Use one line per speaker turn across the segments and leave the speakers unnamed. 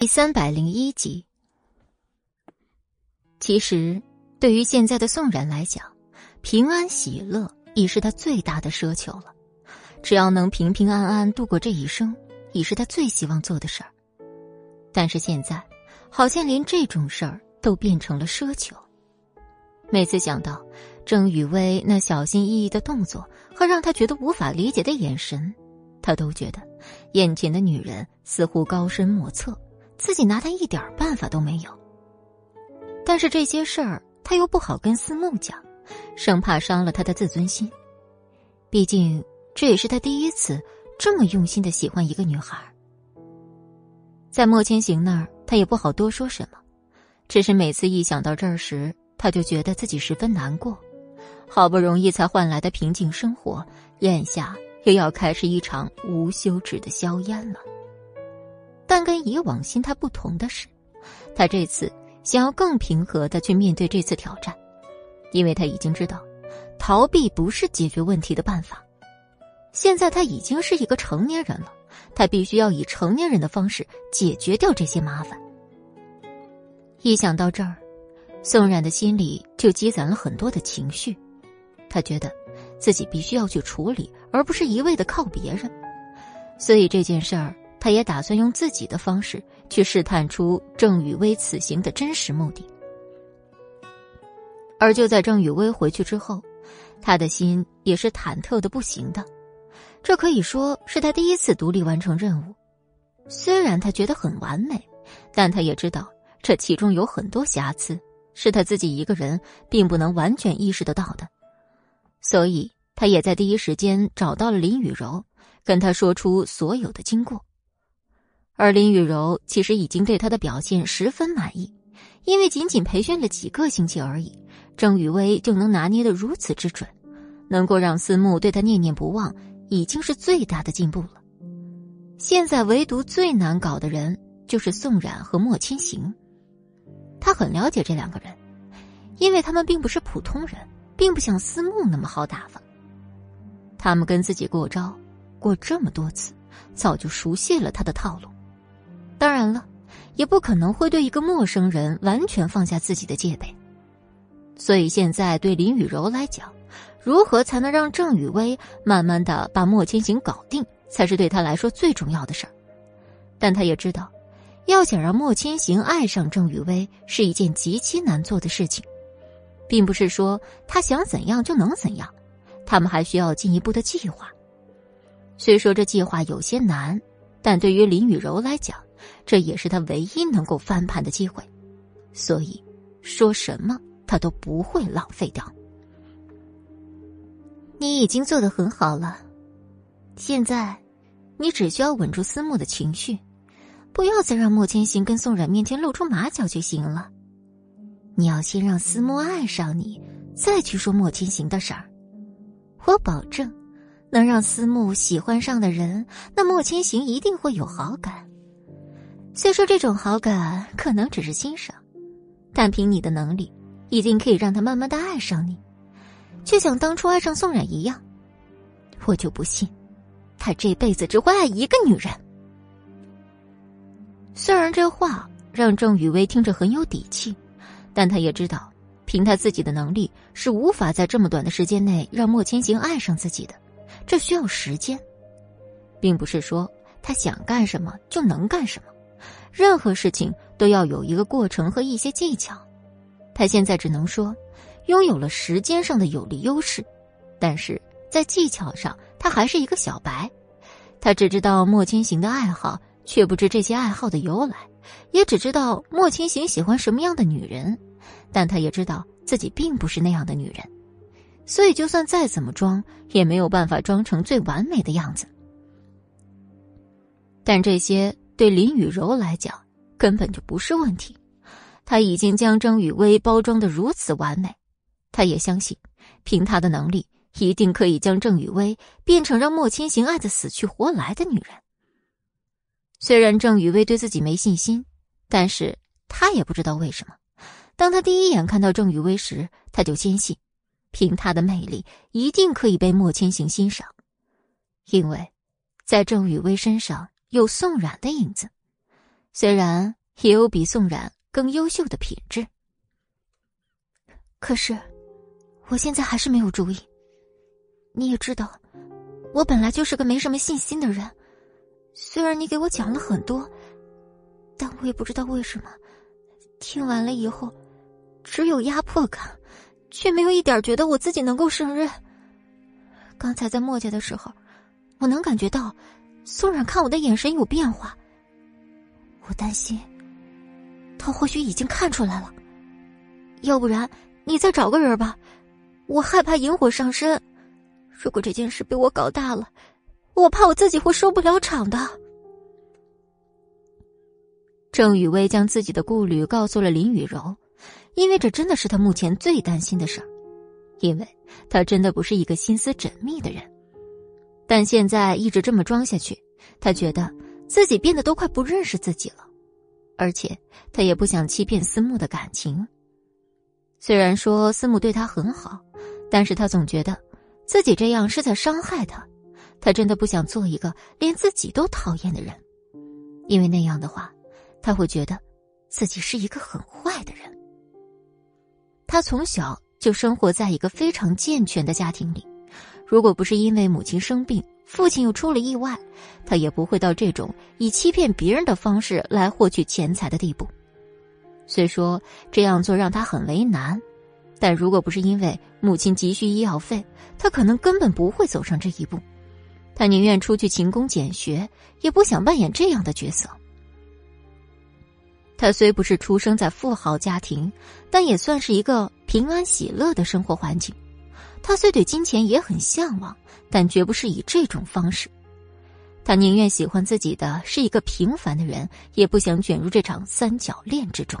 第三百零一集。其实，对于现在的宋冉来讲，平安喜乐已是他最大的奢求了。只要能平平安安度过这一生，已是他最希望做的事儿。但是现在，好像连这种事儿都变成了奢求。每次想到郑雨薇那小心翼翼的动作和让他觉得无法理解的眼神，他都觉得眼前的女人似乎高深莫测。自己拿他一点办法都没有，但是这些事儿他又不好跟思慕讲，生怕伤了他的自尊心。毕竟这也是他第一次这么用心的喜欢一个女孩。在莫千行那儿，他也不好多说什么，只是每次一想到这儿时，他就觉得自己十分难过。好不容易才换来的平静生活，眼下又要开始一场无休止的硝烟了。但跟以往心态不同的是，他这次想要更平和的去面对这次挑战，因为他已经知道，逃避不是解决问题的办法。现在他已经是一个成年人了，他必须要以成年人的方式解决掉这些麻烦。一想到这儿，宋冉的心里就积攒了很多的情绪，他觉得自己必须要去处理，而不是一味的靠别人。所以这件事儿。他也打算用自己的方式去试探出郑雨薇此行的真实目的。而就在郑雨薇回去之后，他的心也是忐忑的不行的。这可以说是他第一次独立完成任务。虽然他觉得很完美，但他也知道这其中有很多瑕疵，是他自己一个人并不能完全意识得到的。所以，他也在第一时间找到了林雨柔，跟他说出所有的经过。而林雨柔其实已经对他的表现十分满意，因为仅仅培训了几个星期而已，郑雨薇就能拿捏的如此之准，能够让思慕对他念念不忘，已经是最大的进步了。现在唯独最难搞的人就是宋冉和莫千行，他很了解这两个人，因为他们并不是普通人，并不像思慕那么好打发。他们跟自己过招，过这么多次，早就熟悉了他的套路。当然了，也不可能会对一个陌生人完全放下自己的戒备。所以现在对林雨柔来讲，如何才能让郑雨薇慢慢的把莫千行搞定，才是对他来说最重要的事儿。但他也知道，要想让莫千行爱上郑雨薇是一件极其难做的事情，并不是说他想怎样就能怎样，他们还需要进一步的计划。虽说这计划有些难，但对于林雨柔来讲，这也是他唯一能够翻盘的机会，所以说什么他都不会浪费掉。你已经做的很好了，现在你只需要稳住思慕的情绪，不要再让莫千行跟宋冉面前露出马脚就行了。你要先让思慕爱上你，再去说莫千行的事儿。我保证，能让思慕喜欢上的人，那莫千行一定会有好感。虽说这种好感可能只是欣赏，但凭你的能力，一定可以让他慢慢的爱上你，就像当初爱上宋冉一样。我就不信，他这辈子只会爱一个女人。虽然这话让郑雨薇听着很有底气，但他也知道，凭他自己的能力是无法在这么短的时间内让莫千行爱上自己的，这需要时间，并不是说他想干什么就能干什么。任何事情都要有一个过程和一些技巧，他现在只能说，拥有了时间上的有利优势，但是在技巧上他还是一个小白，他只知道莫千行的爱好，却不知这些爱好的由来，也只知道莫千行喜欢什么样的女人，但他也知道自己并不是那样的女人，所以就算再怎么装，也没有办法装成最完美的样子。但这些。对林雨柔来讲，根本就不是问题。他已经将郑雨薇包装的如此完美，他也相信，凭他的能力，一定可以将郑雨薇变成让莫千行爱的死去活来的女人。虽然郑雨薇对自己没信心，但是他也不知道为什么，当他第一眼看到郑雨薇时，他就坚信，凭她的魅力，一定可以被莫千行欣赏，因为，在郑雨薇身上。有宋冉的影子，虽然也有比宋冉更优秀的品质，可是我现在还是没有主意。你也知道，我本来就是个没什么信心的人。虽然你给我讲了很多，但我也不知道为什么，听完了以后，只有压迫感，却没有一点觉得我自己能够胜任。刚才在墨家的时候，我能感觉到宋冉看我的眼神有变化。我担心，他或许已经看出来了。要不然，你再找个人吧，我害怕引火上身。如果这件事被我搞大了，我怕我自己会收不了场的。郑雨薇将自己的顾虑告诉了林雨柔，因为这真的是他目前最担心的事儿。因为他真的不是一个心思缜密的人，但现在一直这么装下去，他觉得自己变得都快不认识自己了，而且他也不想欺骗思慕的感情。虽然说思慕对他很好，但是他总觉得自己这样是在伤害他，他真的不想做一个连自己都讨厌的人，因为那样的话，他会觉得自己是一个很坏的人。他从小。就生活在一个非常健全的家庭里，如果不是因为母亲生病，父亲又出了意外，他也不会到这种以欺骗别人的方式来获取钱财的地步。虽说这样做让他很为难，但如果不是因为母亲急需医药费，他可能根本不会走上这一步。他宁愿出去勤工俭学，也不想扮演这样的角色。他虽不是出生在富豪家庭，但也算是一个平安喜乐的生活环境。他虽对金钱也很向往，但绝不是以这种方式。他宁愿喜欢自己的是一个平凡的人，也不想卷入这场三角恋之中。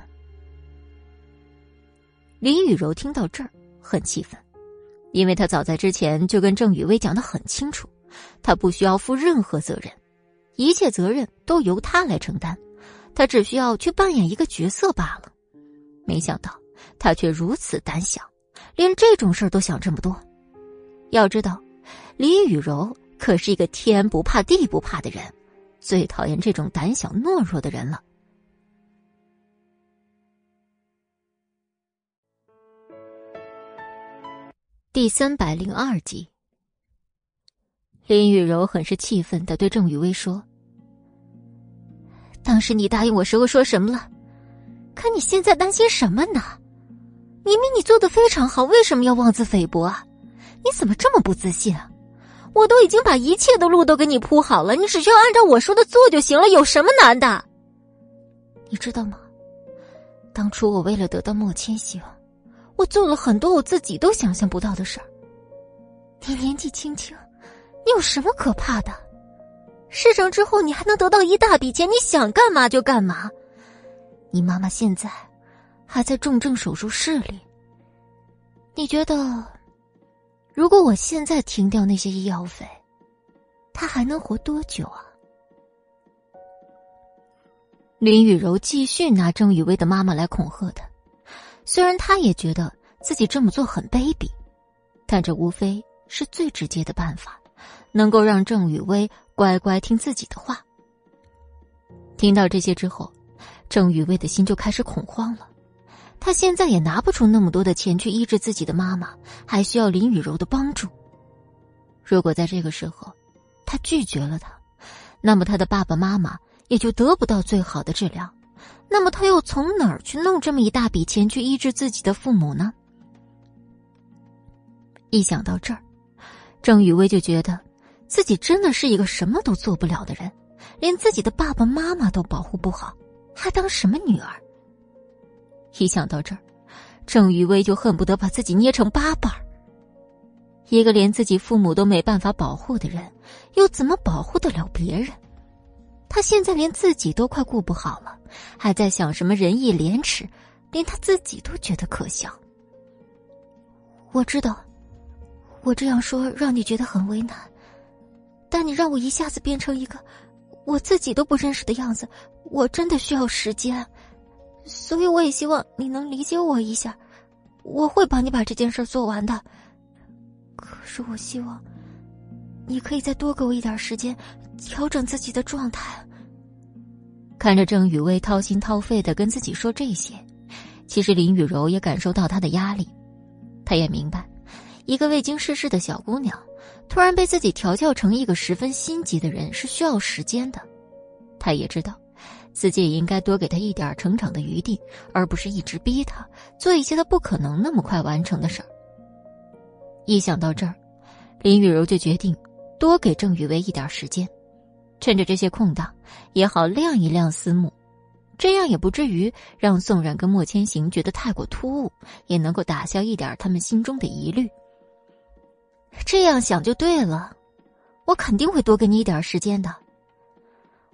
林雨柔听到这儿很气愤，因为他早在之前就跟郑雨薇讲的很清楚，他不需要负任何责任，一切责任都由他来承担。他只需要去扮演一个角色罢了，没想到他却如此胆小，连这种事儿都想这么多。要知道，李雨柔可是一个天不怕地不怕的人，最讨厌这种胆小懦弱的人了。第三百零二集，林雨柔很是气愤的对郑雨薇说。当时你答应我时候说什么了？可你现在担心什么呢？明明你做的非常好，为什么要妄自菲薄啊？你怎么这么不自信啊？我都已经把一切的路都给你铺好了，你只需要按照我说的做就行了，有什么难的？你知道吗？当初我为了得到莫千行，我做了很多我自己都想象不到的事儿。你年纪轻轻，你有什么可怕的？事成之后，你还能得到一大笔钱，你想干嘛就干嘛。你妈妈现在还在重症手术室里。你觉得，如果我现在停掉那些医药费，她还能活多久啊？林雨柔继续拿郑雨薇的妈妈来恐吓她，虽然她也觉得自己这么做很卑鄙，但这无非是最直接的办法，能够让郑雨薇。乖乖听自己的话。听到这些之后，郑雨薇的心就开始恐慌了。他现在也拿不出那么多的钱去医治自己的妈妈，还需要林雨柔的帮助。如果在这个时候，他拒绝了他，那么他的爸爸妈妈也就得不到最好的治疗。那么他又从哪儿去弄这么一大笔钱去医治自己的父母呢？一想到这儿，郑雨薇就觉得。自己真的是一个什么都做不了的人，连自己的爸爸妈妈都保护不好，还当什么女儿？一想到这儿，郑雨薇就恨不得把自己捏成八瓣儿。一个连自己父母都没办法保护的人，又怎么保护得了别人？他现在连自己都快顾不好了，还在想什么仁义廉耻，连他自己都觉得可笑。我知道，我这样说让你觉得很为难。但你让我一下子变成一个我自己都不认识的样子，我真的需要时间，所以我也希望你能理解我一下。我会帮你把这件事做完的。可是我希望你可以再多给我一点时间，调整自己的状态。看着郑雨薇掏心掏肺的跟自己说这些，其实林雨柔也感受到他的压力。她也明白，一个未经世事的小姑娘，突然被自己调教成一个十分心急的人是需要时间的。她也知道，自己也应该多给他一点成长的余地，而不是一直逼他做一些他不可能那么快完成的事儿。一想到这儿，林雨柔就决定多给郑雨薇一点时间。趁着这些空档，也好亮一亮思慕，这样也不至于让宋冉跟莫千行觉得太过突兀，也能够打消一点他们心中的疑虑。这样想就对了，我肯定会多给你一点时间的。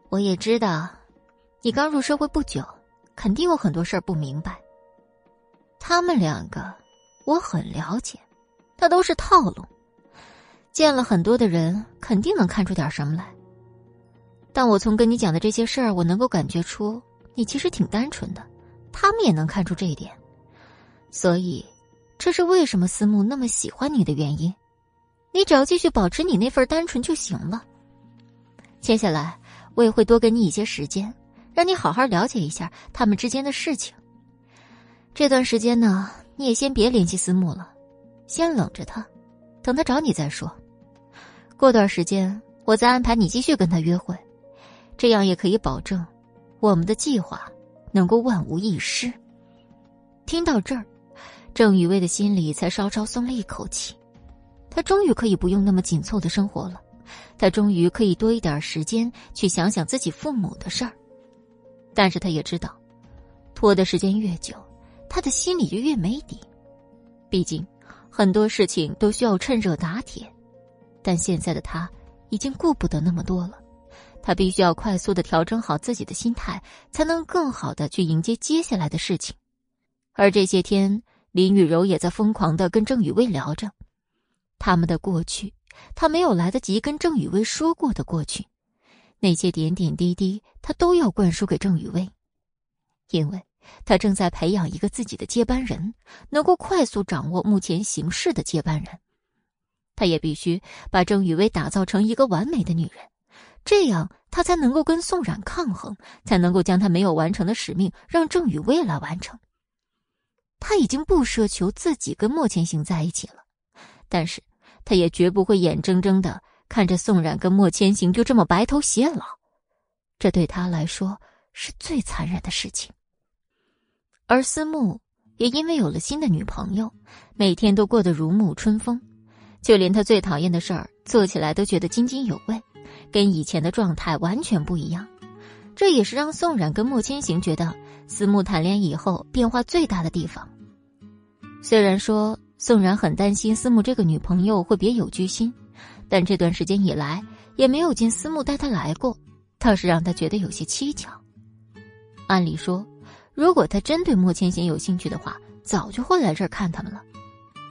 我也知道，你刚入社会不久，肯定有很多事儿不明白。他们两个，我很了解，那都是套路，见了很多的人，肯定能看出点什么来。但我从跟你讲的这些事儿，我能够感觉出你其实挺单纯的，他们也能看出这一点，所以，这是为什么思慕那么喜欢你的原因。你只要继续保持你那份单纯就行了。接下来，我也会多给你一些时间，让你好好了解一下他们之间的事情。这段时间呢，你也先别联系思慕了，先冷着他，等他找你再说。过段时间，我再安排你继续跟他约会。这样也可以保证，我们的计划能够万无一失。听到这儿，郑雨薇的心里才稍稍松了一口气，她终于可以不用那么紧凑的生活了，她终于可以多一点时间去想想自己父母的事儿。但是他也知道，拖的时间越久，他的心里就越没底。毕竟很多事情都需要趁热打铁，但现在的他已经顾不得那么多了。他必须要快速的调整好自己的心态，才能更好的去迎接接下来的事情。而这些天，林雨柔也在疯狂的跟郑雨薇聊着他们的过去，他没有来得及跟郑雨薇说过的过去，那些点点滴滴，他都要灌输给郑雨薇，因为他正在培养一个自己的接班人，能够快速掌握目前形势的接班人。他也必须把郑雨薇打造成一个完美的女人。这样，他才能够跟宋冉抗衡，才能够将他没有完成的使命让郑雨薇来完成。他已经不奢求自己跟莫千行在一起了，但是他也绝不会眼睁睁的看着宋冉跟莫千行就这么白头偕老，这对他来说是最残忍的事情。而思慕也因为有了新的女朋友，每天都过得如沐春风，就连他最讨厌的事儿做起来都觉得津津有味。跟以前的状态完全不一样，这也是让宋冉跟莫千行觉得思慕谈恋爱以后变化最大的地方。虽然说宋冉很担心思慕这个女朋友会别有居心，但这段时间以来也没有见思慕带她来过，倒是让他觉得有些蹊跷。按理说，如果他真对莫千行有兴趣的话，早就会来这儿看他们了。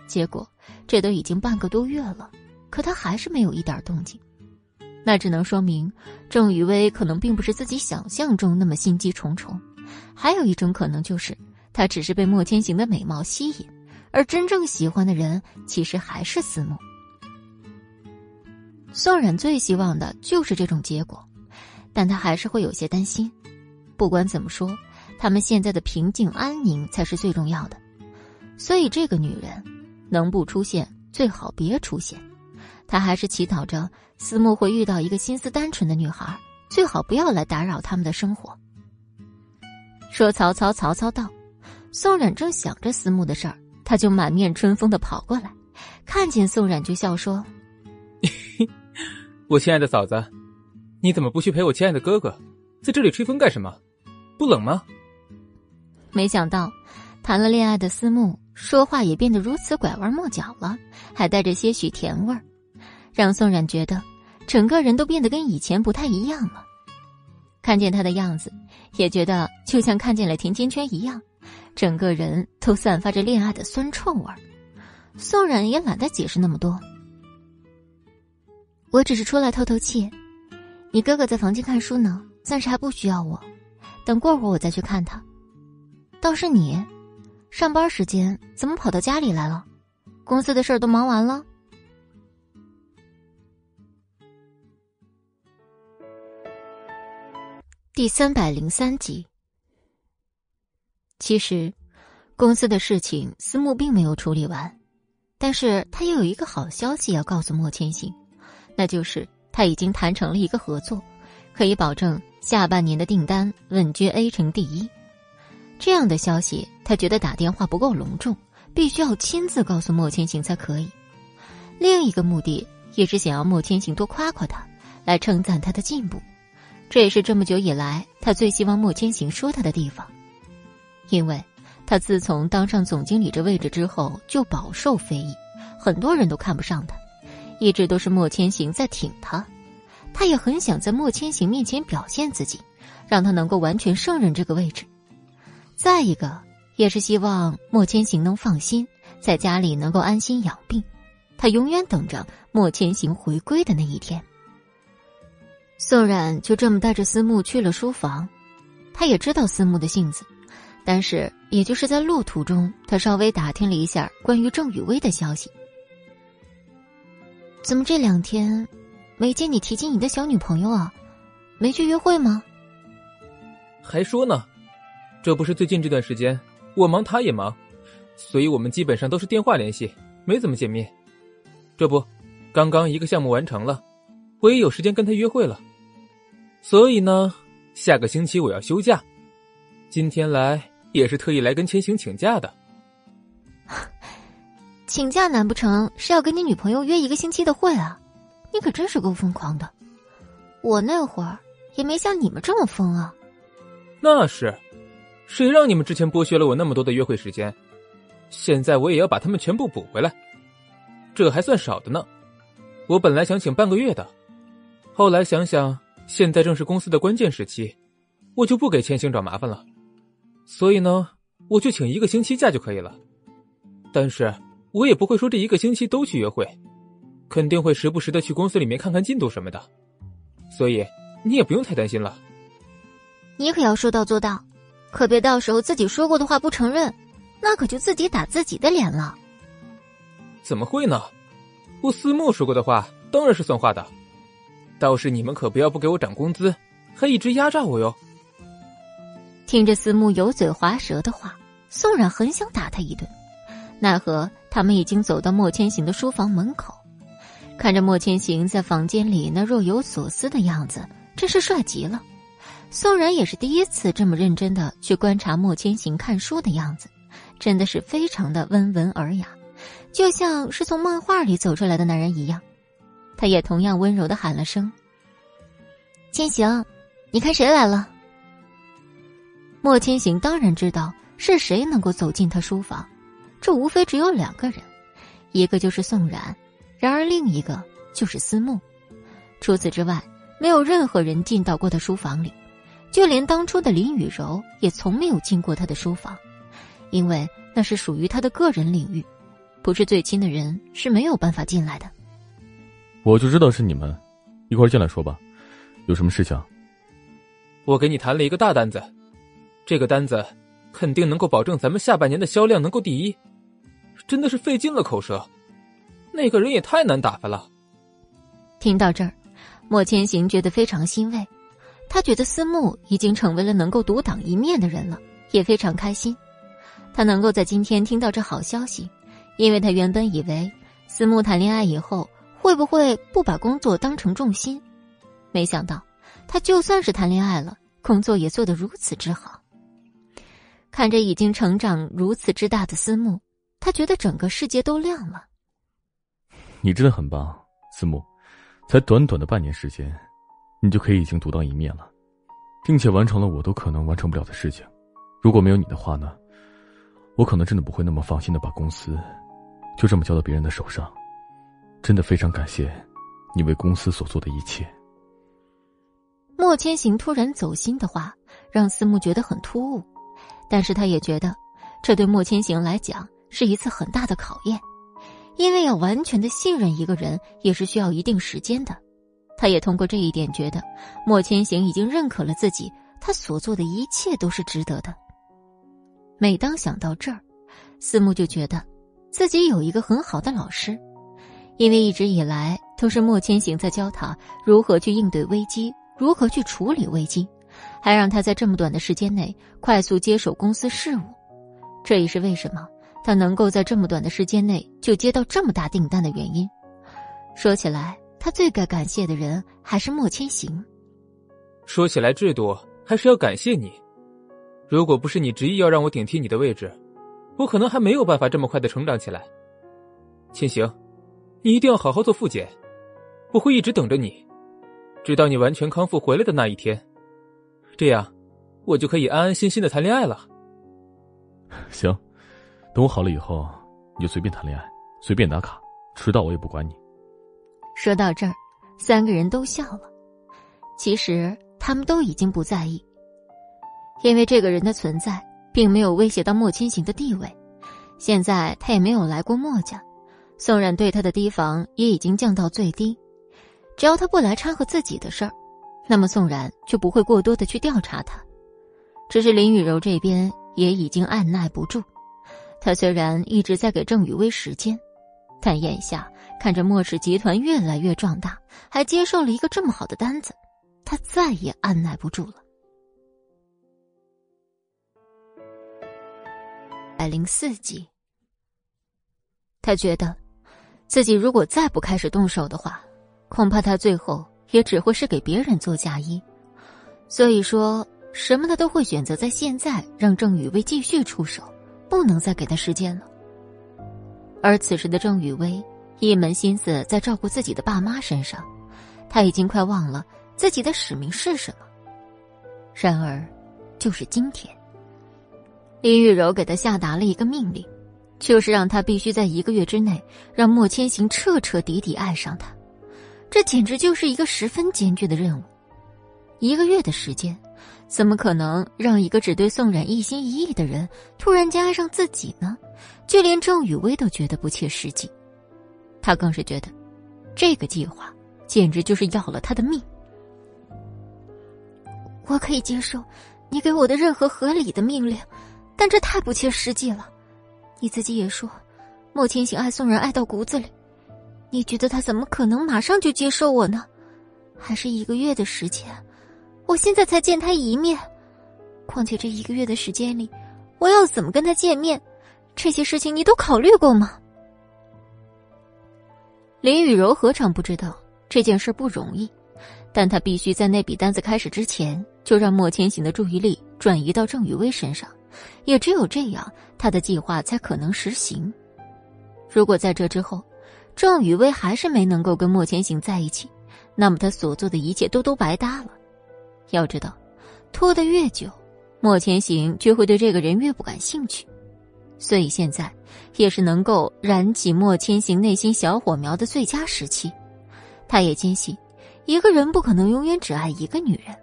结果这都已经半个多月了，可他还是没有一点动静。那只能说明郑雨薇可能并不是自己想象中那么心机重重，还有一种可能就是她只是被莫千行的美貌吸引，而真正喜欢的人其实还是思慕。宋冉最希望的就是这种结果，但他还是会有些担心。不管怎么说，他们现在的平静安宁才是最重要的，所以这个女人能不出现最好别出现。他还是祈祷着思慕会遇到一个心思单纯的女孩，最好不要来打扰他们的生活。说曹操，曹操到。宋冉正想着思慕的事儿，他就满面春风的跑过来，看见宋冉就笑说：“
我亲爱的嫂子，你怎么不去陪我亲爱的哥哥，在这里吹风干什么？不冷吗？”
没想到，谈了恋爱的思慕说话也变得如此拐弯抹角了，还带着些许甜味儿。让宋冉觉得，整个人都变得跟以前不太一样了。看见他的样子，也觉得就像看见了甜甜圈一样，整个人都散发着恋爱的酸臭味儿。宋冉也懒得解释那么多，我只是出来透透气。你哥哥在房间看书呢，暂时还不需要我。等过会儿我再去看他。倒是你，上班时间怎么跑到家里来了？公司的事儿都忙完了？第三百零三集。其实，公司的事情思慕并没有处理完，但是他又有一个好消息要告诉莫千行，那就是他已经谈成了一个合作，可以保证下半年的订单稳居 A 城第一。这样的消息，他觉得打电话不够隆重，必须要亲自告诉莫千行才可以。另一个目的也是想要莫千行多夸夸他，来称赞他的进步。这也是这么久以来他最希望莫千行说他的地方，因为他自从当上总经理这位置之后就饱受非议，很多人都看不上他，一直都是莫千行在挺他，他也很想在莫千行面前表现自己，让他能够完全胜任这个位置。再一个，也是希望莫千行能放心，在家里能够安心养病，他永远等着莫千行回归的那一天。宋冉就这么带着思慕去了书房，他也知道思慕的性子，但是也就是在路途中，他稍微打听了一下关于郑雨薇的消息。怎么这两天没见你提及你的小女朋友啊？没去约会吗？
还说呢，这不是最近这段时间我忙他也忙，所以我们基本上都是电话联系，没怎么见面。这不，刚刚一个项目完成了。我也有时间跟他约会了，所以呢，下个星期我要休假，今天来也是特意来跟千行请假的。
请假难不成是要跟你女朋友约一个星期的会啊？你可真是够疯狂的！我那会儿也没像你们这么疯啊。
那是，谁让你们之前剥削了我那么多的约会时间？现在我也要把他们全部补回来，这还算少的呢。我本来想请半个月的。后来想想，现在正是公司的关键时期，我就不给千行找麻烦了。所以呢，我就请一个星期假就可以了。但是我也不会说这一个星期都去约会，肯定会时不时的去公司里面看看进度什么的。所以你也不用太担心了。
你可要说到做到，可别到时候自己说过的话不承认，那可就自己打自己的脸了。
怎么会呢？我思慕说过的话当然是算话的。倒是你们可不要不给我涨工资，还一直压榨我哟！
听着思慕油嘴滑舌的话，宋冉很想打他一顿，奈何他们已经走到莫千行的书房门口，看着莫千行在房间里那若有所思的样子，真是帅极了。宋然也是第一次这么认真的去观察莫千行看书的样子，真的是非常的温文尔雅，就像是从漫画里走出来的男人一样。他也同样温柔的喊了声：“千行，你看谁来了？”莫千行当然知道是谁能够走进他书房，这无非只有两个人，一个就是宋冉，然而另一个就是思慕。除此之外，没有任何人进到过他书房里，就连当初的林雨柔也从没有进过他的书房，因为那是属于他的个人领域，不是最亲的人是没有办法进来的。
我就知道是你们，一块进来说吧，有什么事情？
我给你谈了一个大单子，这个单子肯定能够保证咱们下半年的销量能够第一，真的是费尽了口舌。那个人也太难打发了。
听到这儿，莫千行觉得非常欣慰，他觉得思慕已经成为了能够独当一面的人了，也非常开心。他能够在今天听到这好消息，因为他原本以为思慕谈恋爱以后。会不会不把工作当成重心？没想到，他就算是谈恋爱了，工作也做得如此之好。看着已经成长如此之大的思慕，他觉得整个世界都亮了。
你真的很棒，思慕，才短短的半年时间，你就可以已经独当一面了，并且完成了我都可能完成不了的事情。如果没有你的话呢，我可能真的不会那么放心的把公司就这么交到别人的手上。真的非常感谢，你为公司所做的一切。
莫千行突然走心的话，让思慕觉得很突兀，但是他也觉得，这对莫千行来讲是一次很大的考验，因为要完全的信任一个人，也是需要一定时间的。他也通过这一点觉得，莫千行已经认可了自己，他所做的一切都是值得的。每当想到这儿，思慕就觉得，自己有一个很好的老师。因为一直以来都是莫千行在教他如何去应对危机，如何去处理危机，还让他在这么短的时间内快速接手公司事务。这也是为什么他能够在这么短的时间内就接到这么大订单的原因。说起来，他最该感谢的人还是莫千行。
说起来，制度还是要感谢你。如果不是你执意要让我顶替你的位置，我可能还没有办法这么快的成长起来。千行，你一定要好好做复检，我会一直等着你，直到你完全康复回来的那一天。这样，我就可以安安心心的谈恋爱了。
行，等我好了以后，你就随便谈恋爱，随便打卡，迟到我也不管你。
说到这儿，三个人都笑了。其实他们都已经不在意，因为这个人的存在并没有威胁到莫千行的地位。现在他也没有来过莫家，宋冉对他的提防也已经降到最低。只要他不来掺和自己的事儿，那么宋冉就不会过多的去调查他。只是林雨柔这边也已经按耐不住，他虽然一直在给郑雨薇时间，但眼下。看着莫氏集团越来越壮大，还接受了一个这么好的单子，他再也按耐不住了。百零四集，他觉得自己如果再不开始动手的话，恐怕他最后也只会是给别人做嫁衣。所以说什么他都会选择在现在让郑雨薇继续出手，不能再给他时间了。而此时的郑雨薇。一门心思在照顾自己的爸妈身上，他已经快忘了自己的使命是什么。然而，就是今天，林雨柔给他下达了一个命令，就是让他必须在一个月之内让莫千行彻彻底底爱上他。这简直就是一个十分艰巨的任务。一个月的时间，怎么可能让一个只对宋冉一心一意的人突然间爱上自己呢？就连郑雨薇都觉得不切实际。他更是觉得，这个计划简直就是要了他的命。我可以接受你给我的任何合理的命令，但这太不切实际了。你自己也说，莫千行爱宋冉爱到骨子里，你觉得他怎么可能马上就接受我呢？还是一个月的时间？我现在才见他一面，况且这一个月的时间里，我要怎么跟他见面？这些事情你都考虑过吗？林雨柔何尝不知道这件事不容易，但她必须在那笔单子开始之前就让莫千行的注意力转移到郑雨薇身上，也只有这样，他的计划才可能实行。如果在这之后，郑雨薇还是没能够跟莫千行在一起，那么他所做的一切都都白搭了。要知道，拖得越久，莫千行就会对这个人越不感兴趣。所以现在，也是能够燃起莫千行内心小火苗的最佳时期。他也坚信，一个人不可能永远只爱一个女人。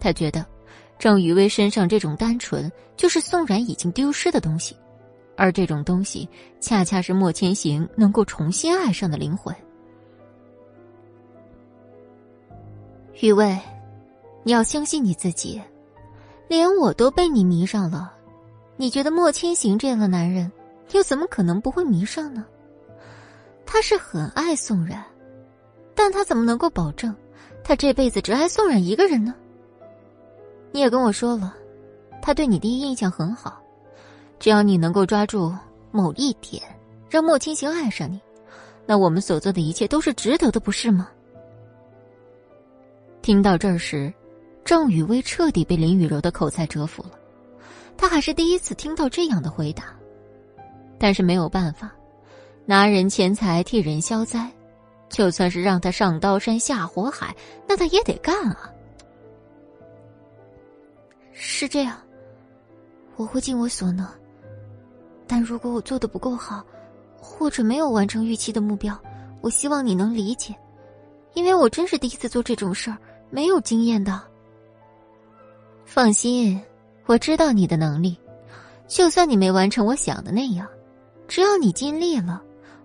他觉得，郑雨薇身上这种单纯，就是宋冉已经丢失的东西，而这种东西，恰恰是莫千行能够重新爱上的灵魂。雨薇，你要相信你自己，连我都被你迷上了。你觉得莫千行这样的男人，又怎么可能不会迷上呢？他是很爱宋冉，但他怎么能够保证他这辈子只爱宋冉一个人呢？你也跟我说了，他对你第一印象很好，只要你能够抓住某一点，让莫千行爱上你，那我们所做的一切都是值得的，不是吗？听到这儿时，郑雨薇彻底被林雨柔的口才折服了。他还是第一次听到这样的回答，但是没有办法，拿人钱财替人消灾，就算是让他上刀山下火海，那他也得干啊。是这样，我会尽我所能，但如果我做的不够好，或者没有完成预期的目标，我希望你能理解，因为我真是第一次做这种事儿，没有经验的。放心。我知道你的能力，就算你没完成我想的那样，只要你尽力了，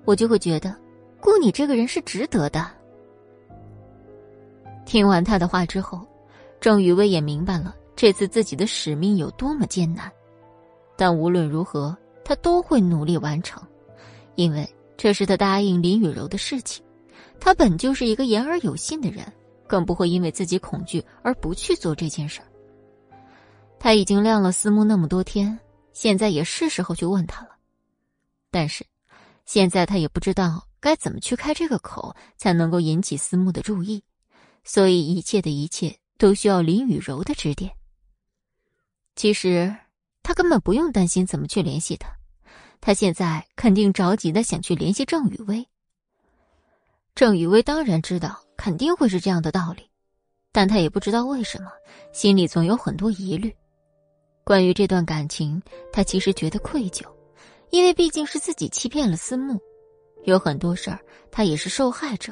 我就会觉得雇你这个人是值得的。听完他的话之后，郑雨薇也明白了这次自己的使命有多么艰难，但无论如何，他都会努力完成，因为这是他答应林雨柔的事情。他本就是一个言而有信的人，更不会因为自己恐惧而不去做这件事儿。他已经晾了思慕那么多天，现在也是时候去问他了。但是，现在他也不知道该怎么去开这个口，才能够引起思慕的注意，所以一切的一切都需要林雨柔的指点。其实，他根本不用担心怎么去联系他，他现在肯定着急的想去联系郑雨薇。郑雨薇当然知道肯定会是这样的道理，但他也不知道为什么心里总有很多疑虑。关于这段感情，他其实觉得愧疚，因为毕竟是自己欺骗了思慕，有很多事儿他也是受害者。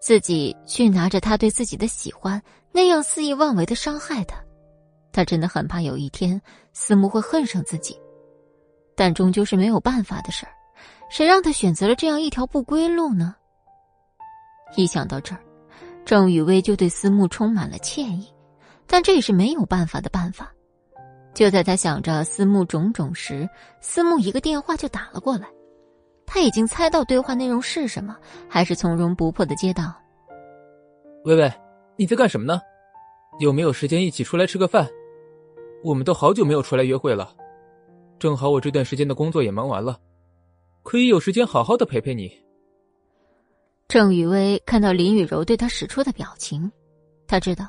自己去拿着他对自己的喜欢那样肆意妄为的伤害他，他真的很怕有一天思慕会恨上自己，但终究是没有办法的事儿，谁让他选择了这样一条不归路呢？一想到这儿，郑雨薇就对思慕充满了歉意，但这也是没有办法的办法。就在他想着思慕种种时，思慕一个电话就打了过来。他已经猜到对话内容是什么，还是从容不迫的接道：“
薇薇，你在干什么呢？有没有时间一起出来吃个饭？我们都好久没有出来约会了，正好我这段时间的工作也忙完了，可以有时间好好的陪陪你。”
郑雨薇看到林雨柔对他使出的表情，他知道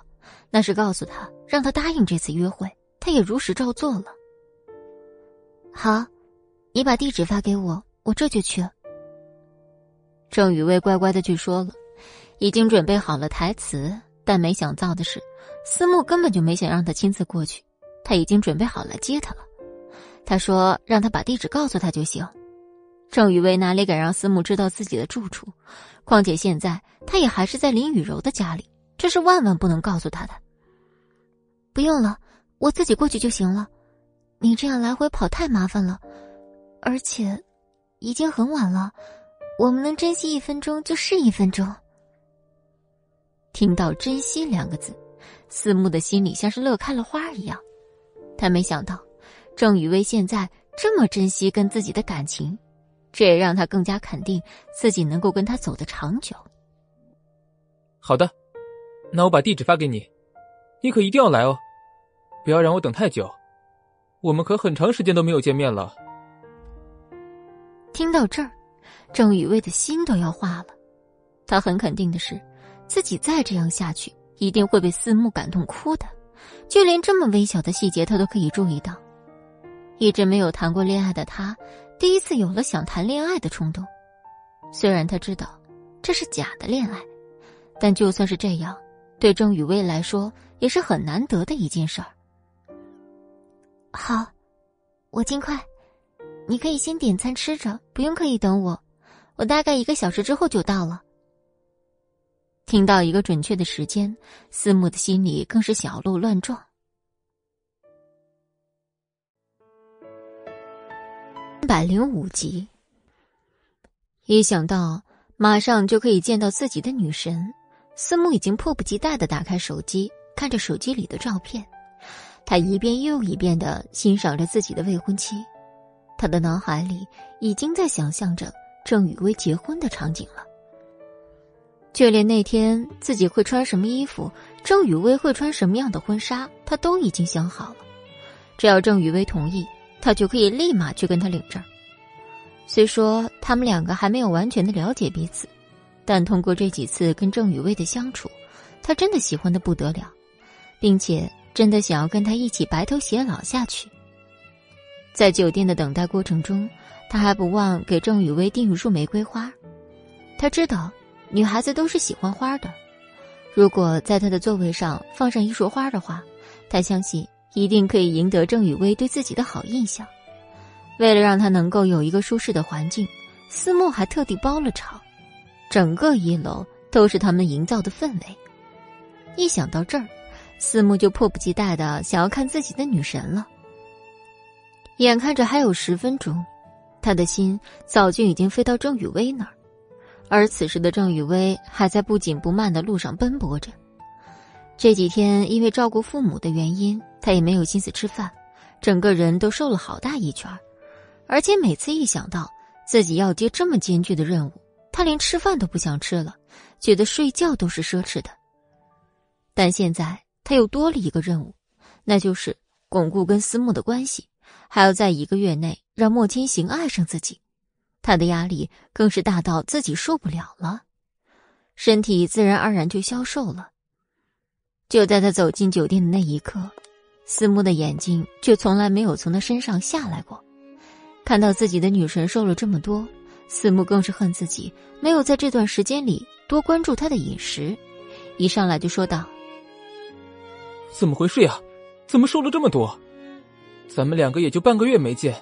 那是告诉他让他答应这次约会，他也如实照做了。好，你把地址发给我，我这就去。郑雨薇乖乖的去说了，已经准备好了台词，但没想到的是，思慕根本就没想让他亲自过去，他已经准备好来接他了。他说让他把地址告诉他就行。郑雨薇哪里敢让思慕知道自己的住处？况且现在他也还是在林雨柔的家里，这是万万不能告诉他的。不用了，我自己过去就行了。你这样来回跑太麻烦了，而且已经很晚了，我们能珍惜一分钟就是一分钟。听到“珍惜”两个字，思慕的心里像是乐开了花一样。他没想到郑雨薇现在这么珍惜跟自己的感情。这也让他更加肯定自己能够跟他走得长久。
好的，那我把地址发给你，你可一定要来哦，不要让我等太久，我们可很长时间都没有见面了。
听到这儿，郑雨薇的心都要化了。他很肯定的是，自己再这样下去，一定会被思慕感动哭的，就连这么微小的细节，他都可以注意到。一直没有谈过恋爱的他。第一次有了想谈恋爱的冲动，虽然他知道这是假的恋爱，但就算是这样，对郑雨薇来说也是很难得的一件事儿。好，我尽快，你可以先点餐吃着，不用刻意等我，我大概一个小时之后就到了。听到一个准确的时间，思慕的心里更是小鹿乱撞。百零五集，一想到马上就可以见到自己的女神，思慕已经迫不及待的打开手机，看着手机里的照片，他一遍又一遍的欣赏着自己的未婚妻，他的脑海里已经在想象着郑雨薇结婚的场景了，就连那天自己会穿什么衣服，郑雨薇会穿什么样的婚纱，他都已经想好了，只要郑雨薇同意。他就可以立马去跟他领证。虽说他们两个还没有完全的了解彼此，但通过这几次跟郑雨薇的相处，他真的喜欢的不得了，并且真的想要跟他一起白头偕老下去。在酒店的等待过程中，他还不忘给郑雨薇订一束玫瑰花。他知道女孩子都是喜欢花的，如果在他的座位上放上一束花的话，他相信。一定可以赢得郑雨薇对自己的好印象。为了让他能够有一个舒适的环境，思慕还特地包了场，整个一楼都是他们营造的氛围。一想到这儿，思慕就迫不及待的想要看自己的女神了。眼看着还有十分钟，他的心早就已经飞到郑雨薇那儿，而此时的郑雨薇还在不紧不慢的路上奔波着。这几天因为照顾父母的原因。他也没有心思吃饭，整个人都瘦了好大一圈而且每次一想到自己要接这么艰巨的任务，他连吃饭都不想吃了，觉得睡觉都是奢侈的。但现在他又多了一个任务，那就是巩固跟思慕的关系，还要在一个月内让莫千行爱上自己，他的压力更是大到自己受不了了，身体自然而然就消瘦了。就在他走进酒店的那一刻，思慕的眼睛却从来没有从他身上下来过。看到自己的女神瘦了这么多，思慕更是恨自己没有在这段时间里多关注她的饮食，一上来就说道：“
怎么回事呀？怎么瘦了这么多？咱们两个也就半个月没见，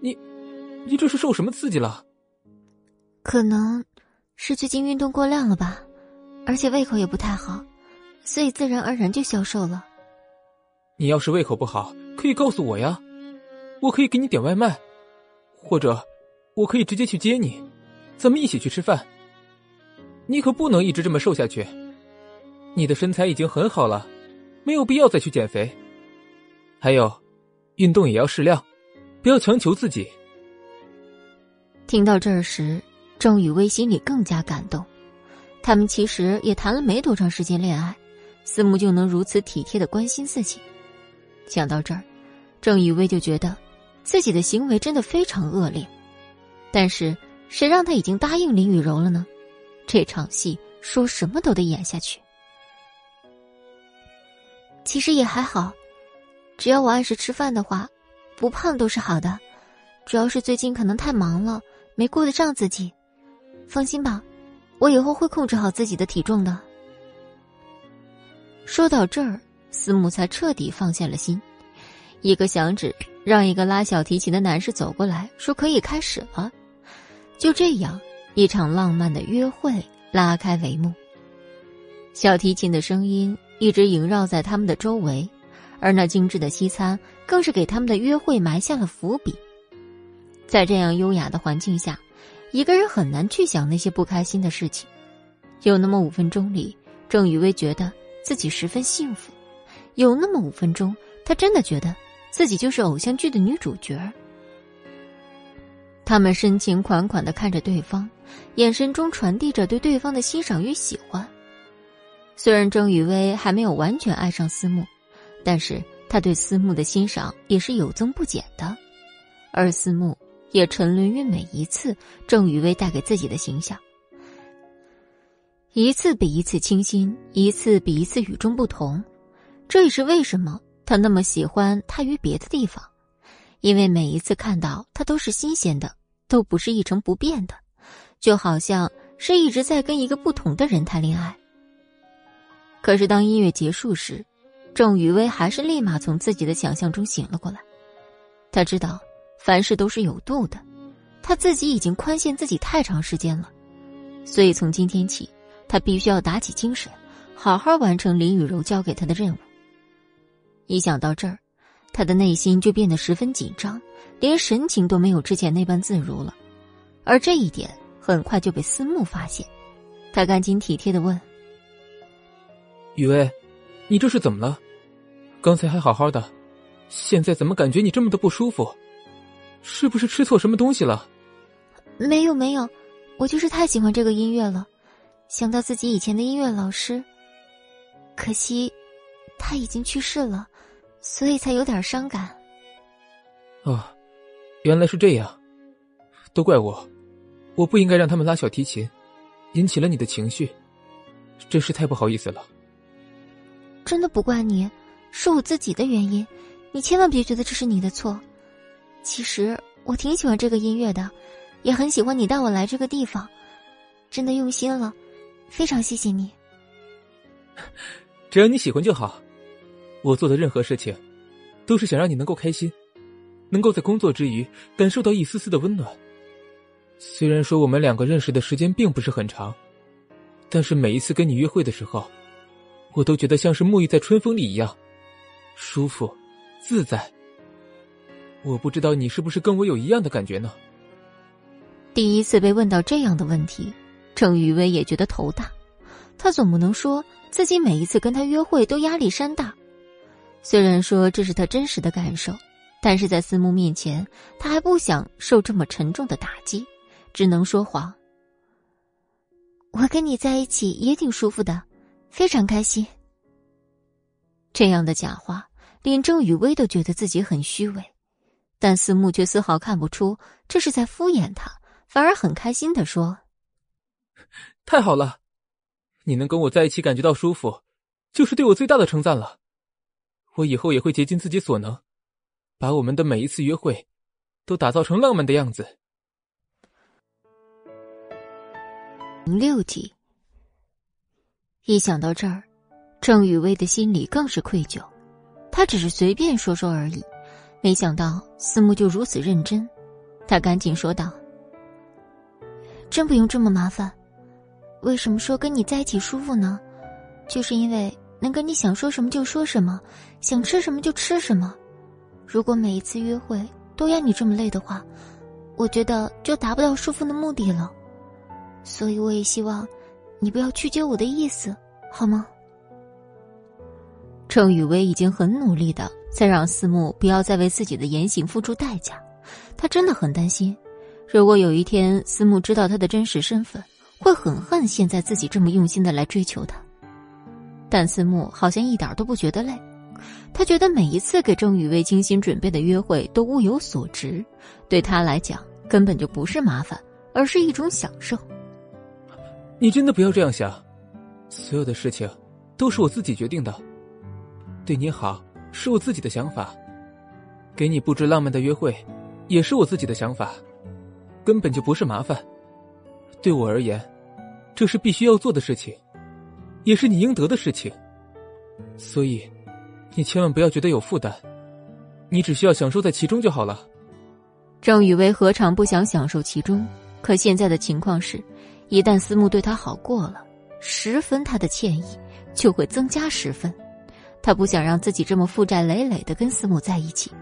你，你这是受什么刺激了？
可能是最近运动过量了吧，而且胃口也不太好。”所以自然而然就消瘦了。
你要是胃口不好，可以告诉我呀，我可以给你点外卖，或者我可以直接去接你，咱们一起去吃饭。你可不能一直这么瘦下去，你的身材已经很好了，没有必要再去减肥。还有，运动也要适量，不要强求自己。
听到这儿时，郑雨薇心里更加感动。他们其实也谈了没多长时间恋爱。思慕就能如此体贴的关心自己，想到这儿，郑雨薇就觉得自己的行为真的非常恶劣。但是谁让他已经答应林雨柔了呢？这场戏说什么都得演下去。其实也还好，只要我按时吃饭的话，不胖都是好的。主要是最近可能太忙了，没顾得上自己。放心吧，我以后会控制好自己的体重的。说到这儿，思慕才彻底放下了心。一个响指，让一个拉小提琴的男士走过来说：“可以开始了。”就这样，一场浪漫的约会拉开帷幕。小提琴的声音一直萦绕在他们的周围，而那精致的西餐更是给他们的约会埋下了伏笔。在这样优雅的环境下，一个人很难去想那些不开心的事情。有那么五分钟里，郑雨薇觉得。自己十分幸福，有那么五分钟，他真的觉得自己就是偶像剧的女主角。他们深情款款的看着对方，眼神中传递着对对方的欣赏与喜欢。虽然郑雨薇还没有完全爱上思慕，但是他对思慕的欣赏也是有增不减的，而思慕也沉沦于每一次郑雨薇带给自己的形象。一次比一次清新，一次比一次与众不同，这也是为什么他那么喜欢他于别的地方，因为每一次看到他都是新鲜的，都不是一成不变的，就好像是一直在跟一个不同的人谈恋爱。可是当音乐结束时，郑雨薇还是立马从自己的想象中醒了过来，他知道凡事都是有度的，他自己已经宽限自己太长时间了，所以从今天起。他必须要打起精神，好好完成林雨柔交给他的任务。一想到这儿，他的内心就变得十分紧张，连神情都没有之前那般自如了。而这一点很快就被思慕发现，他赶紧体贴的问：“
雨薇，你这是怎么了？刚才还好好的，现在怎么感觉你这么的不舒服？是不是吃错什么东西了？”“
没有没有，我就是太喜欢这个音乐了。”想到自己以前的音乐老师，可惜他已经去世了，所以才有点伤感。
哦，原来是这样，都怪我，我不应该让他们拉小提琴，引起了你的情绪，真是太不好意思了。
真的不怪你，是我自己的原因，你千万别觉得这是你的错。其实我挺喜欢这个音乐的，也很喜欢你带我来这个地方，真的用心了。非常谢谢你。
只要你喜欢就好，我做的任何事情，都是想让你能够开心，能够在工作之余感受到一丝丝的温暖。虽然说我们两个认识的时间并不是很长，但是每一次跟你约会的时候，我都觉得像是沐浴在春风里一样，舒服、自在。我不知道你是不是跟我有一样的感觉呢？
第一次被问到这样的问题。郑雨薇也觉得头大，她总不能说自己每一次跟他约会都压力山大。虽然说这是他真实的感受，但是在思慕面前，他还不想受这么沉重的打击，只能说谎。我跟你在一起也挺舒服的，非常开心。这样的假话连郑雨薇都觉得自己很虚伪，但思慕却丝毫看不出这是在敷衍他，反而很开心的说：“
太好了，你能跟我在一起感觉到舒服，就是对我最大的称赞了。我以后也会竭尽自己所能，把我们的每一次约会都打造成浪漫的样子。”
六集，一想到这儿，郑雨薇的心里更是愧疚。他只是随便说说而已，没想到思慕就如此认真。他赶紧说道：“真不用这么麻烦。为什么说跟你在一起舒服呢？就是因为能跟你想说什么就说什么，想吃什么就吃什么。如果每一次约会都要你这么累的话，我觉得就达不到舒服的目的了。所以我也希望你不要曲解我的意思，好吗？”郑雨薇已经很努力的在让思慕不要再为自己的言行付出代价，她真的很担心，如果有一天思慕知道他的真实身份，会很恨现在自己这么用心的来追求他。但思慕好像一点都不觉得累，他觉得每一次给郑雨薇精心准备的约会都物有所值，对他来讲根本就不是麻烦，而是一种享受。
你真的不要这样想，所有的事情都是我自己决定的。对你好是我自己的想法，给你布置浪漫的约会，也是我自己的想法，根本就不是麻烦。对我而言，这是必须要做的事情，也是你应得的事情。所以，你千万不要觉得有负担，你只需要享受在其中就好了。
郑雨薇何尝不想享受其中？可现在的情况是，一旦思慕对他好过了，十分他的歉意就会增加十分。他不想让自己这么负债累累的跟思慕在一起，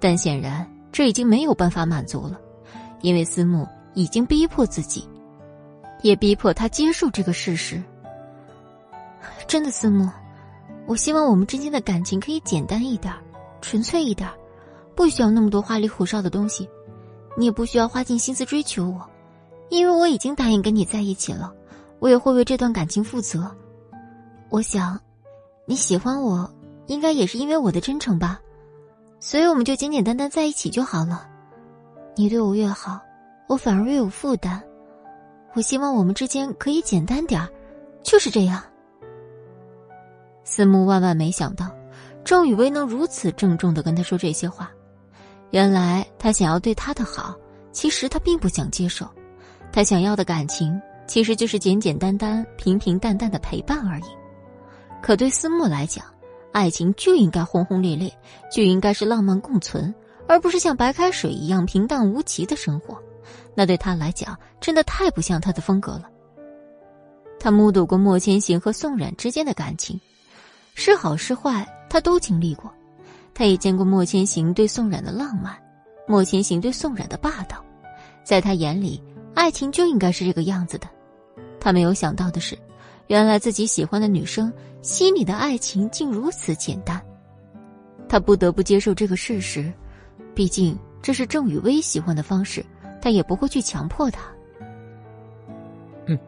但显然这已经没有办法满足了，因为思慕已经逼迫自己，也逼迫他接受这个事实。真的，思慕，我希望我们之间的感情可以简单一点，纯粹一点，不需要那么多花里胡哨的东西，你也不需要花尽心思追求我，因为我已经答应跟你在一起了，我也会为这段感情负责。我想。你喜欢我，应该也是因为我的真诚吧，所以我们就简简单单在一起就好了。你对我越好，我反而越有负担。我希望我们之间可以简单点儿，就是这样。思慕万万没想到，郑雨薇能如此郑重的跟他说这些话。原来他想要对他的好，其实他并不想接受。他想要的感情，其实就是简简单单、平平淡淡的陪伴而已。可对思慕来讲，爱情就应该轰轰烈烈，就应该是浪漫共存，而不是像白开水一样平淡无奇的生活。那对他来讲，真的太不像他的风格了。他目睹过莫千行和宋冉之间的感情，是好是坏，他都经历过。他也见过莫千行对宋冉的浪漫，莫千行对宋冉的霸道。在他眼里，爱情就应该是这个样子的。他没有想到的是。原来自己喜欢的女生心里的爱情竟如此简单，他不得不接受这个事实，毕竟这是郑雨薇喜欢的方式，他也不会去强迫她。
嗯，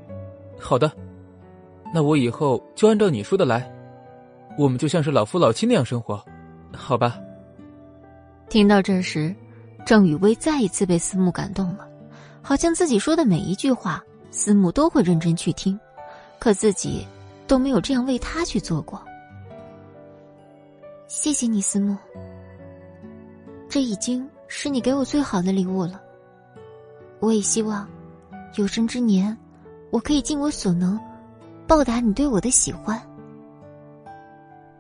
好的，那我以后就按照你说的来，我们就像是老夫老妻那样生活，好吧？
听到这时，郑雨薇再一次被思慕感动了，好像自己说的每一句话，思慕都会认真去听。可自己都没有这样为他去做过。谢谢你，思慕。这已经是你给我最好的礼物了。我也希望，有生之年，我可以尽我所能，报答你对我的喜欢。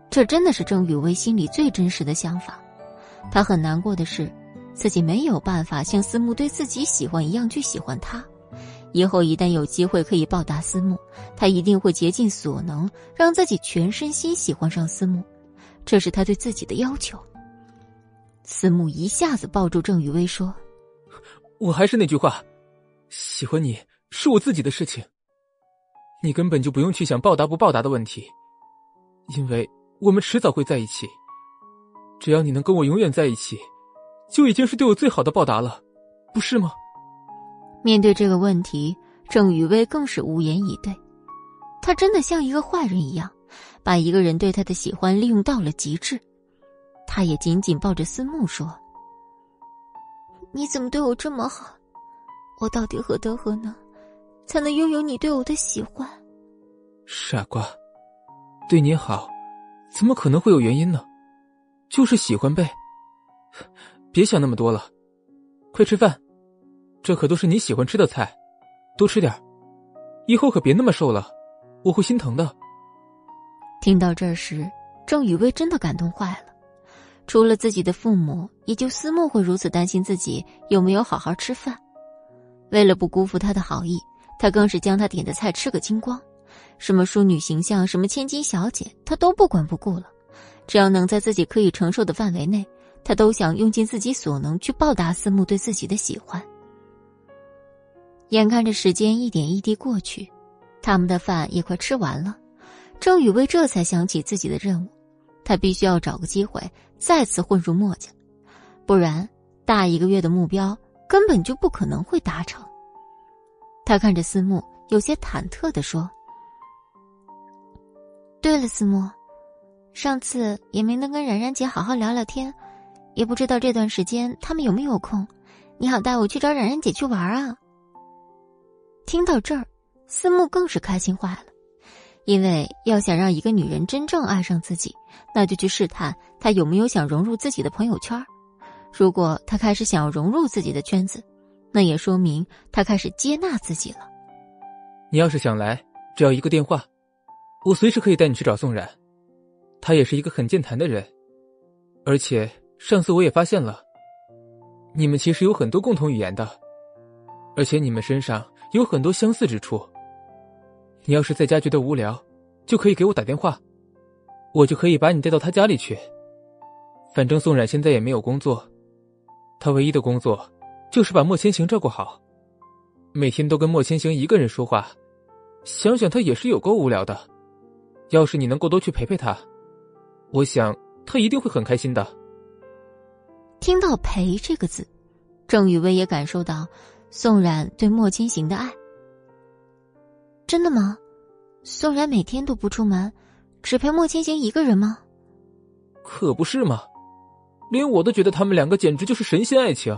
这真的是郑雨薇心里最真实的想法。她很难过的是，自己没有办法像思慕对自己喜欢一样去喜欢他。以后一旦有机会可以报答思慕，他一定会竭尽所能让自己全身心喜欢上思慕，这是他对自己的要求。思慕一下子抱住郑雨薇说：“
我还是那句话，喜欢你是我自己的事情，你根本就不用去想报答不报答的问题，因为我们迟早会在一起。只要你能跟我永远在一起，就已经是对我最好的报答了，不是吗？”
面对这个问题，郑雨薇更是无言以对。他真的像一个坏人一样，把一个人对他的喜欢利用到了极致。他也紧紧抱着思慕说：“你怎么对我这么好？我到底何德何能，才能拥有你对我的喜欢？”
傻瓜，对你好，怎么可能会有原因呢？就是喜欢呗。别想那么多了，快吃饭，这可都是你喜欢吃的菜，多吃点以后可别那么瘦了，我会心疼的。
听到这时，郑雨薇真的感动坏了。除了自己的父母，也就思慕会如此担心自己有没有好好吃饭。为了不辜负他的好意，他更是将他点的菜吃个精光。什么淑女形象，什么千金小姐，他都不管不顾了。只要能在自己可以承受的范围内，他都想用尽自己所能去报答思慕对自己的喜欢。眼看着时间一点一滴过去，他们的饭也快吃完了，郑雨薇这才想起自己的任务，他必须要找个机会再次混入墨家，不然大一个月的目标根本就不可能会达成。他看着思慕，有些忐忑的说。对了，思慕，上次也没能跟冉冉姐好好聊聊天，也不知道这段时间他们有没有空，你好带我去找冉冉姐去玩啊。听到这儿，思慕更是开心坏了，因为要想让一个女人真正爱上自己，那就去试探她有没有想融入自己的朋友圈。如果她开始想要融入自己的圈子，那也说明她开始接纳自己了。
你要是想来，只要一个电话。我随时可以带你去找宋冉，他也是一个很健谈的人，而且上次我也发现了，你们其实有很多共同语言的，而且你们身上有很多相似之处。你要是在家觉得无聊，就可以给我打电话，我就可以把你带到他家里去。反正宋冉现在也没有工作，他唯一的工作就是把莫千行照顾好，每天都跟莫千行一个人说话，想想他也是有够无聊的。要是你能够多去陪陪他，我想他一定会很开心的。
听到“陪”这个字，郑雨薇也感受到宋冉对莫千行的爱。真的吗？宋冉每天都不出门，只陪莫千行一个人吗？
可不是嘛，连我都觉得他们两个简直就是神仙爱情。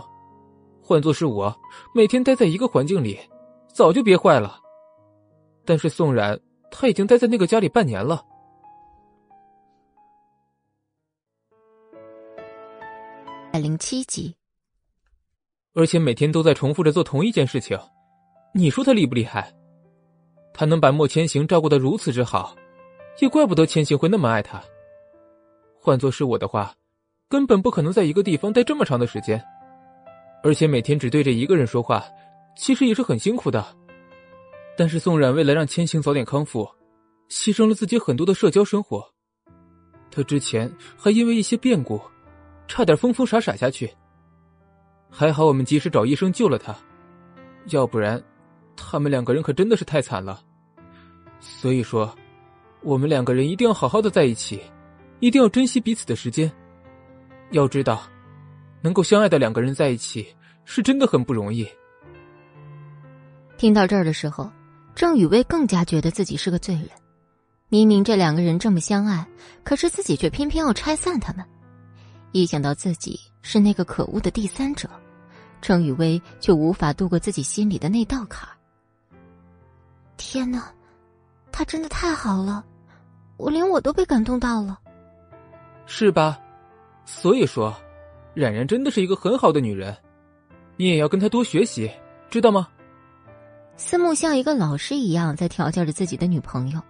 换做是我，每天待在一个环境里，早就憋坏了。但是宋冉。他已经待在那个家里半年了。
百零七集，
而且每天都在重复着做同一件事情，你说他厉不厉害？他能把莫千行照顾的如此之好，也怪不得千行会那么爱他。换做是我的话，根本不可能在一个地方待这么长的时间，而且每天只对着一个人说话，其实也是很辛苦的。但是宋冉为了让千行早点康复，牺牲了自己很多的社交生活。他之前还因为一些变故，差点疯疯傻傻下去。还好我们及时找医生救了他，要不然，他们两个人可真的是太惨了。所以说，我们两个人一定要好好的在一起，一定要珍惜彼此的时间。要知道，能够相爱的两个人在一起，是真的很不容易。
听到这儿的时候。郑雨薇更加觉得自己是个罪人，明明这两个人这么相爱，可是自己却偏偏要拆散他们。一想到自己是那个可恶的第三者，郑雨薇就无法度过自己心里的那道坎。天哪，他真的太好了，我连我都被感动到了，
是吧？所以说，冉冉真的是一个很好的女人，你也要跟她多学习，知道吗？
思慕像一个老师一样在调教着自己的女朋友，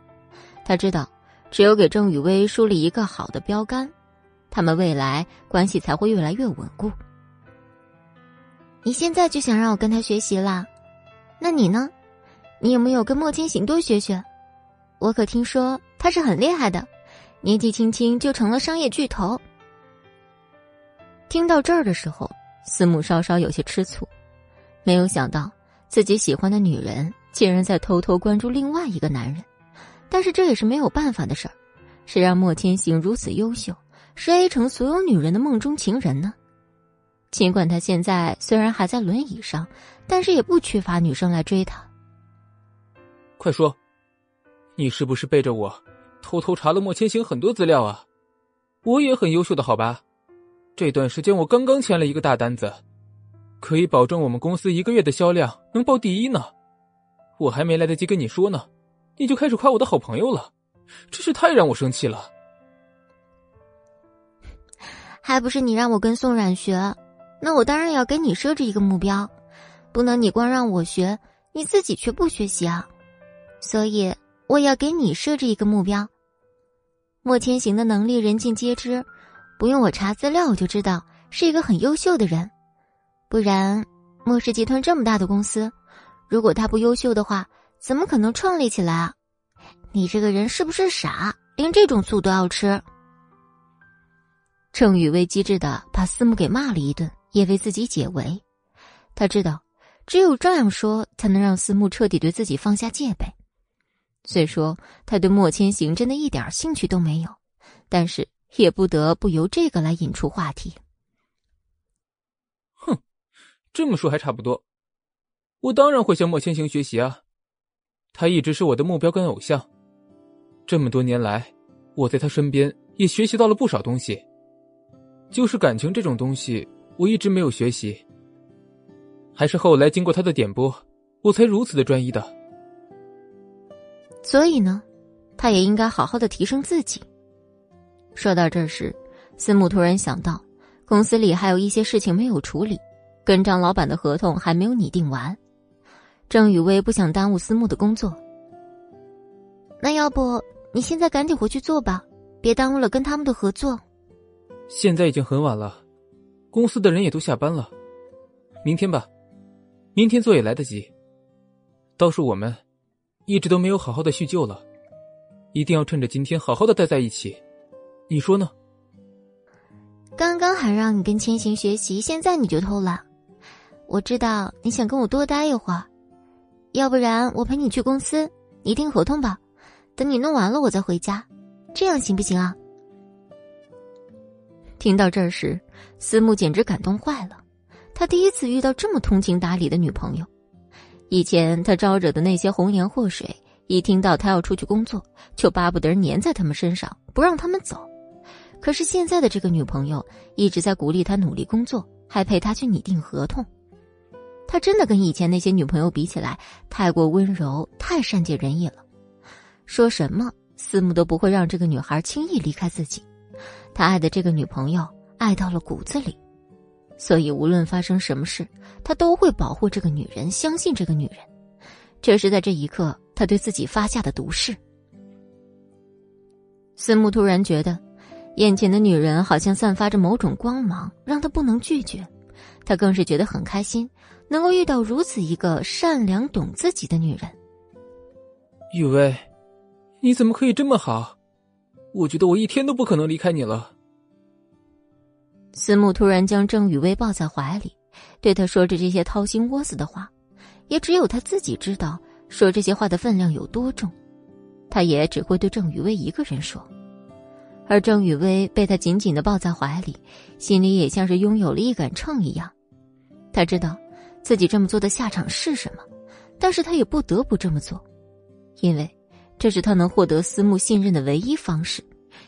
他知道，只有给郑雨薇树立一个好的标杆，他们未来关系才会越来越稳固。你现在就想让我跟他学习啦？那你呢？你有没有跟莫千行多学学？我可听说他是很厉害的，年纪轻轻就成了商业巨头。听到这儿的时候，思慕稍稍有些吃醋，没有想到。自己喜欢的女人竟然在偷偷关注另外一个男人，但是这也是没有办法的事儿。谁让莫千行如此优秀，是 A 城所有女人的梦中情人呢？尽管他现在虽然还在轮椅上，但是也不缺乏女生来追他。
快说，你是不是背着我偷偷查了莫千行很多资料啊？我也很优秀的，好吧？这段时间我刚刚签了一个大单子，可以保证我们公司一个月的销量能报第一呢。我还没来得及跟你说呢，你就开始夸我的好朋友了，真是太让我生气了。
还不是你让我跟宋冉学，那我当然要给你设置一个目标，不能你光让我学，你自己却不学习啊。所以我要给你设置一个目标。莫千行的能力人尽皆知，不用我查资料我就知道是一个很优秀的人。不然，莫氏集团这么大的公司，如果他不优秀的话，怎么可能创立起来啊？你这个人是不是傻？连这种醋都要吃？郑雨薇机智的把思慕给骂了一顿，也为自己解围。他知道，只有这样说，才能让思慕彻底对自己放下戒备。虽说他对莫千行真的一点兴趣都没有，但是也不得不由这个来引出话题。
哼，这么说还差不多。我当然会向莫千行学习啊，他一直是我的目标跟偶像。这么多年来，我在他身边也学习到了不少东西。就是感情这种东西，我一直没有学习，还是后来经过他的点拨，我才如此的专一的。
所以呢，他也应该好好的提升自己。说到这时，司慕突然想到，公司里还有一些事情没有处理，跟张老板的合同还没有拟定完。郑雨薇不想耽误司慕的工作，那要不你现在赶紧回去做吧，别耽误了跟他们的合作。
现在已经很晚了，公司的人也都下班了。明天吧，明天做也来得及。倒是我们，一直都没有好好的叙旧了，一定要趁着今天好好的待在一起。你说呢？
刚刚还让你跟千行学习，现在你就偷懒。我知道你想跟我多待一会儿，要不然我陪你去公司，你订合同吧。等你弄完了，我再回家，这样行不行啊？听到这时，思慕简直感动坏了。他第一次遇到这么通情达理的女朋友。以前他招惹的那些红颜祸水，一听到他要出去工作，就巴不得粘在他们身上，不让他们走。可是现在的这个女朋友一直在鼓励他努力工作，还陪他去拟定合同。他真的跟以前那些女朋友比起来，太过温柔，太善解人意了。说什么，思慕都不会让这个女孩轻易离开自己。他爱的这个女朋友爱到了骨子里，所以无论发生什么事，他都会保护这个女人，相信这个女人。这是在这一刻他对自己发下的毒誓。思慕突然觉得，眼前的女人好像散发着某种光芒，让他不能拒绝。他更是觉得很开心，能够遇到如此一个善良懂自己的女人。
雨薇，你怎么可以这么好？我觉得我一天都不可能离开你了。
思慕突然将郑雨薇抱在怀里，对他说着这些掏心窝子的话，也只有他自己知道说这些话的分量有多重。他也只会对郑雨薇一个人说，而郑雨薇被他紧紧的抱在怀里，心里也像是拥有了一杆秤一样。他知道自己这么做的下场是什么，但是他也不得不这么做，因为。这是他能获得思慕信任的唯一方式，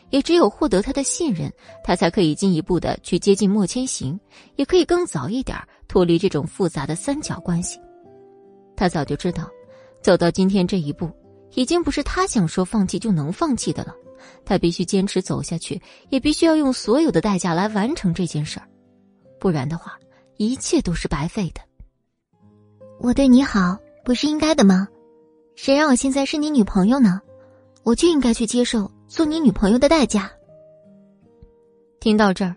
也只有获得他的信任，他才可以进一步的去接近莫千行，也可以更早一点脱离这种复杂的三角关系。他早就知道，走到今天这一步，已经不是他想说放弃就能放弃的了。他必须坚持走下去，也必须要用所有的代价来完成这件事儿，不然的话，一切都是白费的。我对你好，不是应该的吗？谁让我现在是你女朋友呢？我就应该去接受做你女朋友的代价。听到这儿，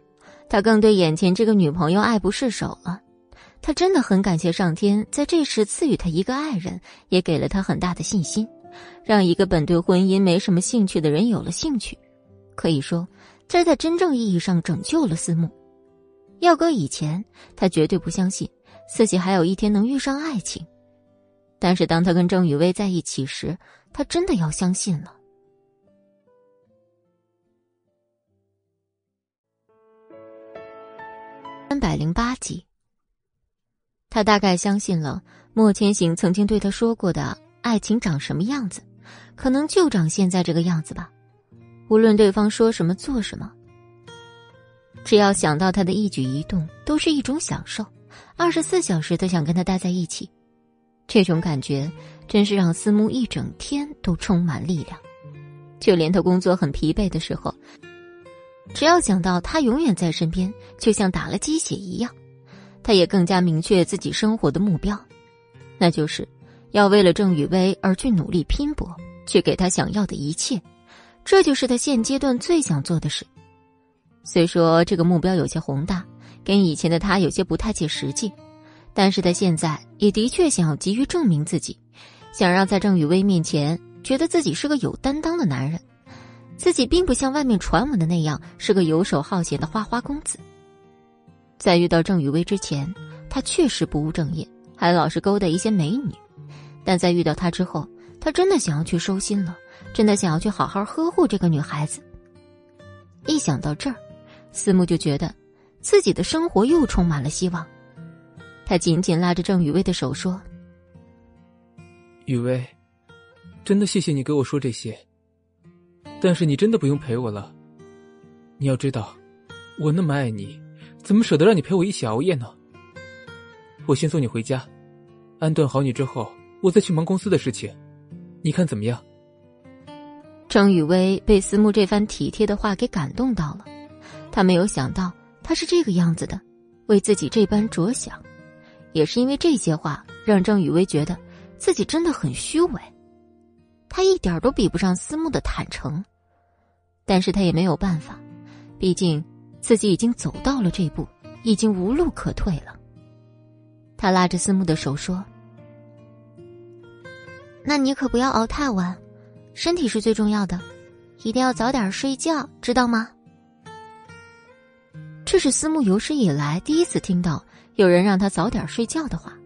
他更对眼前这个女朋友爱不释手了。他真的很感谢上天在这时赐予他一个爱人，也给了他很大的信心，让一个本对婚姻没什么兴趣的人有了兴趣。可以说，这在真正意义上拯救了思慕。要搁以前，他绝对不相信自己还有一天能遇上爱情。但是当他跟郑雨薇在一起时，他真的要相信了。三百零八集，他大概相信了莫千行曾经对他说过的爱情长什么样子，可能就长现在这个样子吧。无论对方说什么做什么，只要想到他的一举一动，都是一种享受，二十四小时都想跟他待在一起。这种感觉真是让思慕一整天都充满力量，就连他工作很疲惫的时候，只要想到他永远在身边，就像打了鸡血一样，他也更加明确自己生活的目标，那就是要为了郑雨薇而去努力拼搏，去给他想要的一切，这就是他现阶段最想做的事。虽说这个目标有些宏大，跟以前的他有些不太切实际。但是他现在也的确想要急于证明自己，想让在郑雨薇面前觉得自己是个有担当的男人，自己并不像外面传闻的那样是个游手好闲的花花公子。在遇到郑雨薇之前，他确实不务正业，还老是勾搭一些美女，但在遇到她之后，他真的想要去收心了，真的想要去好好呵护这个女孩子。一想到这儿，思慕就觉得自己的生活又充满了希望。他紧紧拉着郑雨薇的手说：“
雨薇，真的谢谢你给我说这些。但是你真的不用陪我了。你要知道，我那么爱你，怎么舍得让你陪我一起熬夜呢？我先送你回家，安顿好你之后，我再去忙公司的事情。你看怎么样？”
郑雨薇被思慕这番体贴的话给感动到了，她没有想到他是这个样子的，为自己这般着想。也是因为这些话，让郑雨薇觉得自己真的很虚伪，他一点都比不上思慕的坦诚，但是他也没有办法，毕竟自己已经走到了这步，已经无路可退了。他拉着思慕的手说：“那你可不要熬太晚，身体是最重要的，一定要早点睡觉，知道吗？”这是思慕有史以来第一次听到。有人让他早点睡觉的话，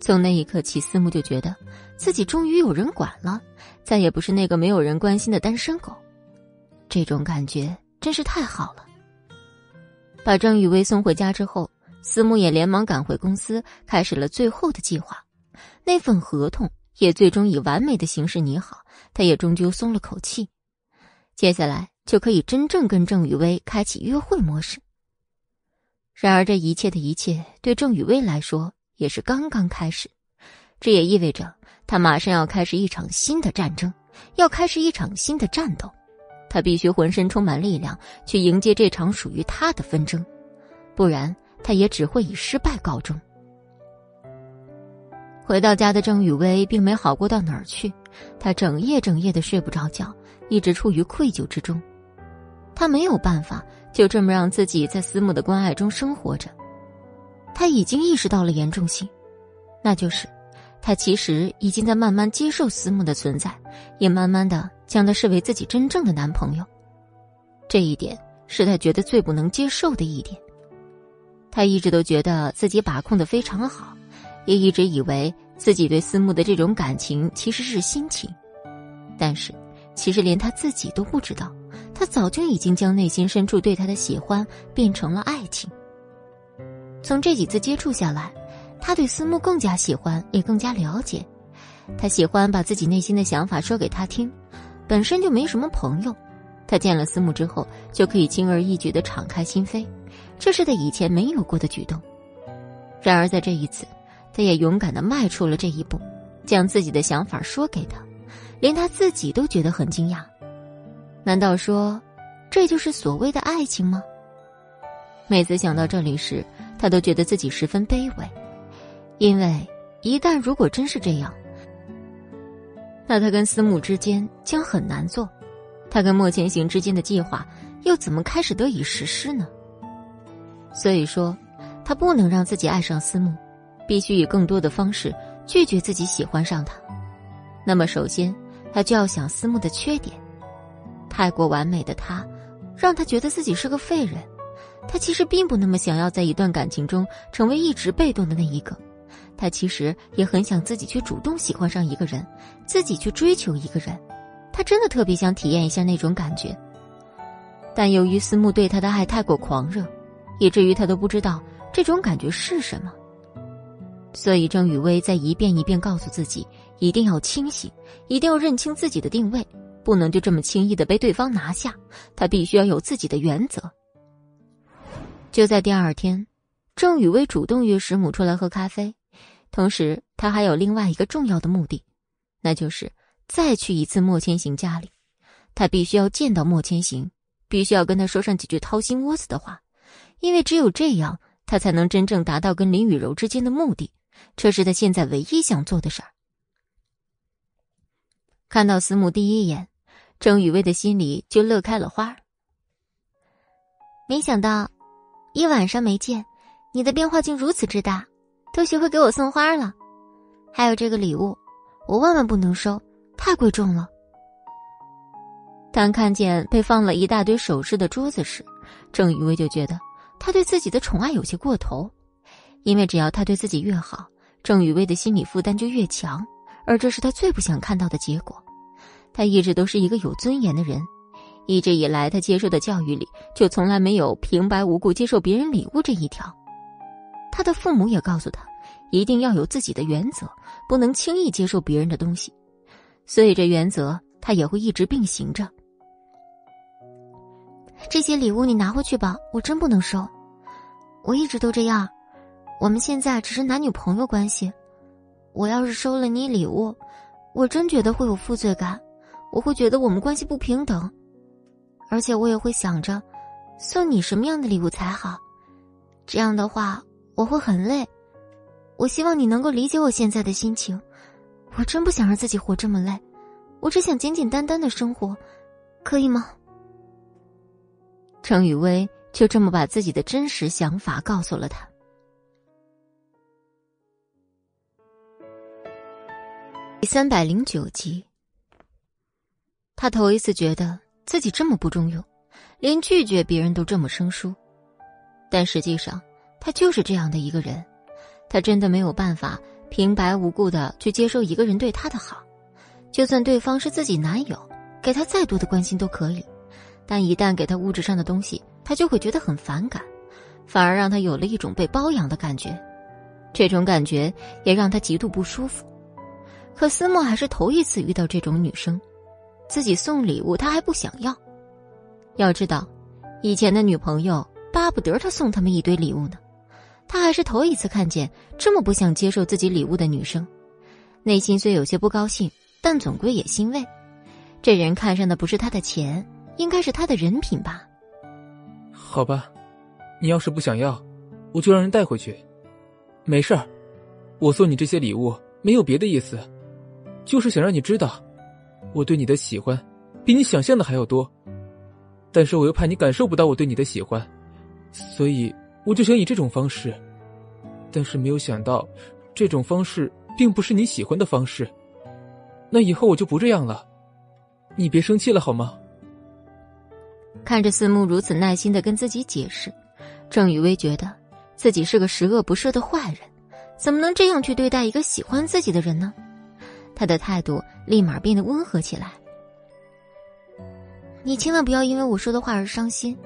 从那一刻起，思慕就觉得自己终于有人管了，再也不是那个没有人关心的单身狗。这种感觉真是太好了。把郑雨薇送回家之后，思慕也连忙赶回公司，开始了最后的计划。那份合同也最终以完美的形式拟好，他也终究松了口气。接下来就可以真正跟郑雨薇开启约会模式。然而，这一切的一切对郑雨薇来说也是刚刚开始，这也意味着他马上要开始一场新的战争，要开始一场新的战斗。他必须浑身充满力量去迎接这场属于他的纷争，不然他也只会以失败告终。回到家的郑雨薇并没好过到哪儿去，她整夜整夜的睡不着觉，一直处于愧疚之中。她没有办法。就这么让自己在思慕的关爱中生活着，他已经意识到了严重性，那就是，他其实已经在慢慢接受思慕的存在，也慢慢的将他视为自己真正的男朋友。这一点是他觉得最不能接受的一点。他一直都觉得自己把控的非常好，也一直以为自己对思慕的这种感情其实是心情，但是，其实连他自己都不知道。他早就已经将内心深处对他的喜欢变成了爱情。从这几次接触下来，他对思慕更加喜欢，也更加了解。他喜欢把自己内心的想法说给他听，本身就没什么朋友。他见了思慕之后，就可以轻而易举的敞开心扉，这是他以前没有过的举动。然而在这一次，他也勇敢的迈出了这一步，将自己的想法说给他，连他自己都觉得很惊讶。难道说，这就是所谓的爱情吗？每次想到这里时，他都觉得自己十分卑微，因为一旦如果真是这样，那他跟思慕之间将很难做，他跟莫千行之间的计划又怎么开始得以实施呢？所以说，他不能让自己爱上思慕，必须以更多的方式拒绝自己喜欢上他。那么，首先他就要想思慕的缺点。太过完美的他，让他觉得自己是个废人。他其实并不那么想要在一段感情中成为一直被动的那一个，他其实也很想自己去主动喜欢上一个人，自己去追求一个人。他真的特别想体验一下那种感觉。但由于思慕对他的爱太过狂热，以至于他都不知道这种感觉是什么。所以郑雨薇在一遍一遍告诉自己，一定要清醒，一定要认清自己的定位。不能就这么轻易的被对方拿下，他必须要有自己的原则。就在第二天，郑雨薇主动约石母出来喝咖啡，同时他还有另外一个重要的目的，那就是再去一次莫千行家里，他必须要见到莫千行，必须要跟他说上几句掏心窝子的话，因为只有这样，他才能真正达到跟林雨柔之间的目的，这是他现在唯一想做的事儿。看到司母第一眼，郑雨薇的心里就乐开了花。没想到。一晚上没见，你的变化竟如此之大，都学会给我送花了。还有这个礼物，我万万不能收，太贵重了。当看见被放了一大堆首饰的桌子时，郑雨薇就觉得他对自己的宠爱有些过头，因为只要他对自己越好，郑雨薇的心理负担就越强，而这是他最不想看到的结果。他一直都是一个有尊严的人。一直以来，他接受的教育里就从来没有平白无故接受别人礼物这一条。他的父母也告诉他，一定要有自己的原则，不能轻易接受别人的东西。所以这原则他也会一直并行着。这些礼物你拿回去吧，我真不能收。我一直都这样，我们现在只是男女朋友关系。我要是收了你礼物，我真觉得会有负罪感，我会觉得我们关系不平等。而且我也会想着，送你什么样的礼物才好？这样的话我会很累。我希望你能够理解我现在的心情。我真不想让自己活这么累，我只想简简单单的生活，可以吗？程雨薇就这么把自己的真实想法告诉了他。第三百零九集，他头一次觉得。自己这么不中用，连拒绝别人都这么生疏，但实际上他就是这样的一个人。他真的没有办法平白无故的去接受一个人对他的好，就算对方是自己男友，给他再多的关心都可以，但一旦给他物质上的东西，他就会觉得很反感，反而让他有了一种被包养的感觉。这种感觉也让他极度不舒服。可思墨还是头一次遇到这种女生。自己送礼物，他还不想要。要知道，以前的女朋友巴不得他送他们一堆礼物呢。他还是头一次看见这么不想接受自己礼物的女生，内心虽有些不高兴，但总归也欣慰。这人看上的不是他的钱，应该是他的人品吧？
好吧，你要是不想要，我就让人带回去。没事儿，我送你这些礼物没有别的意思，就是想让你知道。我对你的喜欢，比你想象的还要多，但是我又怕你感受不到我对你的喜欢，所以我就想以这种方式，但是没有想到，这种方式并不是你喜欢的方式。那以后我就不这样了，你别生气了好吗？
看着四目如此耐心的跟自己解释，郑雨薇觉得自己是个十恶不赦的坏人，怎么能这样去对待一个喜欢自己的人呢？他的态度立马变得温和起来。你千万不要因为我说的话而伤心，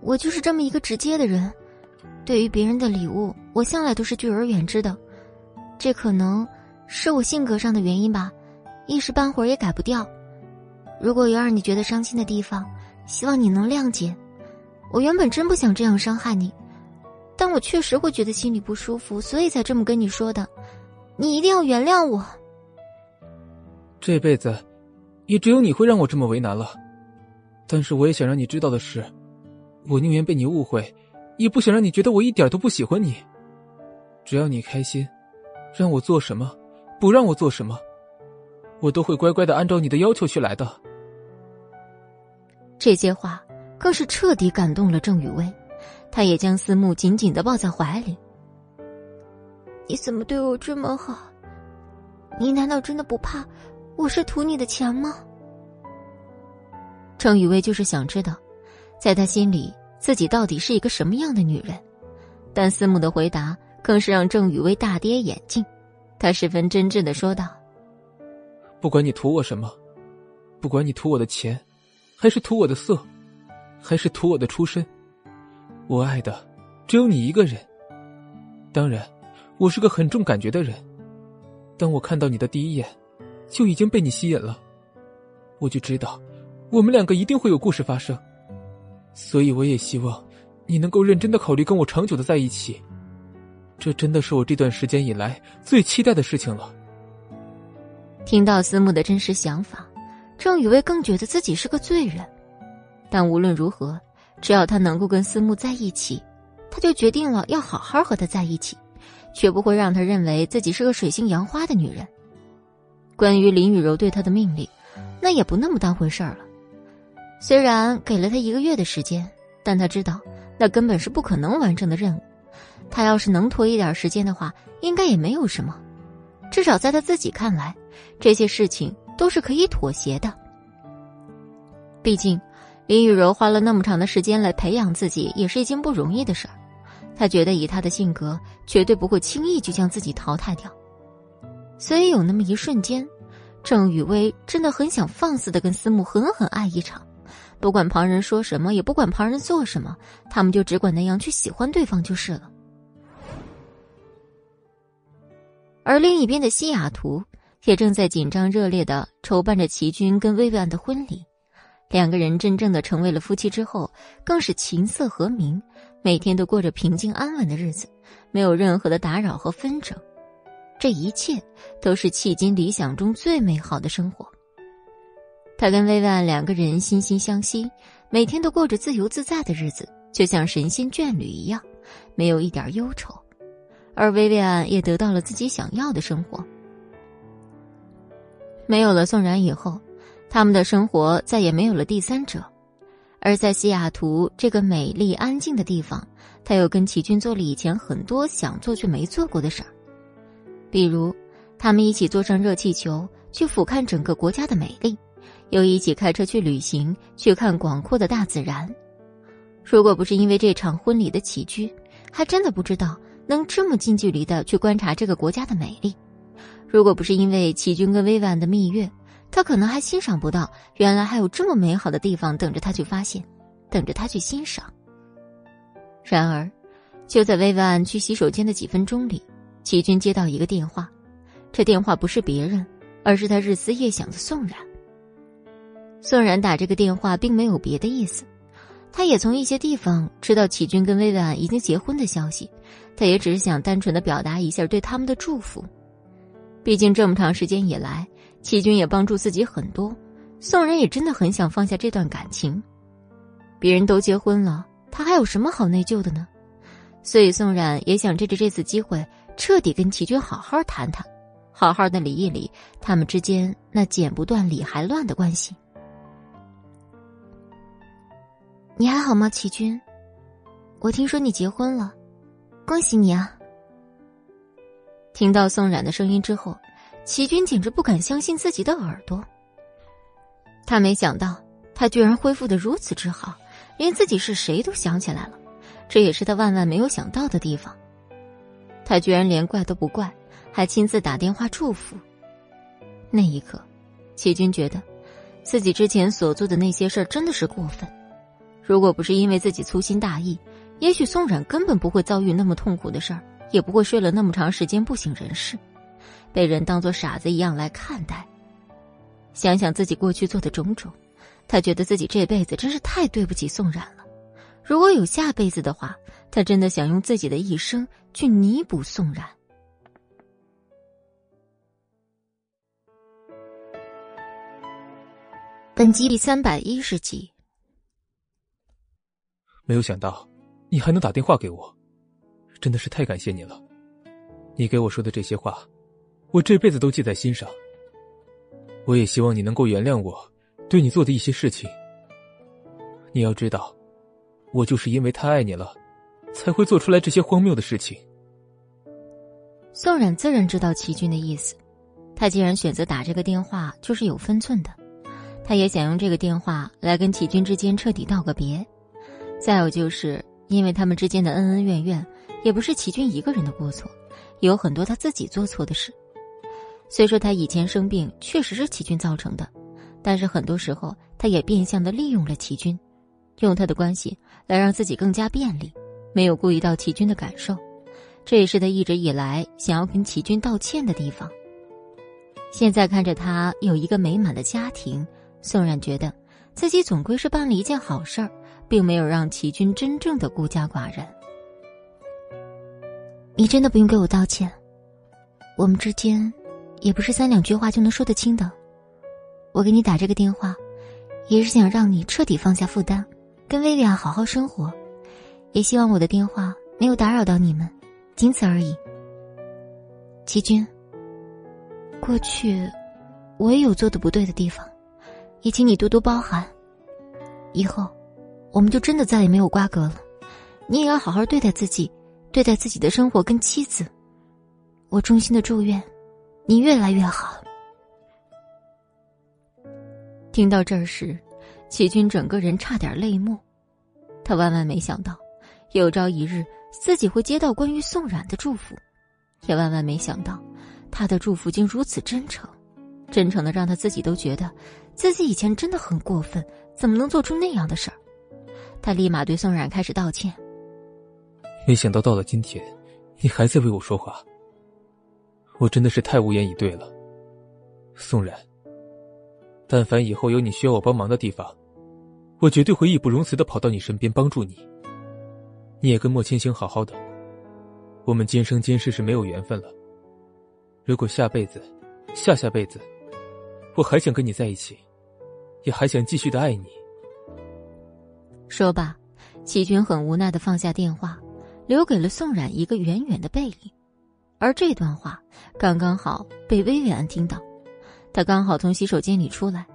我就是这么一个直接的人。对于别人的礼物，我向来都是拒而远之的。这可能是我性格上的原因吧，一时半会儿也改不掉。如果有让你觉得伤心的地方，希望你能谅解。我原本真不想这样伤害你，但我确实会觉得心里不舒服，所以才这么跟你说的。你一定要原谅我。
这辈子，也只有你会让我这么为难了。但是我也想让你知道的是，我宁愿被你误会，也不想让你觉得我一点都不喜欢你。只要你开心，让我做什么，不让我做什么，我都会乖乖的按照你的要求去来的。
这些话更是彻底感动了郑雨薇，她也将思慕紧紧的抱在怀里。你怎么对我这么好？你难道真的不怕？我是图你的钱吗？程雨薇就是想知道，在他心里自己到底是一个什么样的女人。但思慕的回答更是让郑雨薇大跌眼镜。他十分真挚的说道：“
不管你图我什么，不管你图我的钱，还是图我的色，还是图我的出身，我爱的只有你一个人。当然，我是个很重感觉的人。当我看到你的第一眼。”就已经被你吸引了，我就知道，我们两个一定会有故事发生，所以我也希望，你能够认真的考虑跟我长久的在一起，这真的是我这段时间以来最期待的事情了。
听到思慕的真实想法，郑雨薇更觉得自己是个罪人。但无论如何，只要他能够跟思慕在一起，他就决定了要好好和他在一起，绝不会让他认为自己是个水性杨花的女人。关于林雨柔对他的命令，那也不那么当回事儿了。虽然给了他一个月的时间，但他知道那根本是不可能完成的任务。他要是能拖一点时间的话，应该也没有什么。至少在他自己看来，这些事情都是可以妥协的。毕竟，林雨柔花了那么长的时间来培养自己，也是一件不容易的事儿。他觉得以他的性格，绝对不会轻易就将自己淘汰掉。所以有那么一瞬间，郑雨薇真的很想放肆的跟思慕狠狠爱一场，不管旁人说什么，也不管旁人做什么，他们就只管那样去喜欢对方就是了。而另一边的西雅图也正在紧张热烈的筹办着齐军跟薇薇安的婚礼，两个人真正的成为了夫妻之后，更是琴瑟和鸣，每天都过着平静安稳的日子，没有任何的打扰和纷争，这一切都是迄今理想中最美好的生活。他跟薇薇安两个人心心相惜，每天都过着自由自在的日子，就像神仙眷侣一样，没有一点忧愁。而薇薇安也得到了自己想要的生活。没有了宋然以后，他们的生活再也没有了第三者。而在西雅图这个美丽安静的地方，他又跟齐军做了以前很多想做却没做过的事儿，比如他们一起坐上热气球去俯瞰整个国家的美丽，又一起开车去旅行去看广阔的大自然。如果不是因为这场婚礼的起居，还真的不知道。能这么近距离的去观察这个国家的美丽，如果不是因为齐军跟薇婉的蜜月，他可能还欣赏不到原来还有这么美好的地方等着他去发现，等着他去欣赏。然而，就在薇婉去洗手间的几分钟里，齐军接到一个电话，这电话不是别人，而是他日思夜想的宋然。宋然打这个电话并没有别的意思。他也从一些地方知道齐军跟薇薇安已经结婚的消息，他也只是想单纯的表达一下对他们的祝福。毕竟这么长时间以来，齐军也帮助自己很多，宋然也真的很想放下这段感情。别人都结婚了，他还有什么好内疚的呢？所以宋冉也想借着这次机会，彻底跟齐军好好谈谈，好好的理一理他们之间那剪不断理还乱的关系。你还好吗，齐军？我听说你结婚了，恭喜你啊！听到宋冉的声音之后，齐军简直不敢相信自己的耳朵。他没想到，他居然恢复的如此之好，连自己是谁都想起来了，这也是他万万没有想到的地方。他居然连怪都不怪，还亲自打电话祝福。那一刻，齐军觉得，自己之前所做的那些事儿真的是过分。如果不是因为自己粗心大意，也许宋冉根本不会遭遇那么痛苦的事儿，也不会睡了那么长时间不省人事，被人当做傻子一样来看待。想想自己过去做的种种，他觉得自己这辈子真是太对不起宋冉了。如果有下辈子的话，他真的想用自己的一生去弥补宋冉。本集第三百一十集。
没有想到，你还能打电话给我，真的是太感谢你了。你给我说的这些话，我这辈子都记在心上。我也希望你能够原谅我对你做的一些事情。你要知道，我就是因为太爱你了，才会做出来这些荒谬的事情。
宋冉自然知道齐军的意思，他既然选择打这个电话，就是有分寸的。他也想用这个电话来跟齐军之间彻底道个别。再有就是，因为他们之间的恩恩怨怨，也不是齐军一个人的过错，有很多他自己做错的事。虽说他以前生病确实是齐军造成的，但是很多时候他也变相的利用了齐军，用他的关系来让自己更加便利，没有顾及到齐军的感受。这也是他一直以来想要跟齐军道歉的地方。现在看着他有一个美满的家庭，宋冉觉得自己总归是办了一件好事儿。并没有让齐军真正的孤家寡人。你真的不用给我道歉，我们之间也不是三两句话就能说得清的。我给你打这个电话，也是想让你彻底放下负担，跟薇薇安好好生活，也希望我的电话没有打扰到你们，仅此而已。齐军，过去我也有做的不对的地方，也请你多多包涵。以后，我们就真的再也没有瓜葛了。你也要好好对待自己，对待自己的生活跟妻子。我衷心的祝愿，你越来越好。听到这儿时，齐军整个人差点泪目。他万万没想到，有朝一日自己会接到关于宋冉的祝福，也万万没想到，他的祝福竟如此真诚，真诚的让他自己都觉得，自己以前真的很过分。怎么能做出那样的事儿？他立马对宋冉开始道歉。
没想到到了今天，你还在为我说话，我真的是太无言以对了。宋冉，但凡以后有你需要我帮忙的地方，我绝对会义不容辞的跑到你身边帮助你。你也跟莫千行好好的，我们今生今世是没有缘分了。如果下辈子、下下辈子，我还想跟你在一起。也还想继续的爱你。
说罢，齐军很无奈的放下电话，留给了宋冉一个远远的背影。而这段话刚刚好被薇薇安听到，她刚好从洗手间里出来，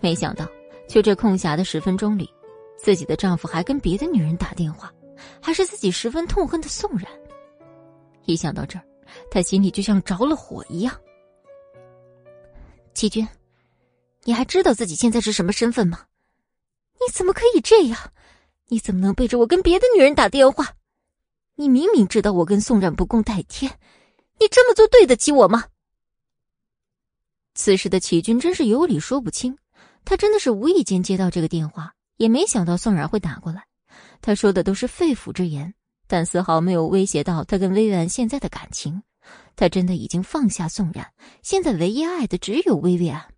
没想到就这空暇的十分钟里，自己的丈夫还跟别的女人打电话，还是自己十分痛恨的宋冉。一想到这儿，他心里就像着了火一样。齐军。你还知道自己现在是什么身份吗？你怎么可以这样？你怎么能背着我跟别的女人打电话？你明明知道我跟宋冉不共戴天，你这么做对得起我吗？此时的齐军真是有理说不清，他真的是无意间接到这个电话，也没想到宋冉会打过来。他说的都是肺腑之言，但丝毫没有威胁到他跟薇薇安现在的感情。他真的已经放下宋冉，现在唯一爱的只有薇薇安。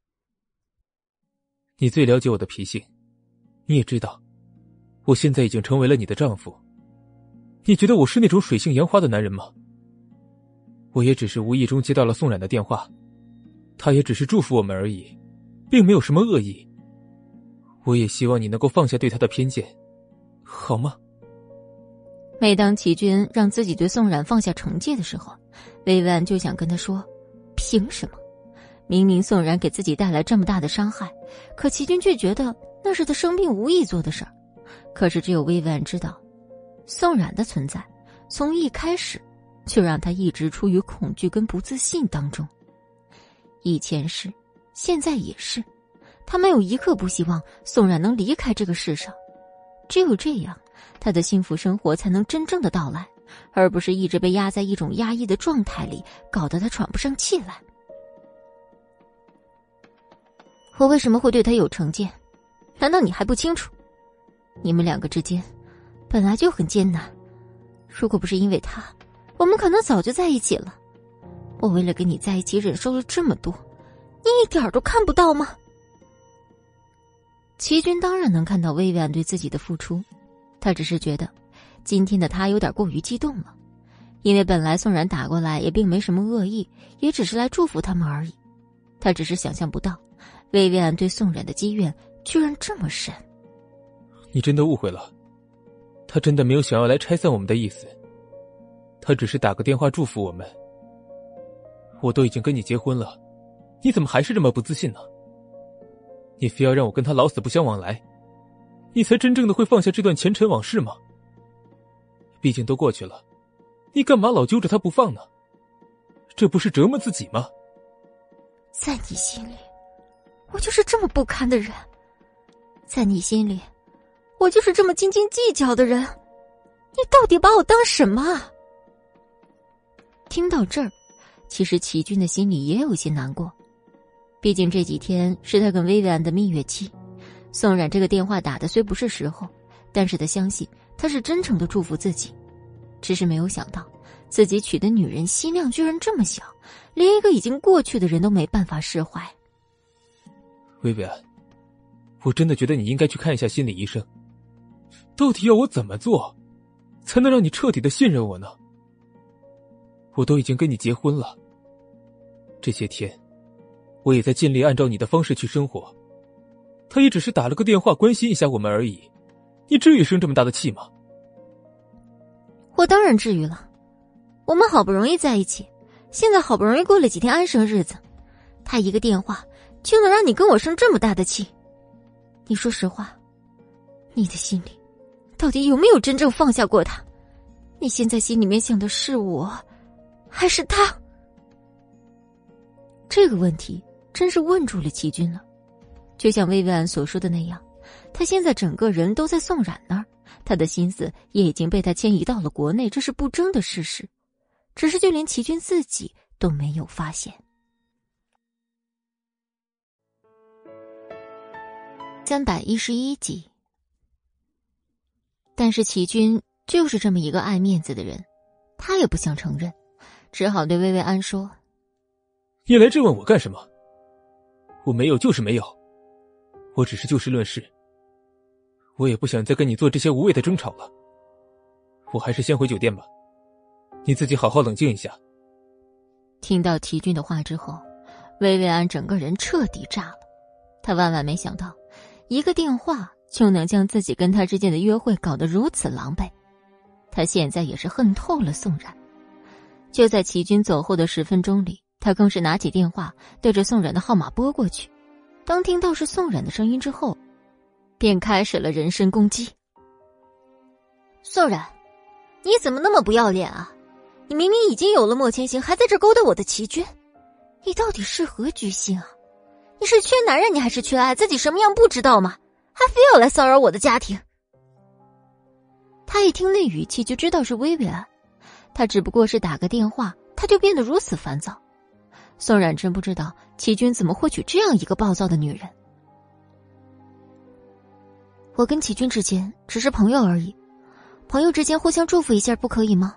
你最了解我的脾性，你也知道，我现在已经成为了你的丈夫。你觉得我是那种水性杨花的男人吗？我也只是无意中接到了宋冉的电话，他也只是祝福我们而已，并没有什么恶意。我也希望你能够放下对他的偏见，好吗？
每当齐军让自己对宋冉放下惩戒的时候，薇薇安就想跟他说：“凭什么？”明明宋冉给自己带来这么大的伤害，可齐军却觉得那是他生病无意做的事儿。可是只有薇薇安知道，宋冉的存在从一开始就让他一直处于恐惧跟不自信当中。以前是，现在也是，他没有一刻不希望宋冉能离开这个世上。只有这样，他的幸福生活才能真正的到来，而不是一直被压在一种压抑的状态里，搞得他喘不上气来。我为什么会对他有成见？难道你还不清楚？你们两个之间本来就很艰难，如果不是因为他，我们可能早就在一起了。我为了跟你在一起，忍受了这么多，你一点都看不到吗？齐军当然能看到薇薇安对自己的付出，他只是觉得今天的他有点过于激动了，因为本来宋然打过来也并没什么恶意，也只是来祝福他们而已。他只是想象不到。薇薇安对宋冉的积怨居然这么深，
你真的误会了，他真的没有想要来拆散我们的意思，他只是打个电话祝福我们。我都已经跟你结婚了，你怎么还是这么不自信呢？你非要让我跟他老死不相往来，你才真正的会放下这段前尘往事吗？毕竟都过去了，你干嘛老揪着他不放呢？这不是折磨自己吗？
在你心里。我就是这么不堪的人，在你心里，我就是这么斤斤计较的人，你到底把我当什么？听到这儿，其实齐军的心里也有些难过，毕竟这几天是他跟薇薇安的蜜月期。宋冉这个电话打的虽不是时候，但是他相信他是真诚的祝福自己，只是没有想到自己娶的女人心量居然这么小，连一个已经过去的人都没办法释怀。
薇薇安，我真的觉得你应该去看一下心理医生。到底要我怎么做，才能让你彻底的信任我呢？我都已经跟你结婚了，这些天，我也在尽力按照你的方式去生活。他也只是打了个电话关心一下我们而已，你至于生这么大的气吗？
我当然至于了，我们好不容易在一起，现在好不容易过了几天安生日子，他一个电话就能让你跟我生这么大的气？你说实话，你的心里到底有没有真正放下过他？你现在心里面想的是我，还是他？这个问题真是问住了齐军了。就像薇薇安所说的那样，他现在整个人都在宋冉那儿，他的心思也已经被他迁移到了国内，这是不争的事实。只是就连齐军自己都没有发现。三百一十一集。但是齐军就是这么一个爱面子的人，他也不想承认，只好对薇薇安说：“
你来质问我干什么？我没有就是没有。”我只是就事论事，我也不想再跟你做这些无谓的争吵了。我还是先回酒店吧，你自己好好冷静一下。
听到齐军的话之后，薇薇安整个人彻底炸了。他万万没想到，一个电话就能将自己跟他之间的约会搞得如此狼狈。他现在也是恨透了宋冉。就在齐军走后的十分钟里，他更是拿起电话对着宋冉的号码拨过去。当听到是宋冉的声音之后，便开始了人身攻击。宋冉，你怎么那么不要脸啊？你明明已经有了莫千行，还在这勾搭我的齐军，你到底是何居心啊？你是缺男人，你还是缺爱？自己什么样不知道吗？还非要来骚扰我的家庭？他一听那语气就知道是薇薇安，他只不过是打个电话，他就变得如此烦躁。宋冉真不知道齐军怎么会娶这样一个暴躁的女人。我跟齐军之间只是朋友而已，朋友之间互相祝福一下不可以吗？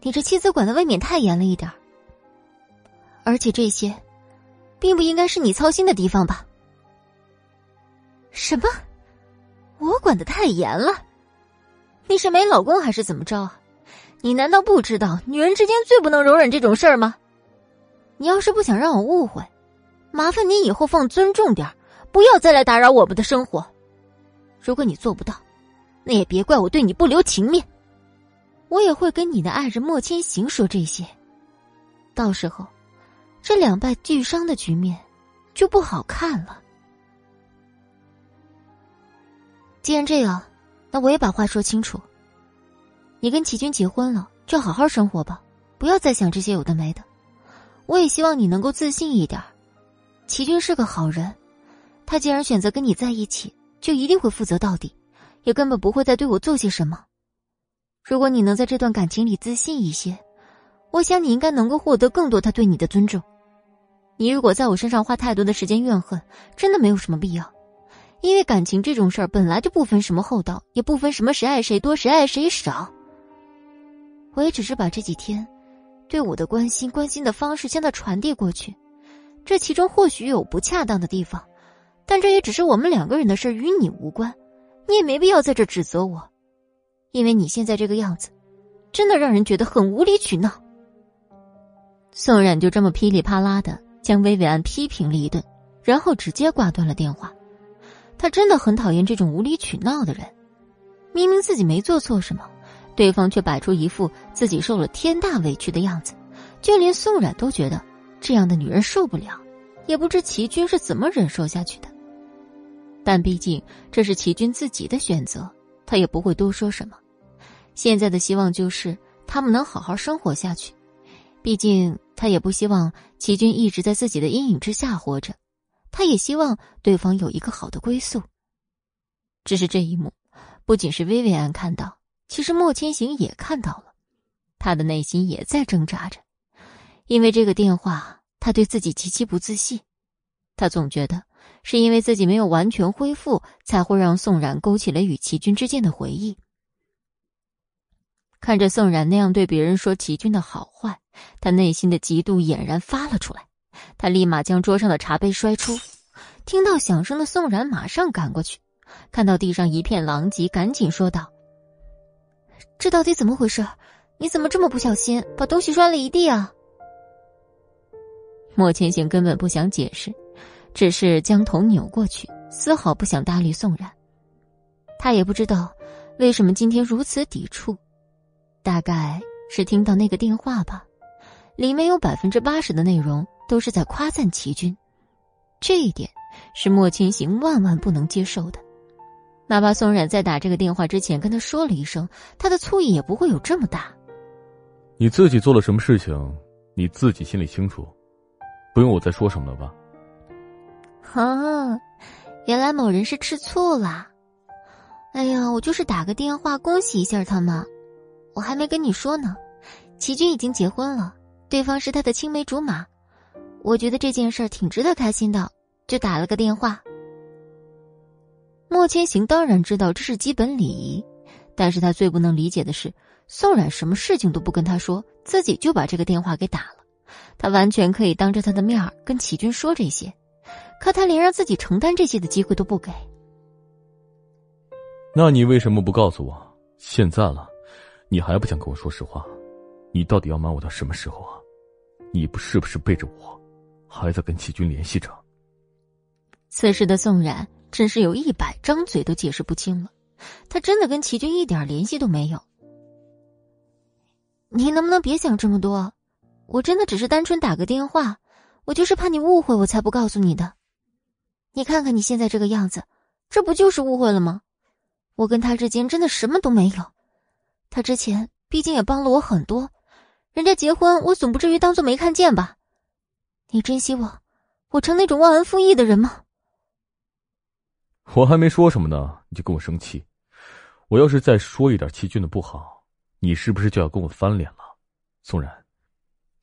你这妻子管的未免太严了一点而且这些，并不应该是你操心的地方吧？什么？我管的太严了？你是没老公还是怎么着啊？你难道不知道女人之间最不能容忍这种事儿吗？你要是不想让我误会，麻烦你以后放尊重点不要再来打扰我们的生活。如果你做不到，那也别怪我对你不留情面。我也会跟你的爱人莫千行说这些。到时候，这两败俱伤的局面就不好看了。既然这样，那我也把话说清楚。你跟齐军结婚了，就好好生活吧，不要再想这些有的没的。我也希望你能够自信一点，齐军是个好人，他既然选择跟你在一起，就一定会负责到底，也根本不会再对我做些什么。如果你能在这段感情里自信一些，我想你应该能够获得更多他对你的尊重。你如果在我身上花太多的时间怨恨，真的没有什么必要，因为感情这种事儿本来就不分什么厚道，也不分什么谁爱谁多谁爱谁少。我也只是把这几天。对我的关心，关心的方式向他传递过去，这其中或许有不恰当的地方，但这也只是我们两个人的事与你无关，你也没必要在这指责我，因为你现在这个样子，真的让人觉得很无理取闹。宋冉就这么噼里啪啦的将薇薇安批评了一顿，然后直接挂断了电话。他真的很讨厌这种无理取闹的人，明明自己没做错什么。对方却摆出一副自己受了天大委屈的样子，就连宋冉都觉得这样的女人受不了，也不知齐军是怎么忍受下去的。但毕竟这是齐军自己的选择，他也不会多说什么。现在的希望就是他们能好好生活下去，毕竟他也不希望齐军一直在自己的阴影之下活着，他也希望对方有一个好的归宿。只是这一幕，不仅是薇薇安看到。其实莫千行也看到了，他的内心也在挣扎着，因为这个电话，他对自己极其不自信。他总觉得是因为自己没有完全恢复，才会让宋冉勾起了与齐军之间的回忆。看着宋冉那样对别人说齐军的好坏，他内心的嫉妒俨然发了出来。他立马将桌上的茶杯摔出，听到响声的宋冉马上赶过去，看到地上一片狼藉，赶紧说道：“这到底怎么回事？你怎么这么不小心，把东西摔了一地啊？”莫千行根本不想解释，只是将头扭过去，丝毫不想搭理宋冉。他也不知道为什么今天如此抵触，大概是听到那个电话吧，里面有百分之八十的内容都是在夸赞齐军，这一点是莫千行万万不能接受的。哪怕宋冉在打这个电话之前跟他说了一声，他的醋意也不会有这么大。
你自己做了什么事情，你自己心里清楚。不用我再说什么了吧？
啊，原来某人是吃醋了。哎呀，我就是打个电话恭喜一下他嘛。我还没跟你说呢，齐军已经结婚了，对方是他的青梅竹马。我觉得这件事挺值得开心的，就打了个电话。莫千行当然知道这是基本礼仪，但是他最不能理解的是，宋冉什么事情都不跟他说，自己就把这个电话给打了。他完全可以当着他的面跟齐军说这些，可他连让自己承担这些的机会都不给。
那你为什么不告诉我？现在了，你还不想跟我说实话？你到底要瞒我到什么时候啊？你不是不是背着我，还在跟齐军联系着？
此时的宋冉真是有一百张嘴都解释不清了，他真的跟齐军一点联系都没有。你能不能别想这么多？我真的只是单纯打个电话，我就是怕你误会，我才不告诉你的。你看看你现在这个样子，这不就是误会了吗？我跟他之间真的什么都没有，他之前毕竟也帮了我很多，人家结婚我总不至于当做没看见吧？你真希望我成那种忘恩负义的人吗？
我还没说什么呢，你就跟我生气？我要是再说一点齐俊的不好，你是不是就要跟我翻脸了？宋然。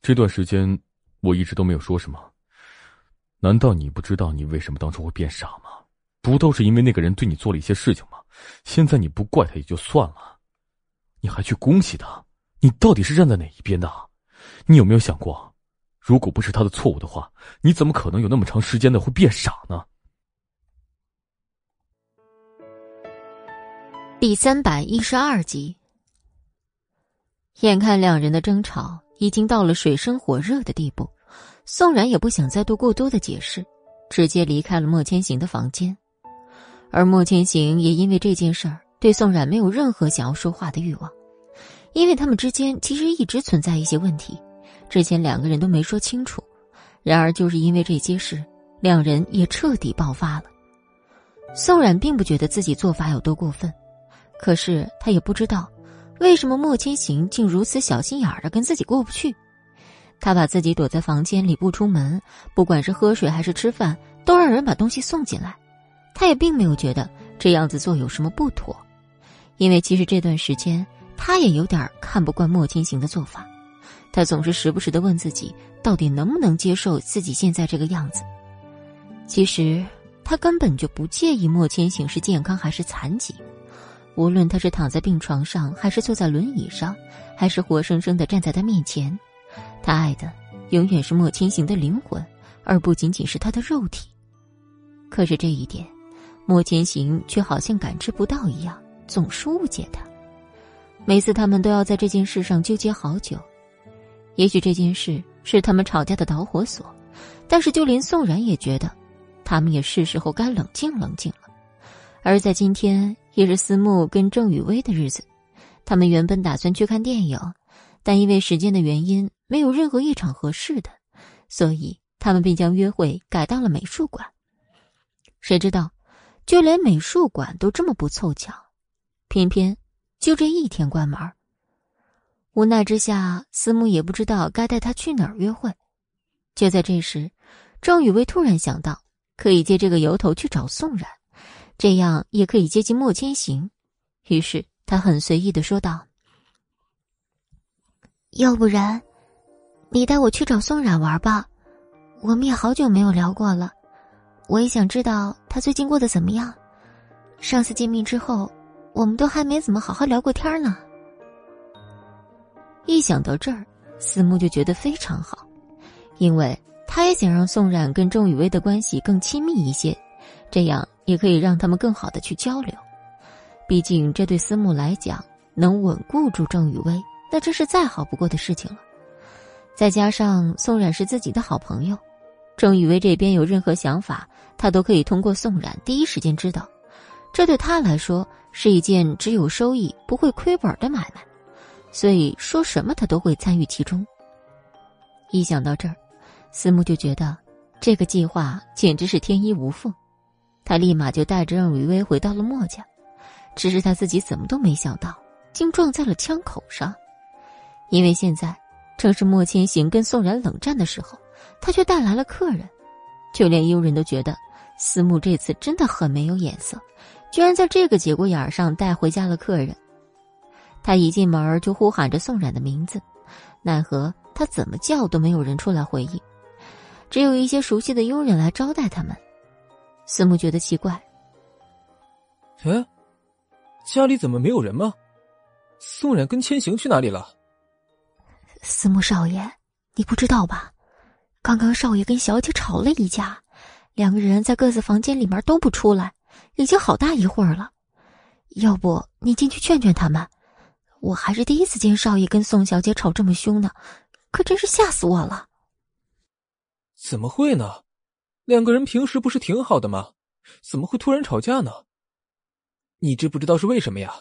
这段时间，我一直都没有说什么。难道你不知道你为什么当初会变傻吗？不都是因为那个人对你做了一些事情吗？现在你不怪他也就算了，你还去恭喜他，你到底是站在哪一边的？你有没有想过，如果不是他的错误的话，你怎么可能有那么长时间的会变傻呢？
第三百一十二集，眼看两人的争吵。已经到了水深火热的地步，宋然也不想再多过多的解释，直接离开了莫千行的房间。而莫千行也因为这件事儿对宋冉没有任何想要说话的欲望，因为他们之间其实一直存在一些问题，之前两个人都没说清楚。然而就是因为这些事，两人也彻底爆发了。宋冉并不觉得自己做法有多过分，可是他也不知道。为什么莫千行竟如此小心眼儿的跟自己过不去？他把自己躲在房间里不出门，不管是喝水还是吃饭，都让人把东西送进来。他也并没有觉得这样子做有什么不妥，因为其实这段时间他也有点看不惯莫千行的做法。他总是时不时的问自己，到底能不能接受自己现在这个样子？其实他根本就不介意莫千行是健康还是残疾。无论他是躺在病床上，还是坐在轮椅上，还是活生生的站在他面前，他爱的永远是莫千行的灵魂，而不仅仅是他的肉体。可是这一点，莫千行却好像感知不到一样，总是误解他。每次他们都要在这件事上纠结好久，也许这件事是他们吵架的导火索，但是就连宋然也觉得，他们也是时候该冷静冷静了。而在今天。也是思慕跟郑雨薇的日子，他们原本打算去看电影，但因为时间的原因，没有任何一场合适的，所以他们便将约会改到了美术馆。谁知道，就连美术馆都这么不凑巧，偏偏就这一天关门。无奈之下，思慕也不知道该带他去哪儿约会。就在这时，郑雨薇突然想到，可以借这个由头去找宋冉。这样也可以接近莫千行，于是他很随意的说道：“要不然，你带我去找宋冉玩吧，我们也好久没有聊过了，我也想知道他最近过得怎么样。上次见面之后，我们都还没怎么好好聊过天呢。”一想到这儿，思慕就觉得非常好，因为他也想让宋冉跟郑雨薇的关系更亲密一些。这样也可以让他们更好的去交流。毕竟这对思慕来讲，能稳固住郑雨薇，那真是再好不过的事情了。再加上宋冉是自己的好朋友，郑雨薇这边有任何想法，他都可以通过宋冉第一时间知道。这对他来说是一件只有收益不会亏本的买卖，所以说什么他都会参与其中。一想到这儿，思慕就觉得这个计划简直是天衣无缝，他立马就带着让吕薇回到了墨家。只是他自己怎么都没想到，竟撞在了枪口上，因为现在正是莫千行跟宋然冷战的时候，他却带来了客人，就连佣人都觉得思慕这次真的很没有眼色，居然在这个节骨眼上带回家了客人。他一进门就呼喊着宋冉的名字，奈何他怎么叫都没有人出来回应，只有一些熟悉的佣人来招待他们。思慕觉得奇怪，
哎。家里怎么没有人吗？宋冉跟千行去哪里了？
思慕少爷，你不知道吧？刚刚少爷跟小姐吵了一架，两个人在各自房间里面都不出来，已经好大一会儿了。要不你进去劝劝他们？我还是第一次见少爷跟宋小姐吵这么凶呢，可真是吓死我了。
怎么会呢？两个人平时不是挺好的吗？怎么会突然吵架呢？你知不知道是为什么呀？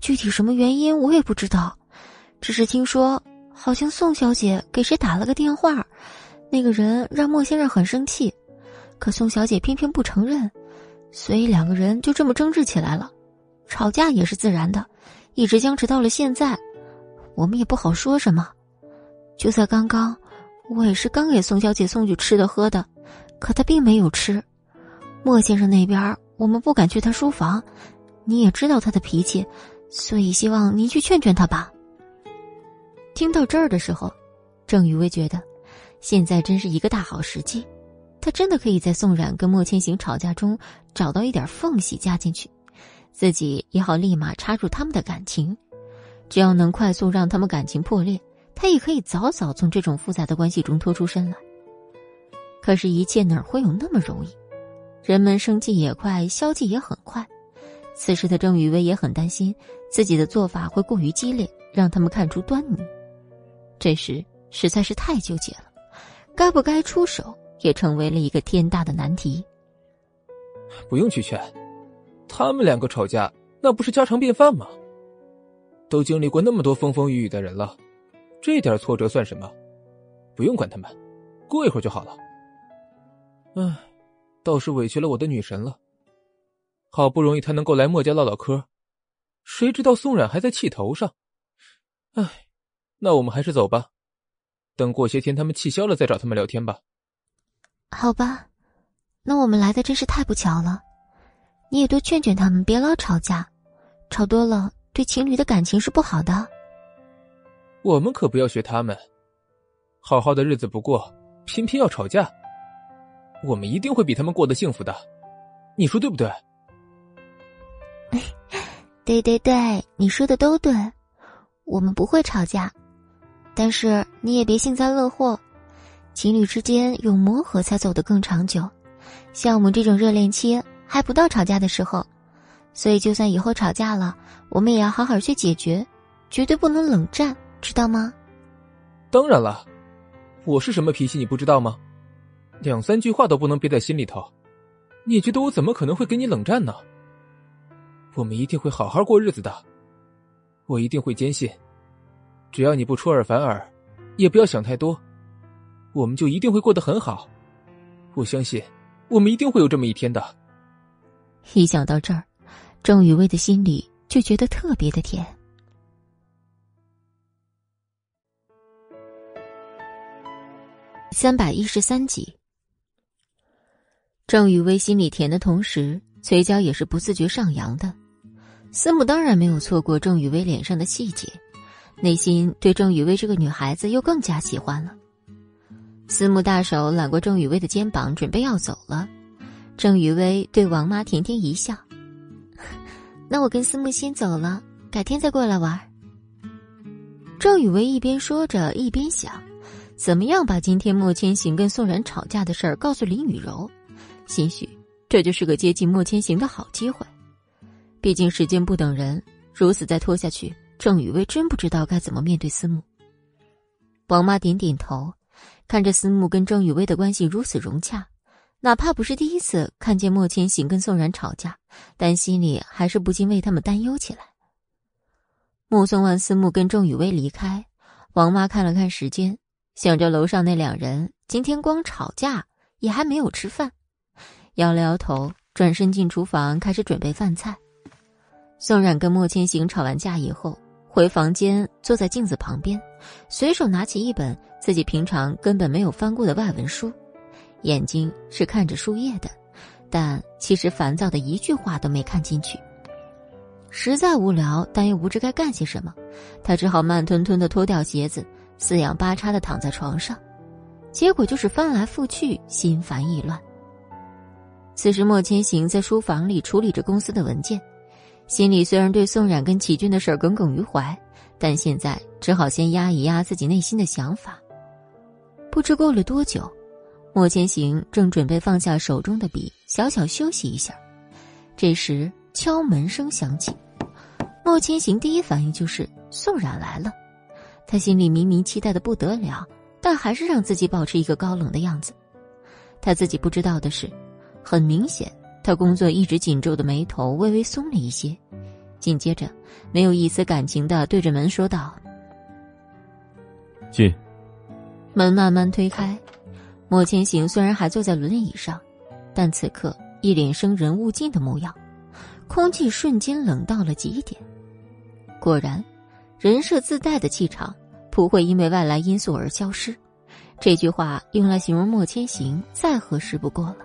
具体什么原因我也不知道，只是听说好像宋小姐给谁打了个电话，那个人让莫先生很生气，可宋小姐偏偏不承认，所以两个人就这么争执起来了。吵架也是自然的，一直僵持到了现在，我们也不好说什么。就在刚刚，我也是刚给宋小姐送去吃的喝的，可她并没有吃。莫先生那边。我们不敢去他书房，你也知道他的脾气，所以希望您去劝劝他吧。听到这儿的时候，郑雨薇觉得，现在真是一个大好时机，他真的可以在宋冉跟莫千行吵架中找到一点缝隙加进去，自己也好立马插入他们的感情。只要能快速让他们感情破裂，他也可以早早从这种复杂的关系中脱出身来。可是，一切哪会有那么容易？人们生气也快，消气也很快。此时的郑雨薇也很担心自己的做法会过于激烈，让他们看出端倪。这时实在是太纠结了，该不该出手也成为了一个天大的难题。
不用去劝，他们两个吵架那不是家常便饭吗？都经历过那么多风风雨雨的人了，这点挫折算什么？不用管他们，过一会儿就好了。唉。倒是委屈了我的女神了。好不容易她能够来墨家唠唠嗑，谁知道宋冉还在气头上。唉，那我们还是走吧，等过些天他们气消了再找他们聊天吧。
好吧，那我们来的真是太不巧了。你也多劝劝他们，别老吵架，吵多了对情侣的感情是不好的。
我们可不要学他们，好好的日子不过，偏偏要吵架。我们一定会比他们过得幸福的，你说对不对？
对对对，你说的都对，我们不会吵架，但是你也别幸灾乐祸，情侣之间有磨合才走得更长久，像我们这种热恋期还不到吵架的时候，所以就算以后吵架了，我们也要好好去解决，绝对不能冷战，知道吗？
当然了，我是什么脾气你不知道吗？两三句话都不能憋在心里头，你觉得我怎么可能会跟你冷战呢？我们一定会好好过日子的，我一定会坚信，只要你不出尔反尔，也不要想太多，我们就一定会过得很好。我相信，我们一定会有这么一天的。
一想到这儿，郑雨薇的心里就觉得特别的甜。三百一十三集。郑雨薇心里甜的同时，嘴角也是不自觉上扬的。司母当然没有错过郑雨薇脸上的细节，内心对郑雨薇这个女孩子又更加喜欢了。司母大手揽过郑雨薇的肩膀，准备要走了。郑雨薇对王妈甜甜一笑：“ 那我跟司母先走了，改天再过来玩。”郑雨薇一边说着，一边想，怎么样把今天莫千行跟宋然吵架的事儿告诉林雨柔。兴许这就是个接近莫千行的好机会。毕竟时间不等人，如此再拖下去，郑雨薇真不知道该怎么面对思慕。王妈点点头，看着思慕跟郑雨薇的关系如此融洽，哪怕不是第一次看见莫千行跟宋冉吵架，但心里还是不禁为他们担忧起来。目送完思慕跟郑雨薇离开，王妈看了看时间，想着楼上那两人今天光吵架也还没有吃饭，摇了摇头，转身进厨房开始准备饭菜。宋冉跟莫千行吵完架以后，回房间坐在镜子旁边，随手拿起一本自己平常根本没有翻过的外文书，眼睛是看着书页的，但其实烦躁的一句话都没看进去。实在无聊，但又不知该干些什么，他只好慢吞吞的脱掉鞋子，四仰八叉的躺在床上，结果就是翻来覆去，心烦意乱。此时，莫千行在书房里处理着公司的文件。心里虽然对宋冉跟齐军的事儿耿耿于怀，但现在只好先压一压自己内心的想法。不知过了多久，莫千行正准备放下手中的笔，小小休息一下，这时敲门声响起。莫千行第一反应就是宋冉来了，他心里明明期待的不得了，但还是让自己保持一个高冷的样子。他自己不知道的是，很明显。他工作一直紧皱的眉头微微松了一些，紧接着没有一丝感情的对着门说道：“
进。”
门慢慢推开，莫千行虽然还坐在轮椅上，但此刻一脸生人勿近的模样，空气瞬间冷到了极点。果然，人设自带的气场不会因为外来因素而消失，这句话用来形容莫千行再合适不过了。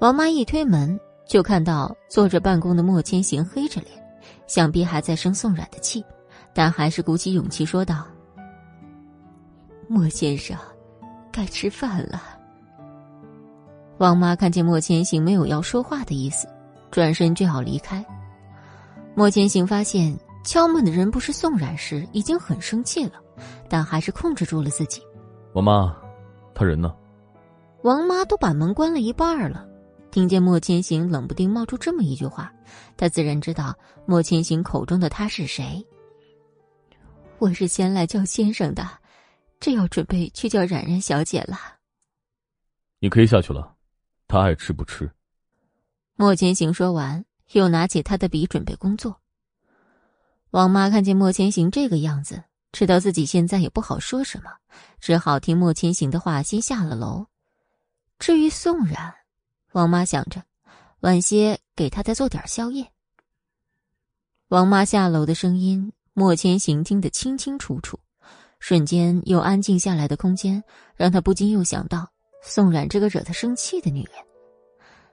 王妈一推门，就看到坐着办公的莫千行，黑着脸，想必还在生宋冉的气，但还是鼓起勇气说道：“莫先生，该吃饭了。”王妈看见莫千行没有要说话的意思，转身就要离开。莫千行发现敲门的人不是宋冉时，已经很生气了，但还是控制住了自己。
王妈，他人呢？
王妈都把门关了一半了。听见莫千行冷不丁冒出这么一句话，她自然知道莫千行口中的他是谁。我是先来叫先生的，这要准备去叫冉冉小姐了。
你可以下去了，他爱吃不吃。
莫千行说完，又拿起他的笔准备工作。王妈看见莫千行这个样子，知道自己现在也不好说什么，只好听莫千行的话，先下了楼。至于宋冉。王妈想着，晚些给他再做点宵夜。王妈下楼的声音，莫千行听得清清楚楚，瞬间又安静下来的空间，让他不禁又想到宋冉这个惹他生气的女人。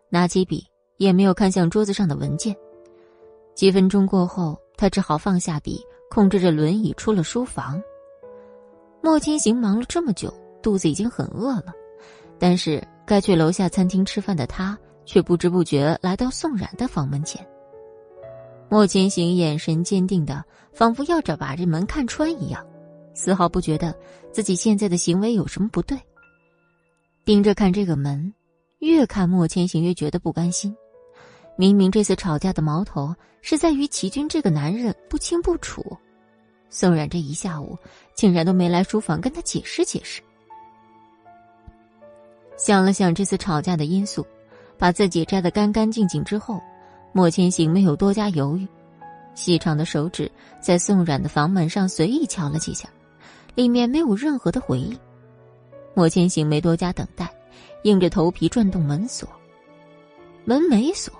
拿起笔，也没有看向桌子上的文件。几分钟过后，他只好放下笔，控制着轮椅出了书房。莫千行忙了这么久，肚子已经很饿了，但是。该去楼下餐厅吃饭的他，却不知不觉来到宋冉的房门前。莫千行眼神坚定的，仿佛要着把这门看穿一样，丝毫不觉得自己现在的行为有什么不对。盯着看这个门，越看莫千行越觉得不甘心。明明这次吵架的矛头是在于齐军这个男人不清不楚，宋冉这一下午竟然都没来书房跟他解释解释。想了想这次吵架的因素，把自己摘得干干净净之后，莫千行没有多加犹豫，细长的手指在宋冉的房门上随意敲了几下，里面没有任何的回应。莫千行没多加等待，硬着头皮转动门锁，门没锁。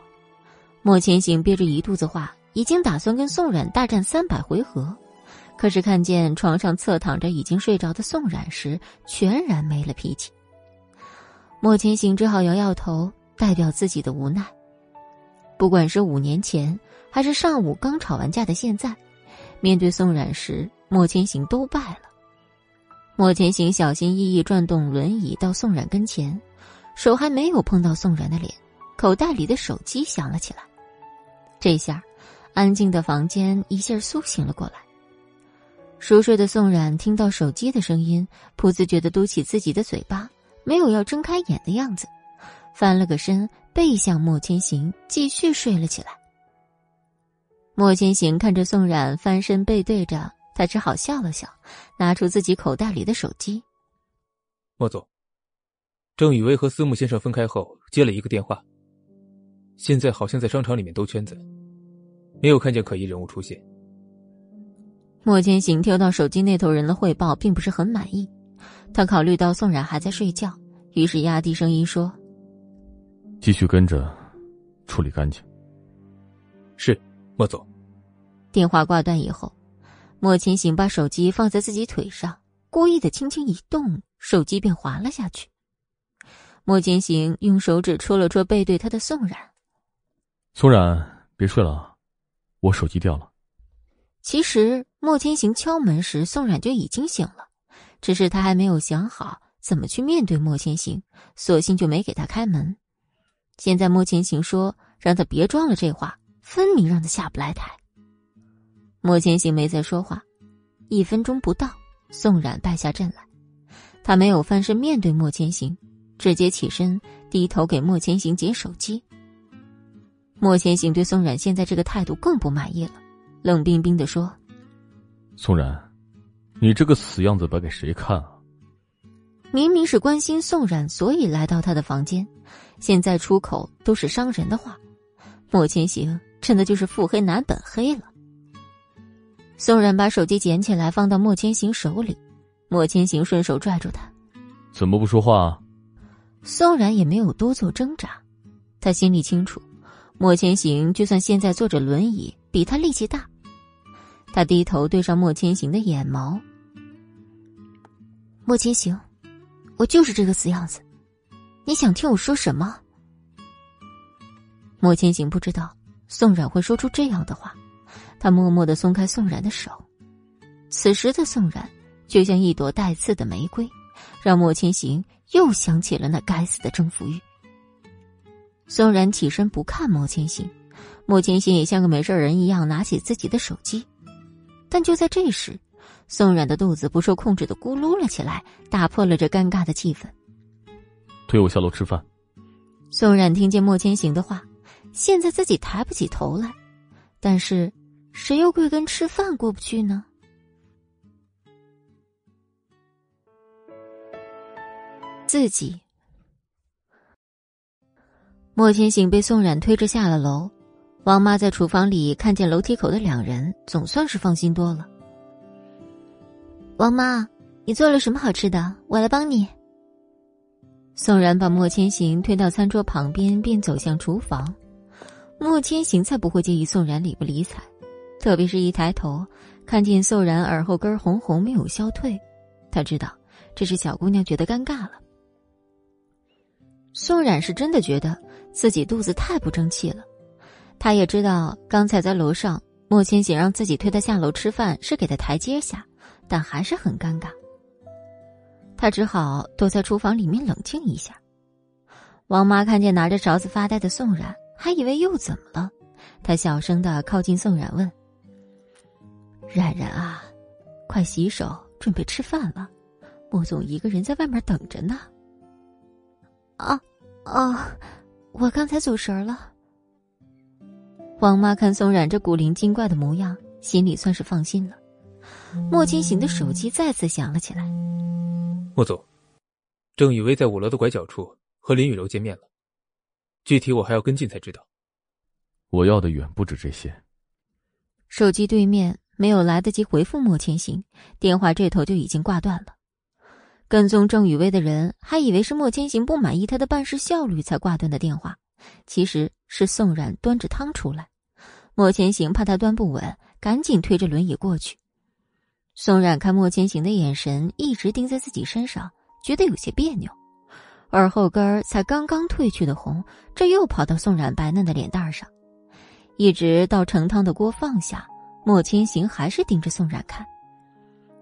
莫千行憋着一肚子话，已经打算跟宋冉大战三百回合，可是看见床上侧躺着已经睡着的宋冉时，全然没了脾气。莫千行只好摇摇头，代表自己的无奈。不管是五年前，还是上午刚吵完架的现在，面对宋冉时，莫千行都败了。莫千行小心翼翼转动轮椅到宋冉跟前，手还没有碰到宋冉的脸，口袋里的手机响了起来。这下，安静的房间一下苏醒了过来。熟睡的宋冉听到手机的声音，不自觉的嘟起自己的嘴巴。没有要睁开眼的样子，翻了个身，背向莫千行，继续睡了起来。莫千行看着宋冉翻身背对着他，只好笑了笑，拿出自己口袋里的手机。
莫总，郑雨薇和司慕先生分开后接了一个电话，现在好像在商场里面兜圈子，没有看见可疑人物出现。
莫千行听到手机那头人的汇报，并不是很满意。他考虑到宋冉还在睡觉，于是压低声音说：“
继续跟着，处理干净。”
是，莫总。
电话挂断以后，莫千行把手机放在自己腿上，故意的轻轻一动，手机便滑了下去。莫千行用手指戳了戳背对他的宋冉：“
宋冉，别睡了，我手机掉了。”
其实莫千行敲门时，宋冉就已经醒了。只是他还没有想好怎么去面对莫千行，索性就没给他开门。现在莫千行说让他别装了，这话分明让他下不来台。莫千行没再说话，一分钟不到，宋冉败下阵来。他没有翻身面对莫千行，直接起身低头给莫千行捡手机。莫千行对宋冉现在这个态度更不满意了，冷冰冰的说：“
宋冉。”你这个死样子摆给谁看啊？
明明是关心宋冉，所以来到他的房间，现在出口都是伤人的话。莫千行真的就是腹黑男本黑了。宋冉把手机捡起来放到莫千行手里，莫千行顺手拽住他，
怎么不说话？
宋冉也没有多做挣扎，他心里清楚，莫千行就算现在坐着轮椅，比他力气大。他低头对上莫千行的眼眸。莫千行，我就是这个死样子，你想听我说什么？莫千行不知道宋冉会说出这样的话，他默默的松开宋冉的手。此时的宋冉就像一朵带刺的玫瑰，让莫千行又想起了那该死的征服欲。宋冉起身不看莫千行，莫千行也像个没事人一样拿起自己的手机。但就在这时，宋冉的肚子不受控制的咕噜了起来，打破了这尴尬的气氛。
推我下楼吃饭。
宋冉听见莫千行的话，现在自己抬不起头来，但是谁又会跟吃饭过不去呢？自己。莫千行被宋冉推着下了楼。王妈在厨房里看见楼梯口的两人，总算是放心多了。王妈，你做了什么好吃的？我来帮你。宋然把莫千行推到餐桌旁边，便走向厨房。莫千行才不会介意宋然理不理睬，特别是一抬头看见宋然耳后根红红没有消退，他知道这是小姑娘觉得尴尬了。宋冉是真的觉得自己肚子太不争气了。他也知道刚才在楼上，莫千行让自己推他下楼吃饭是给他台阶下，但还是很尴尬。他只好躲在厨房里面冷静一下。王妈看见拿着勺子发呆的宋冉，还以为又怎么了，她小声的靠近宋冉问：“冉冉啊，快洗手，准备吃饭了。莫总一个人在外面等着呢。”啊，哦，我刚才走神了。王妈看宋冉这古灵精怪的模样，心里算是放心了。莫千行的手机再次响了起来。
莫总，郑雨薇在五楼的拐角处和林雨柔见面了，具体我还要跟进才知道。
我要的远不止这些。
手机对面没有来得及回复莫千行，电话这头就已经挂断了。跟踪郑雨薇的人还以为是莫千行不满意他的办事效率才挂断的电话。其实是宋冉端着汤出来，莫千行怕他端不稳，赶紧推着轮椅过去。宋冉看莫千行的眼神一直盯在自己身上，觉得有些别扭，耳后根才刚刚褪去的红，这又跑到宋冉白嫩的脸蛋上。一直到盛汤的锅放下，莫千行还是盯着宋冉看。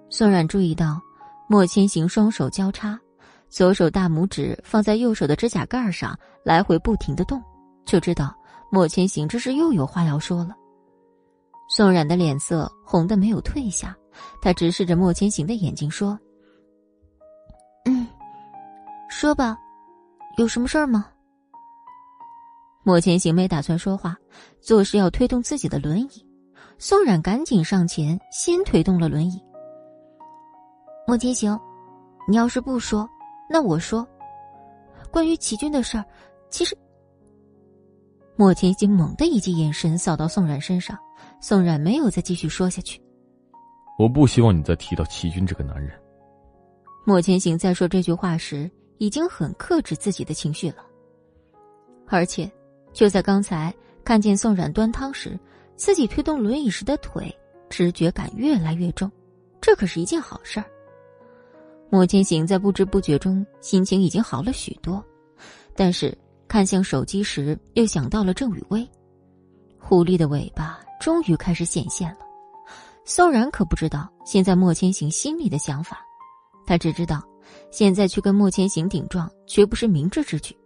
宋冉注意到莫千行双手交叉。左手大拇指放在右手的指甲盖上，来回不停的动，就知道莫千行这是又有话要说了。宋冉的脸色红的没有退下，他直视着莫千行的眼睛说：“嗯，说吧，有什么事儿吗？”莫千行没打算说话，做事要推动自己的轮椅。宋冉赶紧上前，先推动了轮椅。莫千行，你要是不说，那我说。关于齐军的事儿，其实……莫千行猛地一记眼神扫到宋冉身上，宋冉没有再继续说下去。
我不希望你再提到齐军这个男人。
莫千行在说这句话时，已经很克制自己的情绪了。而且，就在刚才看见宋冉端汤时，自己推动轮椅时的腿直觉感越来越重，这可是一件好事儿。莫千行在不知不觉中心情已经好了许多，但是看向手机时又想到了郑雨薇，狐狸的尾巴终于开始显现了。宋然可不知道现在莫千行心里的想法，他只知道现在去跟莫千行顶撞绝不是明智之举。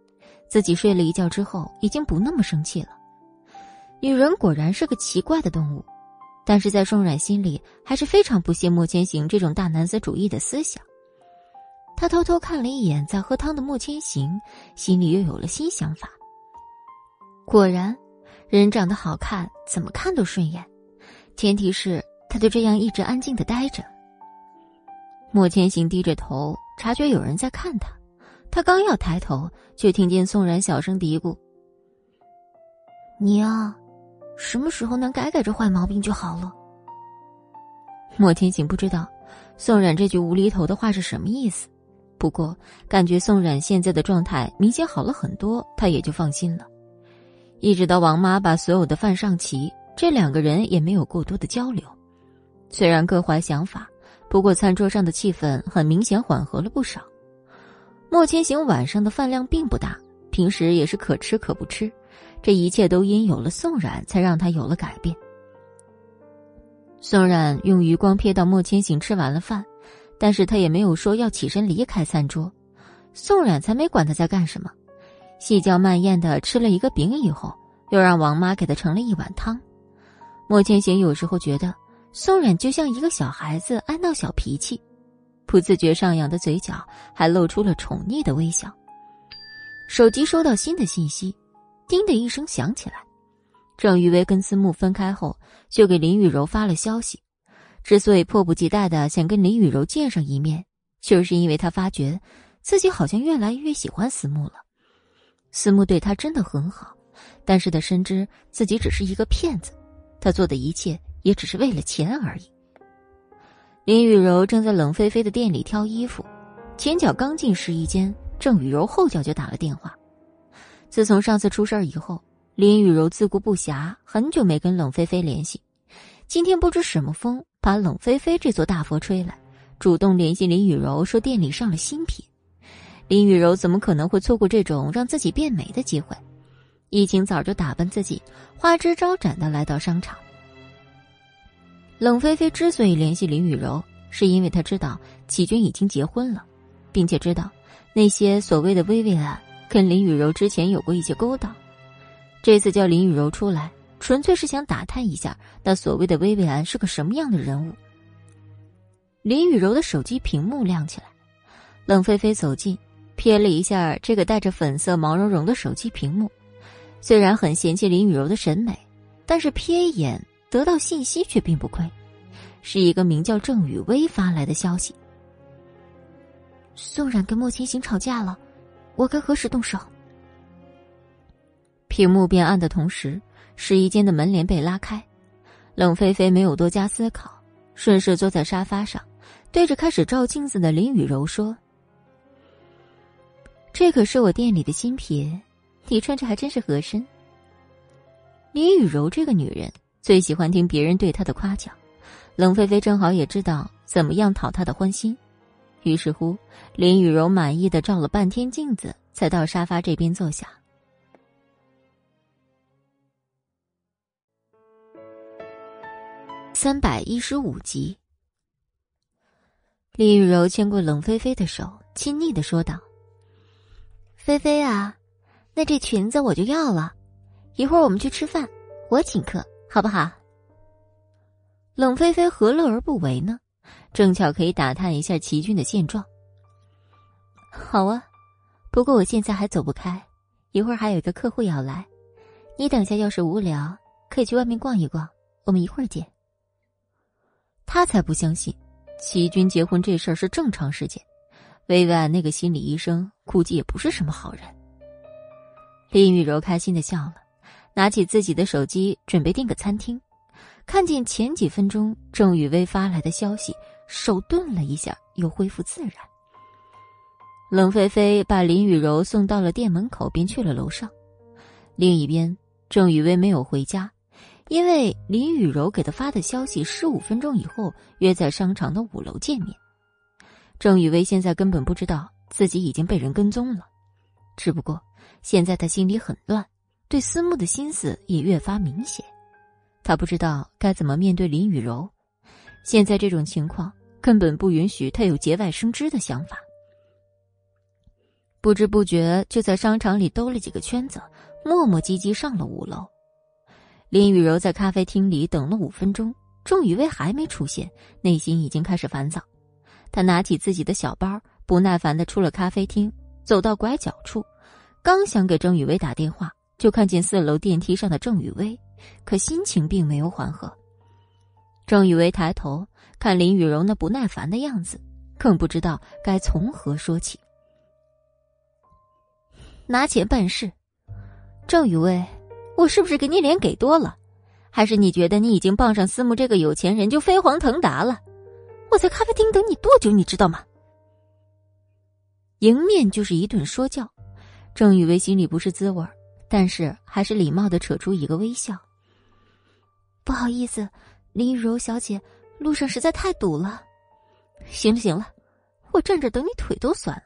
自己睡了一觉之后已经不那么生气了。女人果然是个奇怪的动物，但是在宋冉心里还是非常不屑莫千行这种大男子主义的思想。他偷偷看了一眼在喝汤的莫千行，心里又有了新想法。果然，人长得好看，怎么看都顺眼，前提是他就这样一直安静的待着。莫千行低着头，察觉有人在看他，他刚要抬头，却听见宋然小声嘀咕：“你啊，什么时候能改改这坏毛病就好了。”莫千行不知道宋冉这句无厘头的话是什么意思。不过，感觉宋冉现在的状态明显好了很多，他也就放心了。一直到王妈把所有的饭上齐，这两个人也没有过多的交流。虽然各怀想法，不过餐桌上的气氛很明显缓和了不少。莫千行晚上的饭量并不大，平时也是可吃可不吃，这一切都因有了宋冉，才让他有了改变。宋冉用余光瞥到莫千行吃完了饭。但是他也没有说要起身离开餐桌，宋冉才没管他在干什么，细嚼慢咽的吃了一个饼以后，又让王妈给他盛了一碗汤。莫千行有时候觉得宋冉就像一个小孩子爱闹小脾气，不自觉上扬的嘴角还露出了宠溺的微笑。手机收到新的信息，叮的一声响起来，郑玉薇跟思慕分开后，就给林雨柔发了消息。之所以迫不及待的想跟林雨柔见上一面，就是因为他发觉自己好像越来越喜欢思慕了。思慕对他真的很好，但是他深知自己只是一个骗子，他做的一切也只是为了钱而已。林雨柔正在冷菲菲的店里挑衣服，前脚刚进试衣间，郑雨柔后脚就打了电话。自从上次出事以后，林雨柔自顾不暇，很久没跟冷菲菲联系。今天不知什么风。把冷菲菲这座大佛吹来，主动联系林雨柔说店里上了新品。林雨柔怎么可能会错过这种让自己变美的机会？一清早就打扮自己，花枝招展的来到商场。冷菲菲之所以联系林雨柔，是因为她知道启军已经结婚了，并且知道那些所谓的薇薇安跟林雨柔之前有过一些勾当。这次叫林雨柔出来。纯粹是想打探一下，那所谓的薇薇安是个什么样的人物。林雨柔的手机屏幕亮起来，冷菲菲走近，瞥了一下这个带着粉色毛茸茸的手机屏幕。虽然很嫌弃林雨柔的审美，但是瞥一眼得到信息却并不亏，是一个名叫郑雨薇发来的消息。宋冉跟莫千行吵架了，我该何时动手？屏幕变暗的同时。试衣间的门帘被拉开，冷菲菲没有多加思考，顺势坐在沙发上，对着开始照镜子的林雨柔说：“这可是我店里的新品，你穿着还真是合身。”林雨柔这个女人最喜欢听别人对她的夸奖，冷菲菲正好也知道怎么样讨她的欢心，于是乎，林雨柔满意的照了半天镜子，才到沙发这边坐下。三百一十五集，李雨柔牵过冷菲菲的手，亲昵的说道：“菲菲啊，那这裙子我就要了，一会儿我们去吃饭，我请客，好不好？”冷菲菲何乐而不为呢？正巧可以打探一下齐军的现状。好啊，不过我现在还走不开，一会儿还有一个客户要来，你等下要是无聊，可以去外面逛一逛。我们一会儿见。他才不相信，齐军结婚这事儿是正常事件。薇薇安那个心理医生估计也不是什么好人。林雨柔开心的笑了，拿起自己的手机准备订个餐厅，看见前几分钟郑雨薇发来的消息，手顿了一下，又恢复自然。冷菲菲把林雨柔送到了店门口，便去了楼上。另一边。郑雨薇没有回家，因为林雨柔给他发的消息，十五分钟以后约在商场的五楼见面。郑雨薇现在根本不知道自己已经被人跟踪了，只不过现在他心里很乱，对思慕的心思也越发明显。他不知道该怎么面对林雨柔，现在这种情况根本不允许他有节外生枝的想法。不知不觉就在商场里兜了几个圈子。磨磨唧唧上了五楼，林雨柔在咖啡厅里等了五分钟，郑雨薇还没出现，内心已经开始烦躁。她拿起自己的小包，不耐烦的出了咖啡厅，走到拐角处，刚想给郑雨薇打电话，就看见四楼电梯上的郑雨薇，可心情并没有缓和。郑雨薇抬头看林雨柔那不耐烦的样子，更不知道该从何说起。拿钱办事。郑雨薇，我是不是给你脸给多了？还是你觉得你已经傍上思慕这个有钱人就飞黄腾达了？我在咖啡厅等你多久，你知道吗？迎面就是一顿说教，郑雨薇心里不是滋味但是还是礼貌的扯出一个微笑。不好意思，林雨柔小姐，路上实在太堵了。行了行了，我站着等你腿都酸了，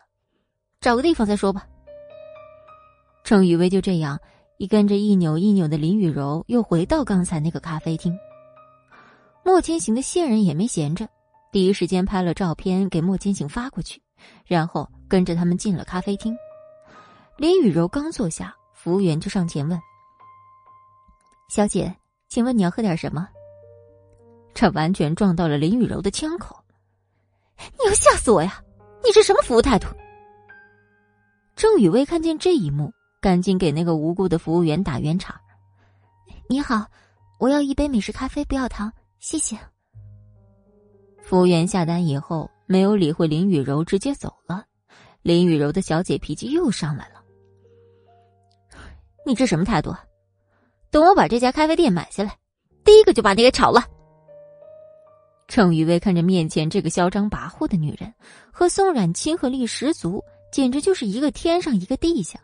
找个地方再说吧。郑雨薇就这样。一跟着一扭一扭的林雨柔又回到刚才那个咖啡厅。莫千行的线人也没闲着，第一时间拍了照片给莫千行发过去，然后跟着他们进了咖啡厅。林雨柔刚坐下，服务员就上前问：“小姐，请问你要喝点什么？”这完全撞到了林雨柔的枪口。你要吓死我呀！你是什么服务态度？郑雨薇看见这一幕。赶紧给那个无辜的服务员打圆场。你好，我要一杯美式咖啡，不要糖，谢谢。服务员下单以后，没有理会林雨柔，直接走了。林雨柔的小姐脾气又上来了。你这什么态度？等我把这家咖啡店买下来，第一个就把你给炒了。郑雨薇看着面前这个嚣张跋扈的女人，和宋冉亲和力十足，简直就是一个天上一个地下。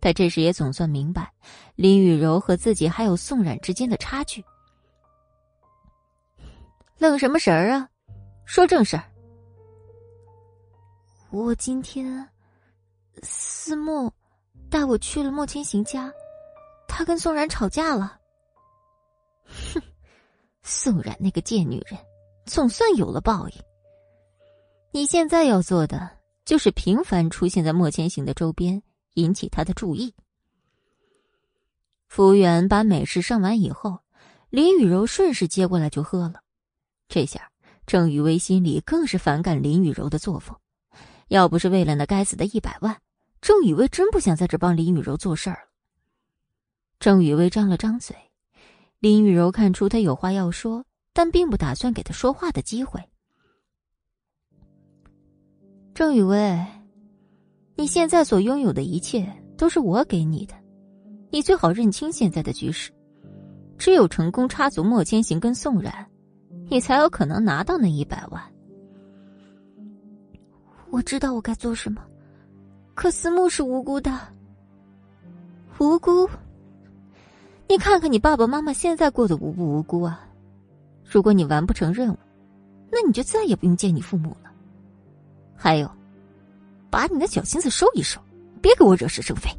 他这时也总算明白，林雨柔和自己还有宋冉之间的差距。愣什么神儿啊？说正事儿。我今天，思慕带我去了莫千行家，他跟宋冉吵架了。哼，宋冉那个贱女人，总算有了报应。你现在要做的，就是频繁出现在莫千行的周边。引起他的注意。服务员把美式上完以后，林雨柔顺势接过来就喝了。这下郑雨薇心里更是反感林雨柔的作风。要不是为了那该死的一百万，郑雨薇真不想在这帮林雨柔做事儿。郑雨薇张了张嘴，林雨柔看出他有话要说，但并不打算给他说话的机会。郑雨薇。你现在所拥有的一切都是我给你的，你最好认清现在的局势。只有成功插足莫千行跟宋冉，你才有可能拿到那一百万。我知道我该做什么，可思慕是无辜的。无辜？你看看你爸爸妈妈现在过得无不无辜啊！如果你完不成任务，那你就再也不用见你父母了。还有。把你的小心思收一收，别给我惹是生非。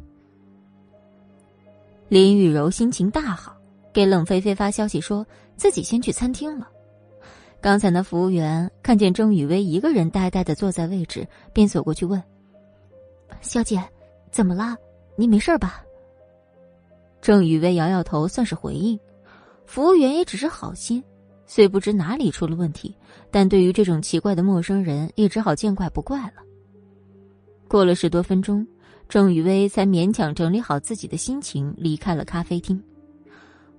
林雨柔心情大好，给冷菲菲发消息说自己先去餐厅了。刚才那服务员看见郑雨薇一个人呆呆的坐在位置，便走过去问：“小姐，怎么了？你没事吧？”郑雨薇摇摇头，算是回应。服务员也只是好心，虽不知哪里出了问题，但对于这种奇怪的陌生人，也只好见怪不怪了。过了十多分钟，郑雨薇才勉强整理好自己的心情，离开了咖啡厅。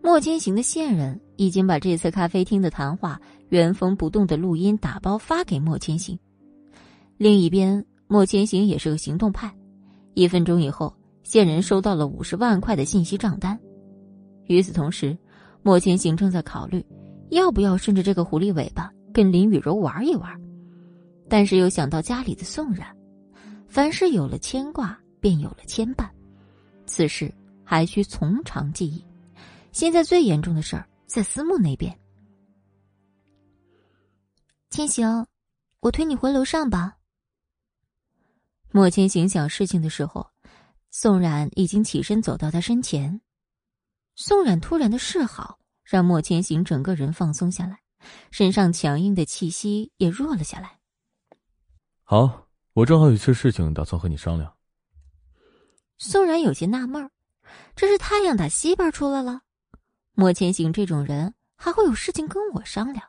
莫千行的线人已经把这次咖啡厅的谈话原封不动的录音打包发给莫千行。另一边，莫千行也是个行动派，一分钟以后，线人收到了五十万块的信息账单。与此同时，莫千行正在考虑要不要顺着这个狐狸尾巴跟林雨柔玩一玩，但是又想到家里的宋冉，凡事有了牵挂。便有了牵绊，此事还需从长计议。现在最严重的事儿在思慕那边。千行，我推你回楼上吧。莫千行想事情的时候，宋冉已经起身走到他身前。宋冉突然的示好，让莫千行整个人放松下来，身上强硬的气息也弱了下来。
好，我正好有些事情打算和你商量。
宋然有些纳闷儿，这是太阳打西边出来了？莫千行这种人还会有事情跟我商量？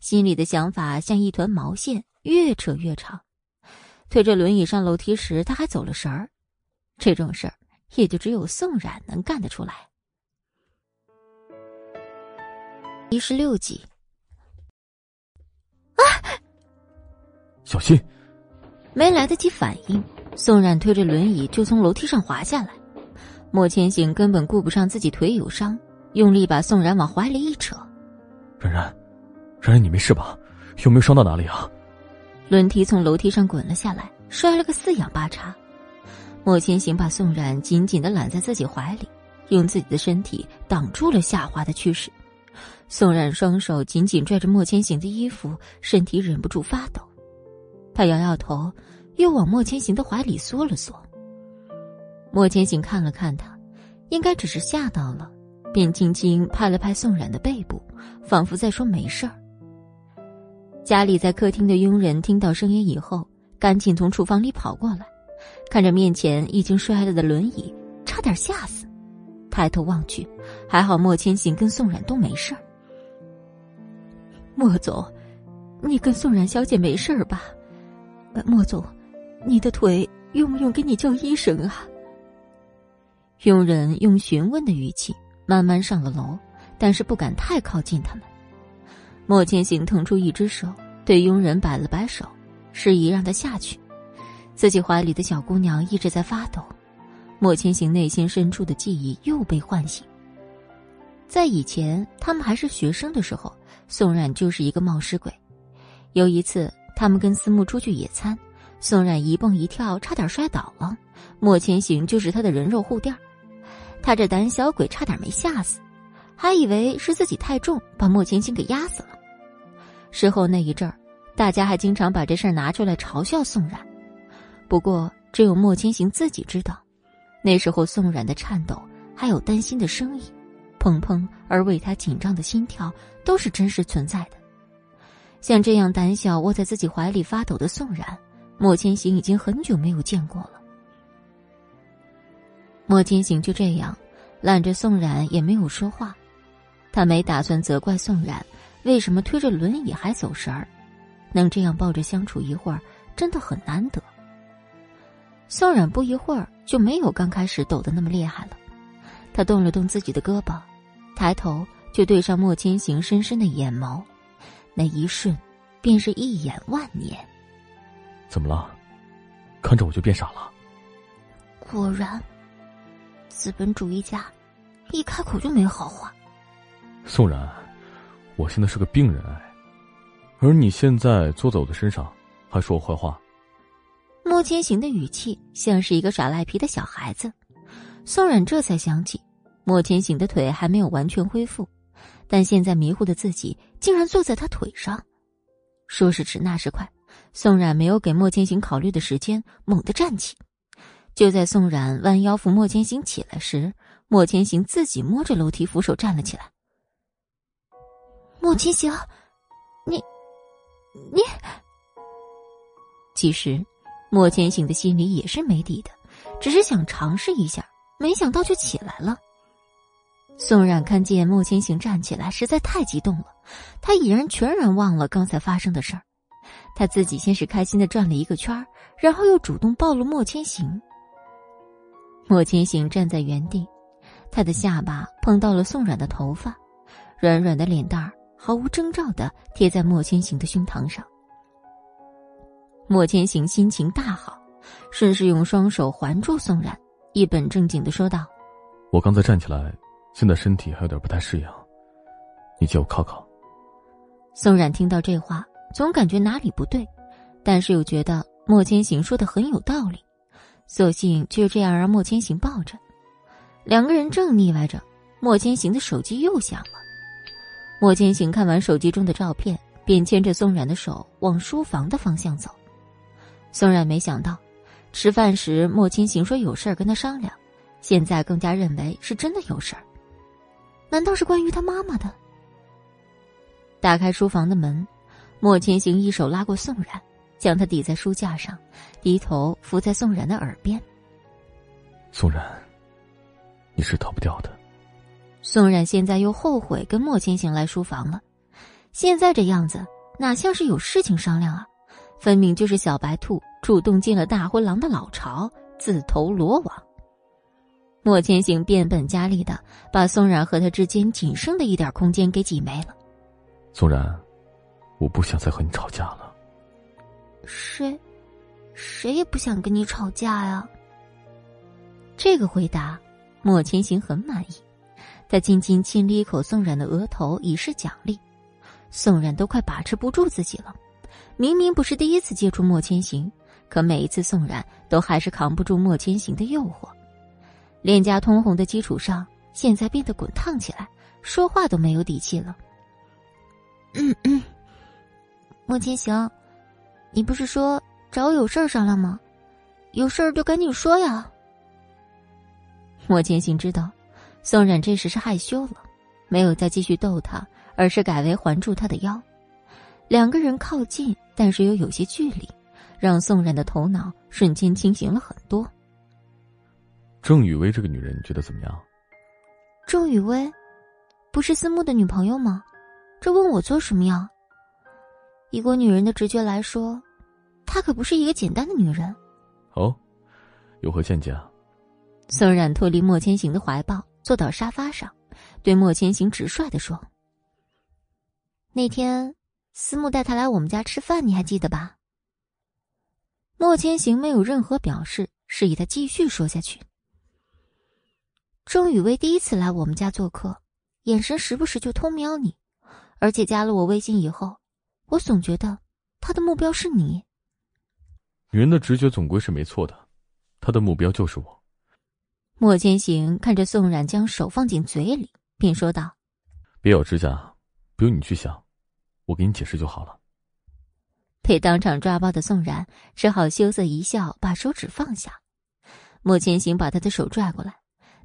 心里的想法像一团毛线，越扯越长。推着轮椅上楼梯时，他还走了神儿。这种事儿也就只有宋冉能干得出来。一十六集，
啊！小心！
没来得及反应。宋冉推着轮椅就从楼梯上滑下来，莫千行根本顾不上自己腿有伤，用力把宋冉往怀里一扯。
冉冉，冉冉，你没事吧？有没有伤到哪里啊？
轮梯从楼梯上滚了下来，摔了个四仰八叉。莫千行把宋冉紧紧的揽在自己怀里，用自己的身体挡住了下滑的趋势。宋冉双手紧紧拽着莫千行的衣服，身体忍不住发抖。他摇摇头。又往莫千行的怀里缩了缩。莫千行看了看他，应该只是吓到了，便轻轻拍了拍宋冉的背部，仿佛在说没事儿。家里在客厅的佣人听到声音以后，赶紧从厨房里跑过来，看着面前已经摔了的轮椅，差点吓死。抬头望去，还好莫千行跟宋冉都没事儿。莫总，你跟宋冉小姐没事儿吧？莫总。你的腿用不用给你叫医生啊？佣人用询问的语气慢慢上了楼，但是不敢太靠近他们。莫千行腾出一只手，对佣人摆了摆手，示意让他下去。自己怀里的小姑娘一直在发抖，莫千行内心深处的记忆又被唤醒。在以前他们还是学生的时候，宋冉就是一个冒失鬼。有一次，他们跟思慕出去野餐。宋冉一蹦一跳，差点摔倒了。莫千行就是他的人肉护垫他这胆小鬼差点没吓死，还以为是自己太重把莫千行给压死了。事后那一阵儿，大家还经常把这事儿拿出来嘲笑宋冉。不过只有莫千行自己知道，那时候宋冉的颤抖，还有担心的声音，砰砰而为他紧张的心跳，都是真实存在的。像这样胆小窝在自己怀里发抖的宋冉。莫千行已经很久没有见过了。莫千行就这样揽着宋冉，也没有说话。他没打算责怪宋冉为什么推着轮椅还走神儿，能这样抱着相处一会儿，真的很难得。宋冉不一会儿就没有刚开始抖得那么厉害了。他动了动自己的胳膊，抬头就对上莫千行深深的眼眸，那一瞬，便是一眼万年。
怎么了？看着我就变傻了。
果然，资本主义家一开口就没好话。
宋然，我现在是个病人哎，而你现在坐在我的身上，还说我坏话。
莫千行的语气像是一个耍赖皮的小孩子。宋冉这才想起，莫千行的腿还没有完全恢复，但现在迷糊的自己竟然坐在他腿上，说时迟那时快。宋冉没有给莫千行考虑的时间，猛地站起。就在宋冉弯腰扶莫千行起来时，莫千行自己摸着楼梯扶手站了起来。莫千行，你，你……其实，莫千行的心里也是没底的，只是想尝试一下，没想到就起来了。宋冉看见莫千行站起来，实在太激动了，他已然全然忘了刚才发生的事儿。他自己先是开心的转了一个圈然后又主动抱了莫千行。莫千行站在原地，他的下巴碰到了宋冉的头发，软软的脸蛋儿毫无征兆的贴在莫千行的胸膛上。莫千行心情大好，顺势用双手环住宋冉，一本正经的说道：“
我刚才站起来，现在身体还有点不太适应，你借我靠靠。”
宋冉听到这话，总感觉哪里不对，但是又觉得莫千行说的很有道理。索性就这样让莫千行抱着，两个人正腻歪着，莫千行的手机又响了。莫千行看完手机中的照片，便牵着宋冉的手往书房的方向走。宋冉没想到，吃饭时莫千行说有事儿跟他商量，现在更加认为是真的有事儿。难道是关于他妈妈的？打开书房的门，莫千行一手拉过宋冉。将他抵在书架上，低头伏在宋冉的耳边。
宋冉，你是逃不掉的。
宋冉现在又后悔跟莫千行来书房了，现在这样子哪像是有事情商量啊？分明就是小白兔主动进了大灰狼的老巢，自投罗网。莫千行变本加厉的把宋冉和他之间仅剩的一点空间给挤没了。
宋冉，我不想再和你吵架了。
谁，谁也不想跟你吵架呀。
这个回答，莫千行很满意。他轻轻亲了一口宋冉的额头，以示奖励。宋冉都快把持不住自己了。明明不是第一次接触莫千行，可每一次宋冉都还是扛不住莫千行的诱惑。脸颊通红的基础上，现在变得滚烫起来，说话都没有底气了。
嗯嗯，莫千行。你不是说找我有事儿商量吗？有事儿就赶紧说呀。
莫千行知道，宋冉这时是害羞了，没有再继续逗他，而是改为环住他的腰。两个人靠近，但是又有些距离，让宋冉的头脑瞬间清醒了很多。
郑雨薇这个女人，你觉得怎么样？
郑雨薇，不是思慕的女朋友吗？这问我做什么呀？以我女人的直觉来说，她可不是一个简单的女人。
哦，有何见解啊？
宋冉脱离莫千行的怀抱，坐到沙发上，对莫千行直率的说：“
那天思慕带她来我们家吃饭，你还记得吧？”
莫千行没有任何表示，示意他继续说下去。
钟雨薇第一次来我们家做客，眼神时不时就偷瞄你，而且加了我微信以后。我总觉得他的目标是你。
女人的直觉总归是没错的，他的目标就是我。
莫千行看着宋冉将手放进嘴里，便说道：“
别咬指甲，不用你去想，我给你解释就好了。”
被当场抓包的宋冉只好羞涩一笑，把手指放下。莫千行把他的手拽过来，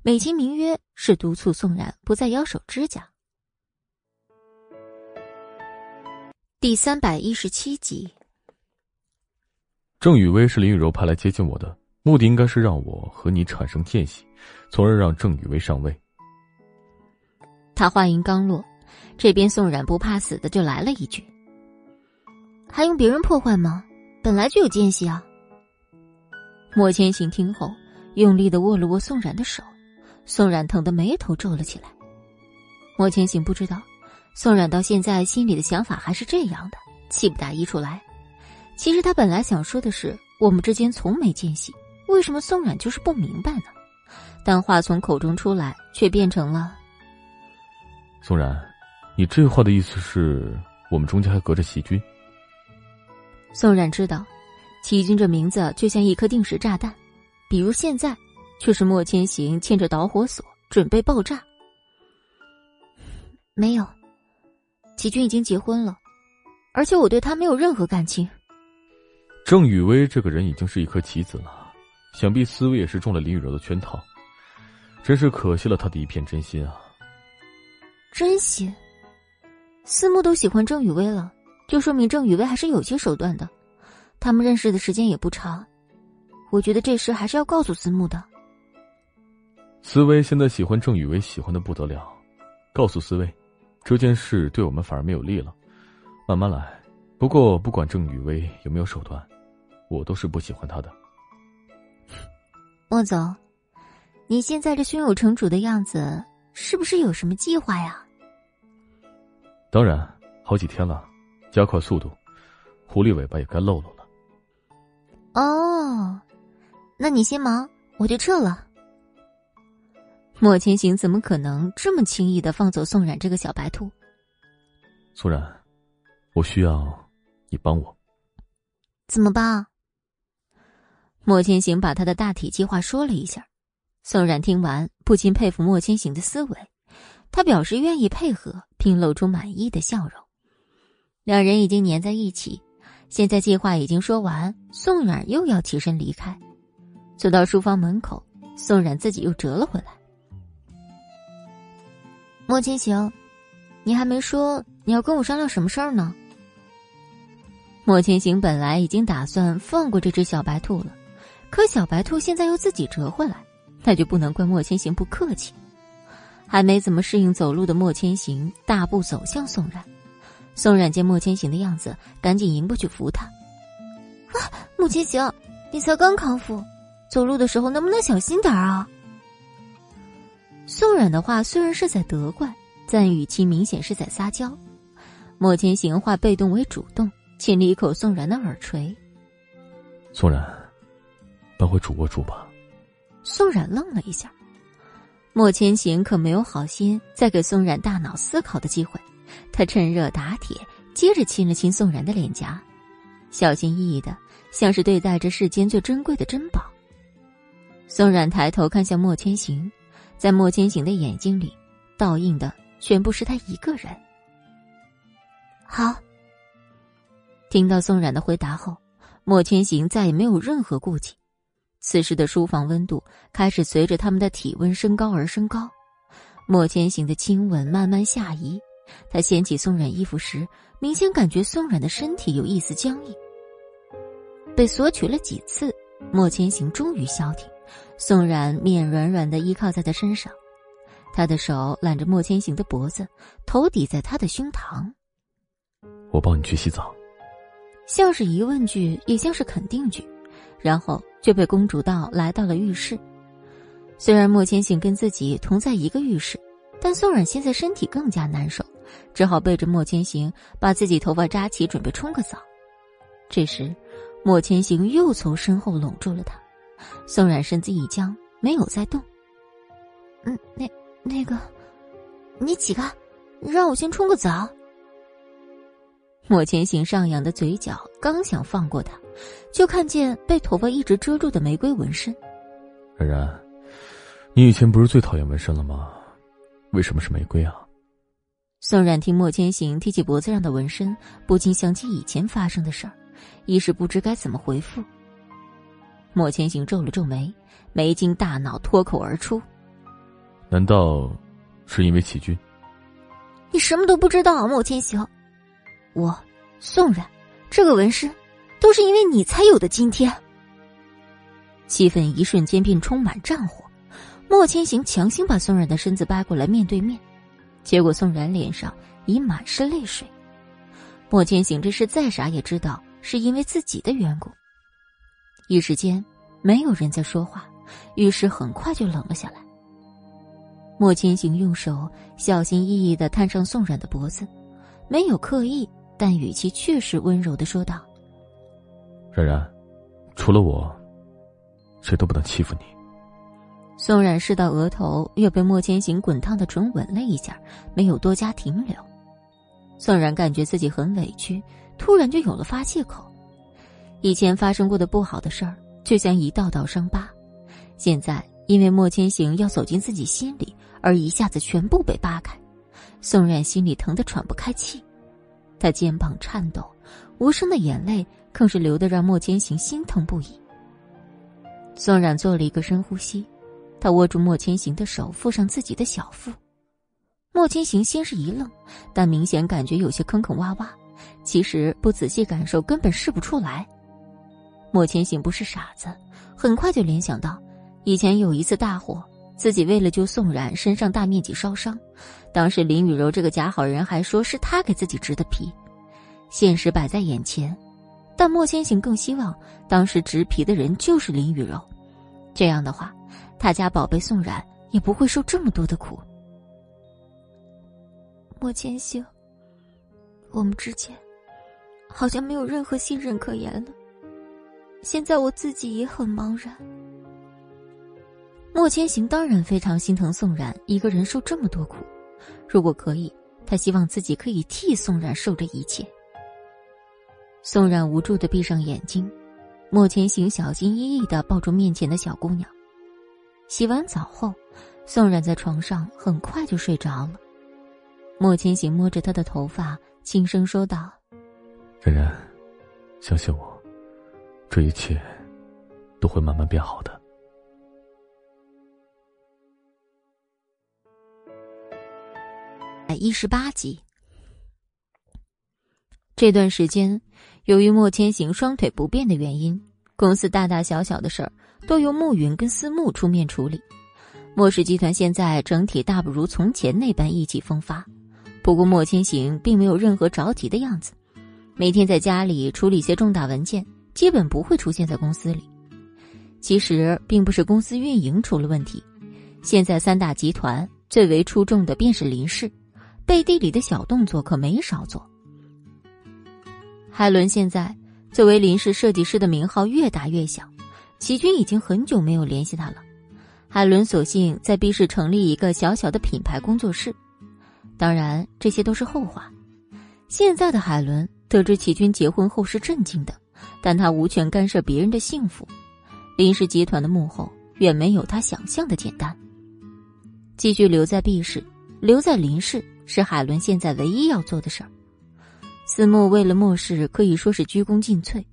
美其名曰是督促宋冉不再咬手指甲。第三百一十七集，
郑雨薇是林雨柔派来接近我的，目的应该是让我和你产生间隙，从而让郑雨薇上位。
他话音刚落，这边宋冉不怕死的就来了一句：“
还用别人破坏吗？本来就有间隙啊！”
莫千行听后，用力的握了握宋冉的手，宋冉疼得眉头皱了起来。莫千行不知道。宋冉到现在心里的想法还是这样的，气不打一处来。其实他本来想说的是，我们之间从没间隙，为什么宋冉就是不明白呢？但话从口中出来，却变成了：“
宋冉，你这话的意思是我们中间还隔着齐军？”
宋冉知道，齐军这名字就像一颗定时炸弹，比如现在，却是莫千行牵着导火索准备爆炸。
没有。齐军已经结婚了，而且我对他没有任何感情。
郑雨薇这个人已经是一颗棋子了，想必思维也是中了林雨柔的圈套，真是可惜了他的一片真心啊！
真心？思慕都喜欢郑雨薇了，就说明郑雨薇还是有些手段的。他们认识的时间也不长，我觉得这事还是要告诉思慕的。
思薇现在喜欢郑雨薇，喜欢的不得了，告诉思薇。这件事对我们反而没有利了，慢慢来。不过不管郑雨薇有没有手段，我都是不喜欢她的。
莫总，你现在这胸有成竹的样子，是不是有什么计划呀？
当然，好几天了，加快速度，狐狸尾巴也该露露了。
哦，那你先忙，我就撤了。
莫千行怎么可能这么轻易的放走宋冉这个小白兔？
宋冉，我需要你帮我。
怎么帮？
莫千行把他的大体计划说了一下。宋冉听完，不禁佩服莫千行的思维，他表示愿意配合，并露出满意的笑容。两人已经粘在一起，现在计划已经说完，宋冉又要起身离开，走到书房门口，宋冉自己又折了回来。
莫千行，你还没说你要跟我商量什么事儿呢？
莫千行本来已经打算放过这只小白兔了，可小白兔现在又自己折回来。那就不能怪莫千行不客气。还没怎么适应走路的莫千行大步走向宋冉，宋冉见莫千行的样子，赶紧迎过去扶他。
啊，莫千行，你才刚康复，走路的时候能不能小心点啊？
宋冉的话虽然是在责怪，但语气明显是在撒娇。莫千行化被动为主动，亲了一口宋冉的耳垂。
宋冉，搬回主卧住吧。
宋冉愣了一下，莫千行可没有好心再给宋冉大脑思考的机会，他趁热打铁，接着亲了亲宋冉的脸颊，小心翼翼的，像是对待着世间最珍贵的珍宝。宋冉抬头看向莫千行，在莫千行的眼睛里，倒映的全部是他一个人。
好。
听到宋冉的回答后，莫千行再也没有任何顾忌。此时的书房温度开始随着他们的体温升高而升高，莫千行的亲吻慢慢下移。他掀起宋冉衣服时，明显感觉宋冉的身体有一丝僵硬。被索取了几次，莫千行终于消停。宋冉面软软的依靠在他身上，他的手揽着莫千行的脖子，头抵在他的胸膛。
我帮你去洗澡，
像是疑问句，也像是肯定句。然后就被公主道来到了浴室。虽然莫千行跟自己同在一个浴室，但宋冉现在身体更加难受，只好背着莫千行把自己头发扎起，准备冲个澡。这时，莫千行又从身后拢住了他。宋冉身子一僵，没有再动。
嗯，那那个，你起开，让我先冲个澡。
莫千行上扬的嘴角刚想放过他，就看见被头发一直遮住的玫瑰纹身。
冉冉，你以前不是最讨厌纹身了吗？为什么是玫瑰啊？
宋冉听莫千行提起脖子上的纹身，不禁想起以前发生的事儿，一时不知该怎么回复。莫千行皱了皱眉，没经大脑脱口而出：“
难道是因为齐军？”
你什么都不知道，莫千行。
我，宋冉，这个纹身，都是因为你才有的今天。气氛一瞬间便充满战火，莫千行强行把宋冉的身子掰过来面对面，结果宋冉脸上已满是泪水。莫千行这是再傻也知道是因为自己的缘故。一时间，没有人在说话，浴室很快就冷了下来。莫千行用手小心翼翼的探上宋冉的脖子，没有刻意。但语气确实温柔的说道：“
冉冉，除了我，谁都不能欺负你。”
宋冉试到额头，又被莫千行滚烫的唇吻了一下，没有多加停留。宋冉感觉自己很委屈，突然就有了发泄口。以前发生过的不好的事儿，就像一道道伤疤，现在因为莫千行要走进自己心里，而一下子全部被扒开。宋冉心里疼得喘不开气。他肩膀颤抖，无声的眼泪更是流得让莫千行心疼不已。宋冉做了一个深呼吸，他握住莫千行的手，附上自己的小腹。莫千行先是一愣，但明显感觉有些坑坑洼洼，其实不仔细感受根本试不出来。莫千行不是傻子，很快就联想到，以前有一次大火，自己为了救宋冉，身上大面积烧伤。当时林雨柔这个假好人还说是他给自己植的皮，现实摆在眼前，但莫千行更希望当时植皮的人就是林雨柔，这样的话，他家宝贝宋冉也不会受这么多的苦。
莫千行，我们之间好像没有任何信任可言了。现在我自己也很茫然。
莫千行当然非常心疼宋冉一个人受这么多苦，如果可以，他希望自己可以替宋冉受这一切。宋冉无助的闭上眼睛，莫千行小心翼翼的抱住面前的小姑娘。洗完澡后，宋冉在床上很快就睡着了。莫千行摸着她的头发，轻声说道：“
冉冉，相信我，这一切都会慢慢变好的。”
一十八集。这段时间，由于莫千行双腿不便的原因，公司大大小小的事儿都由慕云跟思慕出面处理。莫氏集团现在整体大不如从前那般意气风发。不过莫千行并没有任何着急的样子，每天在家里处理些重大文件，基本不会出现在公司里。其实并不是公司运营出了问题，现在三大集团最为出众的便是林氏，背地里的小动作可没少做。海伦现在作为林氏设计师的名号越打越响，齐军已经很久没有联系他了。海伦索性在 B 市成立一个小小的品牌工作室。当然，这些都是后话。现在的海伦得知齐军结婚后是震惊的，但他无权干涉别人的幸福。林氏集团的幕后远没有他想象的简单。继续留在 B 市，留在林氏是海伦现在唯一要做的事儿。思慕为了莫氏可以说是鞠躬尽瘁，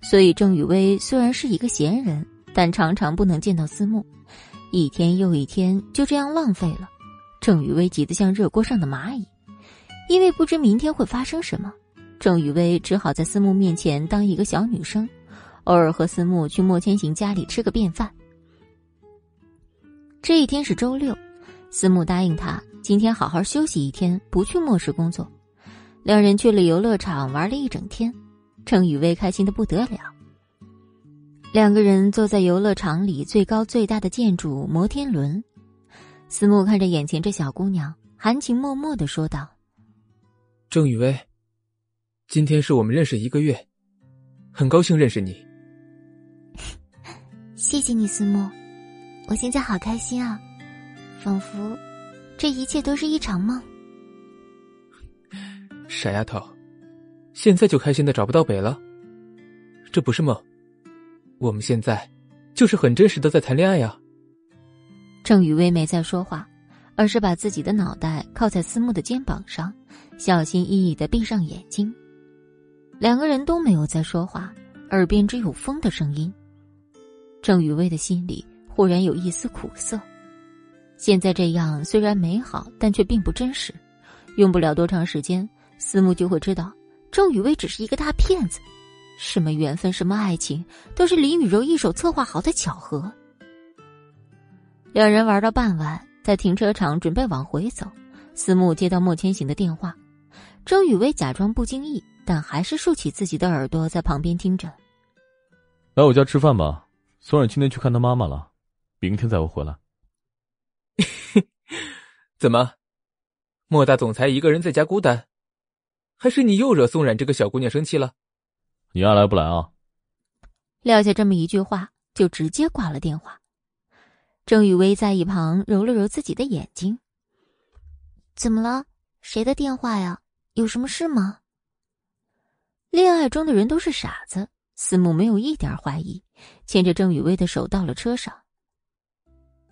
所以郑雨薇虽然是一个闲人，但常常不能见到思慕，一天又一天就这样浪费了。郑雨薇急得像热锅上的蚂蚁，因为不知明天会发生什么，郑雨薇只好在思慕面前当一个小女生，偶尔和思慕去莫千行家里吃个便饭。这一天是周六，思慕答应他今天好好休息一天，不去莫氏工作。两人去了游乐场玩了一整天，郑雨薇开心的不得了。两个人坐在游乐场里最高最大的建筑摩天轮。思慕看着眼前这小姑娘，含情脉脉的说道：“
郑雨薇，今天是我们认识一个月，很高兴认识你。
谢谢你，思慕，我现在好开心啊，仿佛这一切都是一场梦。
傻丫头，现在就开心的找不到北了？这不是梦，我们现在就是很真实的在谈恋爱呀。”
郑雨薇没再说话，而是把自己的脑袋靠在思慕的肩膀上，小心翼翼的闭上眼睛。两个人都没有再说话，耳边只有风的声音。郑雨薇的心里忽然有一丝苦涩。现在这样虽然美好，但却并不真实。用不了多长时间，思慕就会知道郑雨薇只是一个大骗子。什么缘分，什么爱情，都是林雨柔一手策划好的巧合。两人玩到傍晚，在停车场准备往回走，思慕接到莫千行的电话，郑雨薇假装不经意，但还是竖起自己的耳朵在旁边听着。
来我家吃饭吧，宋冉今天去看他妈妈了，明天再会回来。
怎么，莫大总裁一个人在家孤单，还是你又惹宋冉这个小姑娘生气了？
你爱来不来啊？
撂下这么一句话，就直接挂了电话。郑雨薇在一旁揉了揉自己的眼睛。
怎么了？谁的电话呀？有什么事吗？
恋爱中的人都是傻子，思慕没有一点怀疑，牵着郑雨薇的手到了车上。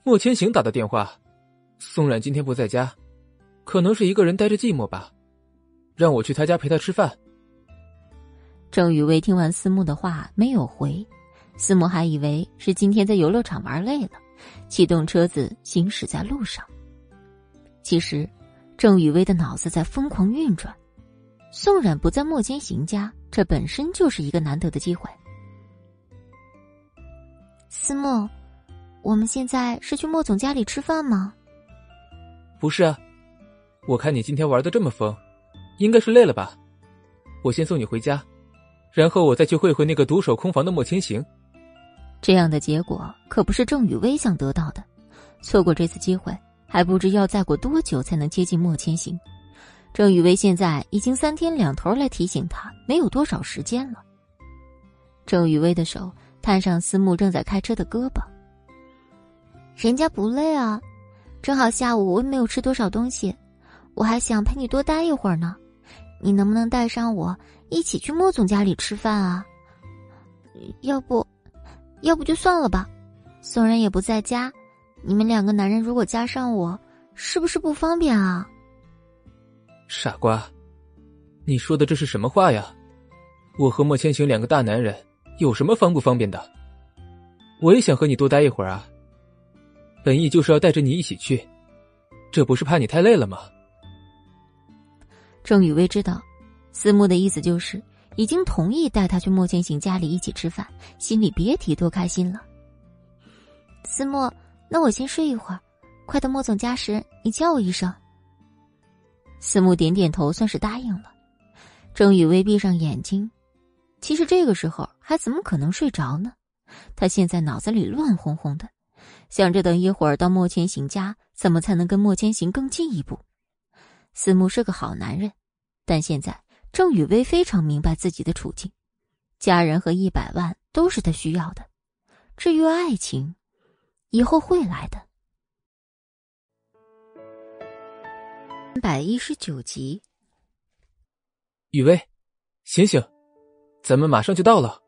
莫千行打的电话，宋冉今天不在家，可能是一个人待着寂寞吧，让我去他家陪他吃饭。
郑雨薇听完思慕的话没有回，思慕还以为是今天在游乐场玩累了。启动车子行驶在路上。其实，郑雨薇的脑子在疯狂运转。宋冉不在莫千行家，这本身就是一个难得的机会。
思慕，我们现在是去莫总家里吃饭吗？
不是啊，我看你今天玩的这么疯，应该是累了吧？我先送你回家，然后我再去会会那个独守空房的莫千行。
这样的结果可不是郑雨薇想得到的。错过这次机会，还不知要再过多久才能接近莫千行。郑雨薇现在已经三天两头来提醒他，没有多少时间了。郑雨薇的手探上思慕正在开车的胳膊，
人家不累啊，正好下午我也没有吃多少东西，我还想陪你多待一会儿呢。你能不能带上我一起去莫总家里吃饭啊？要不，要不就算了吧。宋然也不在家，你们两个男人如果加上我，是不是不方便啊？
傻瓜，你说的这是什么话呀？我和莫千行两个大男人有什么方不方便的？我也想和你多待一会儿啊。本意就是要带着你一起去，这不是怕你太累了吗？
郑雨薇知道，思慕的意思就是已经同意带他去莫千行家里一起吃饭，心里别提多开心了。
思慕，那我先睡一会儿，快到莫总家时你叫我一声。
思慕点点头，算是答应了。郑雨薇闭上眼睛，其实这个时候还怎么可能睡着呢？他现在脑子里乱哄哄的，想着等一会儿到莫千行家，怎么才能跟莫千行更进一步。思慕是个好男人，但现在郑雨薇非常明白自己的处境，家人和一百万都是他需要的，至于爱情，以后会来的。百一十九集，
雨薇，醒醒，咱们马上就到了。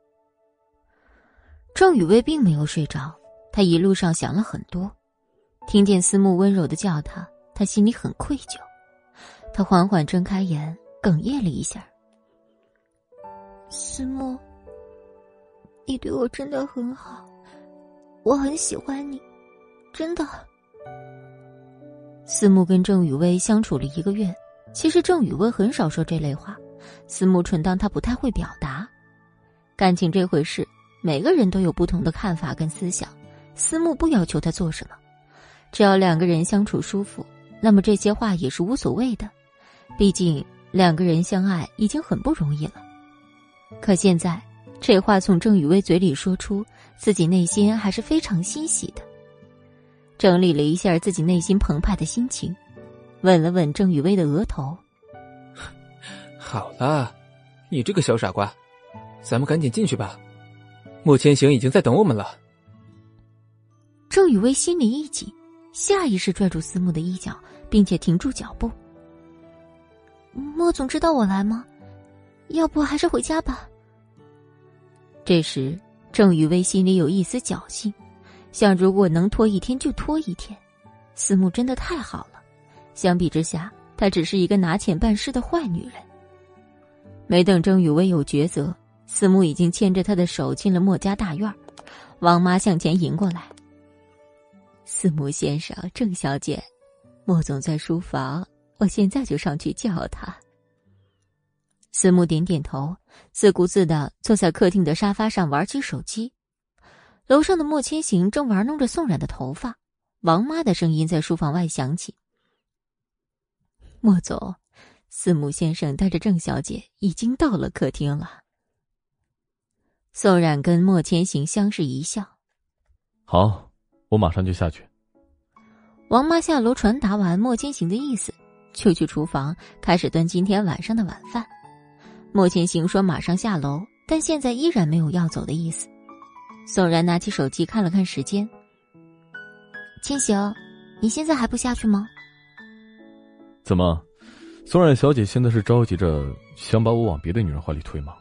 郑雨薇并没有睡着，她一路上想了很多，听见思慕温柔的叫她，她心里很愧疚。她缓缓睁开眼，哽咽了一下。
思慕，你对我真的很好，我很喜欢你，真的。
思慕跟郑雨薇相处了一个月，其实郑雨薇很少说这类话，思慕纯当他不太会表达。感情这回事，每个人都有不同的看法跟思想，思慕不要求他做什么，只要两个人相处舒服，那么这些话也是无所谓的。毕竟两个人相爱已经很不容易了，可现在这话从郑雨薇嘴里说出，自己内心还是非常欣喜的。整理了一下自己内心澎湃的心情，吻了吻郑雨薇的额头。
好了，你这个小傻瓜，咱们赶紧进去吧，莫千行已经在等我们了。
郑雨薇心里一紧，下意识拽住思慕的衣角，并且停住脚步。
莫总知道我来吗？要不还是回家吧。
这时，郑雨薇心里有一丝侥幸，想如果能拖一天就拖一天。思慕真的太好了，相比之下，她只是一个拿钱办事的坏女人。没等郑雨薇有抉择，思慕已经牵着她的手进了莫家大院。王妈向前迎过来：“思慕先生，郑小姐，莫总在书房。”我现在就上去叫他。思慕点点头，自顾自的坐在客厅的沙发上玩起手机。楼上的莫千行正玩弄着宋冉的头发，王妈的声音在书房外响起：“莫总，思慕先生带着郑小姐已经到了客厅了。”宋冉跟莫千行相视一笑：“
好，我马上就下去。”
王妈下楼传达完莫千行的意思。就去厨房开始端今天晚上的晚饭。莫千行说马上下楼，但现在依然没有要走的意思。宋然拿起手机看了看时间。
千行，你现在还不下去吗？
怎么，宋冉小姐现在是着急着想把我往别的女人怀里推吗？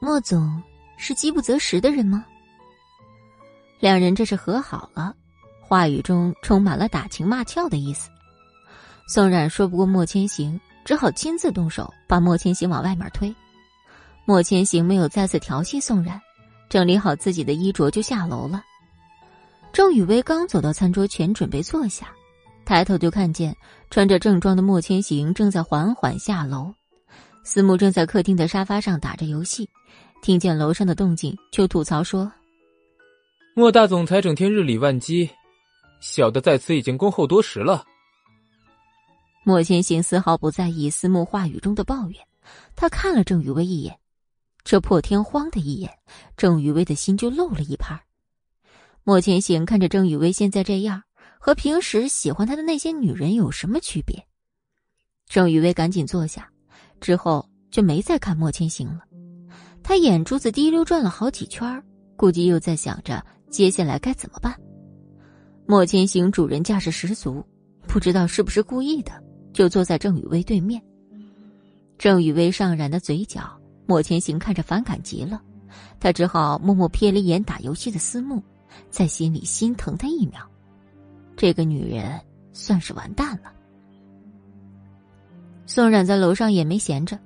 莫总是饥不择食的人吗？两人这是和好了，话语中充满了打情骂俏的意思。宋冉说不过莫千行，只好亲自动手把莫千行往外面推。莫千行没有再次调戏宋冉，整理好自己的衣着就下楼了。郑雨薇刚走到餐桌前准备坐下，抬头就看见穿着正装的莫千行正在缓缓下楼。思慕正在客厅的沙发上打着游戏，听见楼上的动静就吐槽说：“
莫大总裁整天日理万机，小的在此已经恭候多时了。”
莫千行丝毫不在意思慕话语中的抱怨，他看了郑雨薇一眼，这破天荒的一眼，郑雨薇的心就漏了一拍。莫千行看着郑雨薇现在这样，和平时喜欢他的那些女人有什么区别？郑雨薇赶紧坐下，之后就没再看莫千行了。他眼珠子滴溜转了好几圈，估计又在想着接下来该怎么办。莫千行主人架势十足，不知道是不是故意的，就坐在郑雨薇对面。郑雨薇上染的嘴角，莫千行看着反感极了，他只好默默瞥了一眼打游戏的思慕，在心里心疼他一秒。这个女人算是完蛋了。宋冉在楼上也没闲着，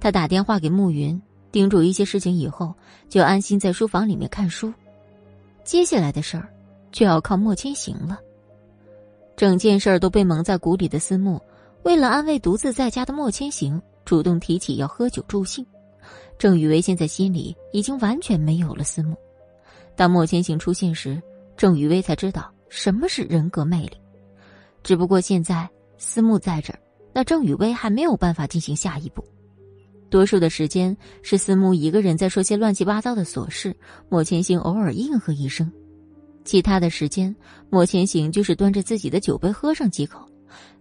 他打电话给慕云，叮嘱一些事情以后，就安心在书房里面看书。接下来的事儿。就要靠莫千行了。整件事儿都被蒙在鼓里的思慕，为了安慰独自在家的莫千行，主动提起要喝酒助兴。郑雨薇现在心里已经完全没有了思慕。当莫千行出现时，郑雨薇才知道什么是人格魅力。只不过现在思慕在这儿，那郑雨薇还没有办法进行下一步。多数的时间是思慕一个人在说些乱七八糟的琐事，莫千行偶尔应和一声。其他的时间，莫千行就是端着自己的酒杯喝上几口，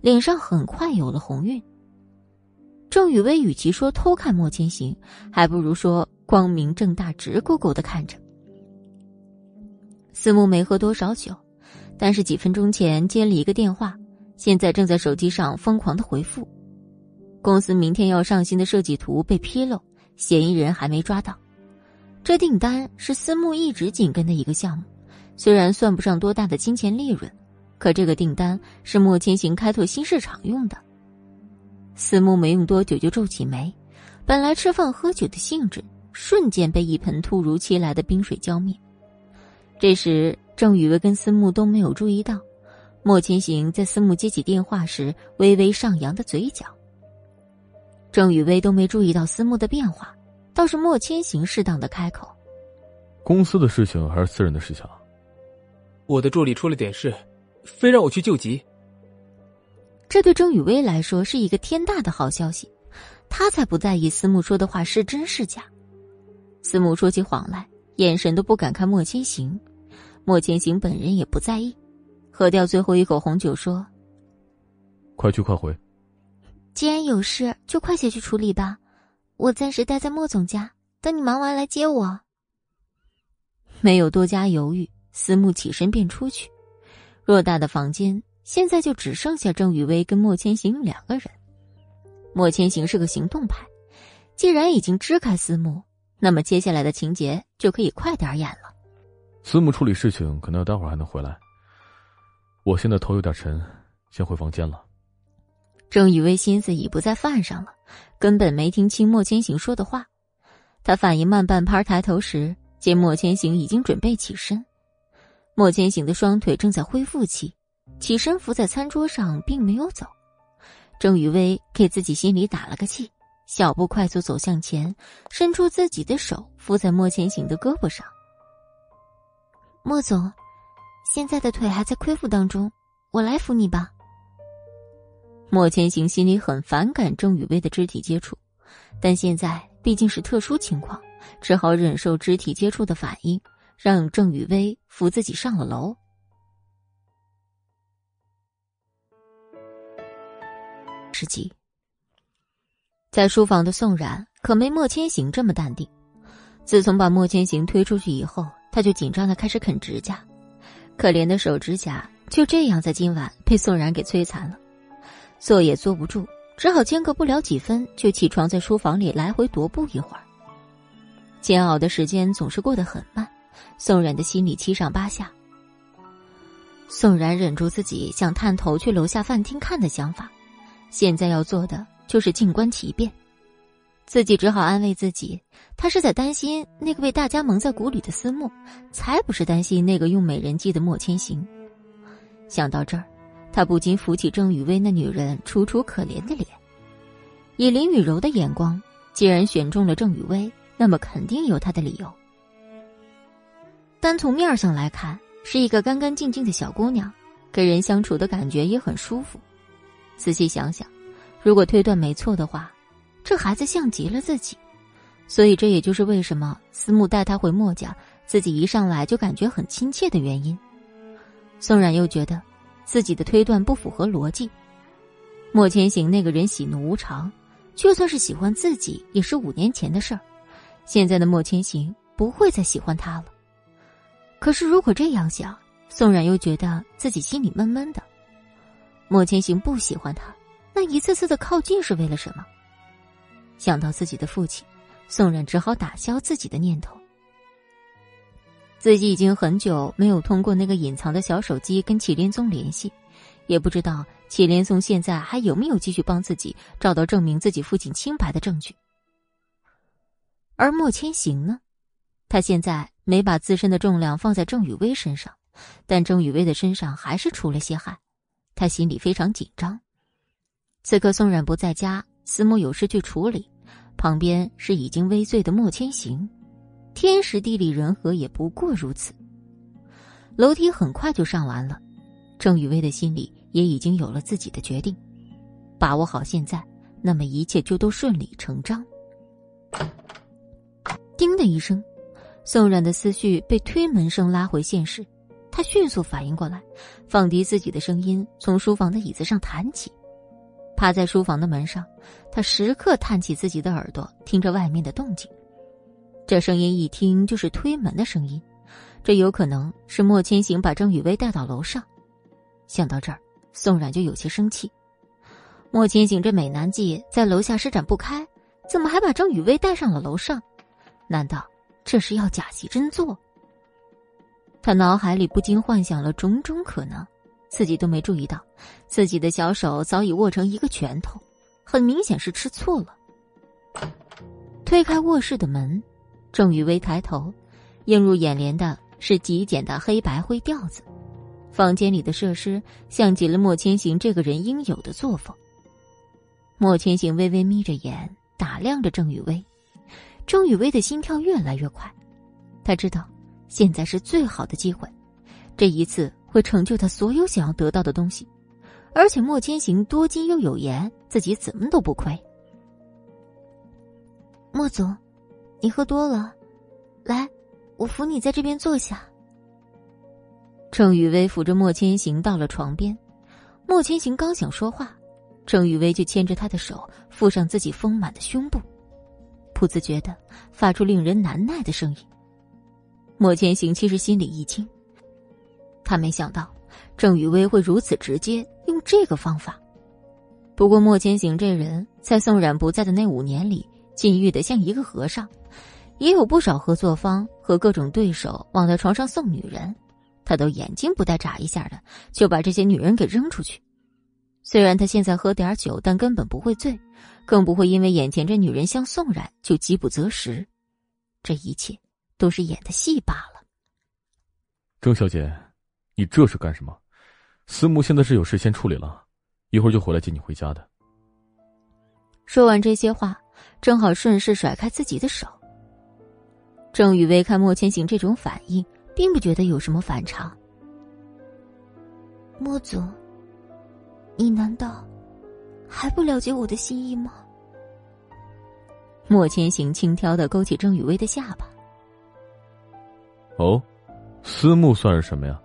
脸上很快有了红晕。郑雨薇与其说偷看莫千行，还不如说光明正大、直勾勾的看着。思慕没喝多少酒，但是几分钟前接了一个电话，现在正在手机上疯狂的回复。公司明天要上新的设计图被披露，嫌疑人还没抓到。这订单是思慕一直紧跟的一个项目。虽然算不上多大的金钱利润，可这个订单是莫千行开拓新市场用的。思慕没用多久就皱起眉，本来吃饭喝酒的兴致瞬间被一盆突如其来的冰水浇灭。这时，郑雨薇跟思慕都没有注意到，莫千行在思慕接起电话时微微上扬的嘴角。郑雨薇都没注意到思慕的变化，倒是莫千行适当的开口：“
公司的事情还是私人的事情？”
我的助理出了点事，非让我去救急。
这对郑雨薇来说是一个天大的好消息，她才不在意思慕说的话是真是假。思慕说起谎来，眼神都不敢看莫千行，莫千行本人也不在意，喝掉最后一口红酒说：“
快去快回。”
既然有事，就快些去处理吧。我暂时待在莫总家，等你忙完来接我。
没有多加犹豫。思慕起身便出去，偌大的房间现在就只剩下郑雨薇跟莫千行两个人。莫千行是个行动派，既然已经支开司慕，那么接下来的情节就可以快点演了。
司慕处理事情可能要待会儿还能回来，我现在头有点沉，先回房间了。
郑雨薇心思已不在饭上了，根本没听清莫千行说的话。他反应慢半拍抬头时，见莫千行已经准备起身。莫千行的双腿正在恢复期，起身伏在餐桌上，并没有走。郑雨薇给自己心里打了个气，小步快速走向前，伸出自己的手扶在莫千行的胳膊上。
莫总，现在的腿还在恢复当中，我来扶你吧。
莫千行心里很反感郑雨薇的肢体接触，但现在毕竟是特殊情况，只好忍受肢体接触的反应。让郑雨薇扶自己上了楼。十几，在书房的宋冉可没莫千行这么淡定。自从把莫千行推出去以后，他就紧张的开始啃指甲，可怜的手指甲就这样在今晚被宋冉给摧残了。坐也坐不住，只好间隔不了几分就起床，在书房里来回踱步一会儿。煎熬的时间总是过得很慢。宋冉的心里七上八下。宋冉忍住自己想探头去楼下饭厅看的想法，现在要做的就是静观其变。自己只好安慰自己，他是在担心那个被大家蒙在鼓里的思慕，才不是担心那个用美人计的莫千行。想到这儿，他不禁扶起郑雨薇那女人楚楚可怜的脸。以林雨柔的眼光，既然选中了郑雨薇，那么肯定有她的理由。单从面上来看，是一个干干净净的小姑娘，跟人相处的感觉也很舒服。仔细想想，如果推断没错的话，这孩子像极了自己，所以这也就是为什么思慕带她回墨家，自己一上来就感觉很亲切的原因。宋冉又觉得，自己的推断不符合逻辑。莫千行那个人喜怒无常，就算是喜欢自己，也是五年前的事儿。现在的莫千行不会再喜欢他了。可是如果这样想，宋冉又觉得自己心里闷闷的。莫千行不喜欢他，那一次次的靠近是为了什么？想到自己的父亲，宋冉只好打消自己的念头。自己已经很久没有通过那个隐藏的小手机跟祁连宗联系，也不知道祁连宗现在还有没有继续帮自己找到证明自己父亲清白的证据。而莫千行呢，他现在没把自身的重量放在郑雨薇身上，但郑雨薇的身上还是出了些汗，他心里非常紧张。此刻宋冉不在家，司慕有事去处理，旁边是已经微醉的莫千行。天时地利人和也不过如此。楼梯很快就上完了，郑雨薇的心里也已经有了自己的决定，把握好现在，那么一切就都顺理成章。叮的一声，宋冉的思绪被推门声拉回现实，他迅速反应过来，放低自己的声音，从书房的椅子上弹起，趴在书房的门上，他时刻探起自己的耳朵，听着外面的动静。这声音一听就是推门的声音，这有可能是莫千行把郑雨薇带到楼上。想到这儿，宋冉就有些生气。莫千行这美男计在楼下施展不开，怎么还把郑雨薇带上了楼上？难道这是要假戏真做？他脑海里不禁幻想了种种可能，自己都没注意到，自己的小手早已握成一个拳头，很明显是吃醋了。推开卧室的门。郑雨薇抬头，映入眼帘的是极简的黑白灰调子。房间里的设施像极了莫千行这个人应有的作风。莫千行微微眯着眼，打量着郑雨薇。郑雨薇的心跳越来越快，他知道现在是最好的机会，这一次会成就他所有想要得到的东西。而且莫千行多金又有颜，自己怎么都不亏。
莫总。你喝多了，来，我扶你在这边坐下。
郑雨薇扶着莫千行到了床边，莫千行刚想说话，郑雨薇就牵着他的手附上自己丰满的胸部，不自觉的发出令人难耐的声音。莫千行其实心里一惊，他没想到郑雨薇会如此直接用这个方法。不过莫千行这人在宋冉不在的那五年里，禁欲的像一个和尚。也有不少合作方和各种对手往他床上送女人，他都眼睛不带眨一下的就把这些女人给扔出去。虽然他现在喝点酒，但根本不会醉，更不会因为眼前这女人像宋冉就饥不择食。这一切都是演的戏罢了。
郑小姐，你这是干什么？司慕现在是有事先处理了，一会儿就回来接你回家的。
说完这些话，正好顺势甩开自己的手。郑雨薇看莫千行这种反应，并不觉得有什么反常。
莫总，你难道还不了解我的心意吗？
莫千行轻佻的勾起郑雨薇的下巴。
哦，思慕算是什么呀？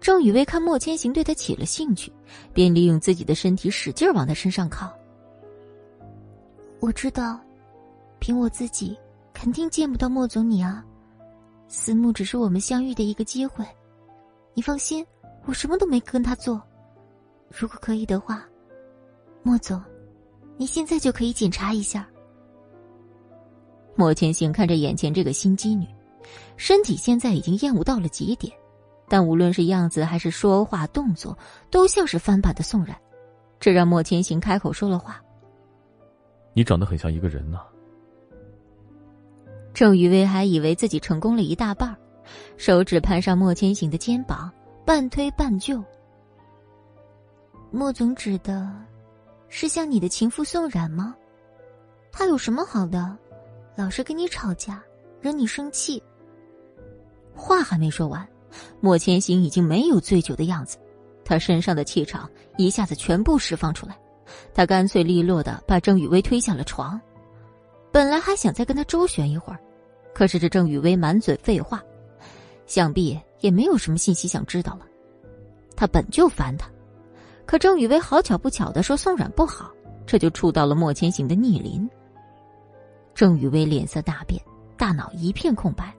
郑雨薇看莫千行对他起了兴趣，便利用自己的身体使劲往他身上靠。
我知道，凭我自己。肯定见不到莫总你啊，思慕只是我们相遇的一个机会，你放心，我什么都没跟他做。如果可以的话，莫总，你现在就可以检查一下。
莫千行看着眼前这个心机女，身体现在已经厌恶到了极点，但无论是样子还是说话动作，都像是翻版的宋冉，这让莫千行开口说了话：“
你长得很像一个人呢。”
郑雨薇还以为自己成功了一大半，手指攀上莫千行的肩膀，半推半就。
莫总指的，是像你的情妇宋冉吗？他有什么好的？老是跟你吵架，惹你生气。
话还没说完，莫千行已经没有醉酒的样子，他身上的气场一下子全部释放出来，他干脆利落的把郑雨薇推下了床。本来还想再跟他周旋一会儿，可是这郑雨薇满嘴废话，想必也没有什么信息想知道了。他本就烦他。可郑雨薇好巧不巧的说宋冉不好，这就触到了莫千行的逆鳞。郑雨薇脸色大变，大脑一片空白，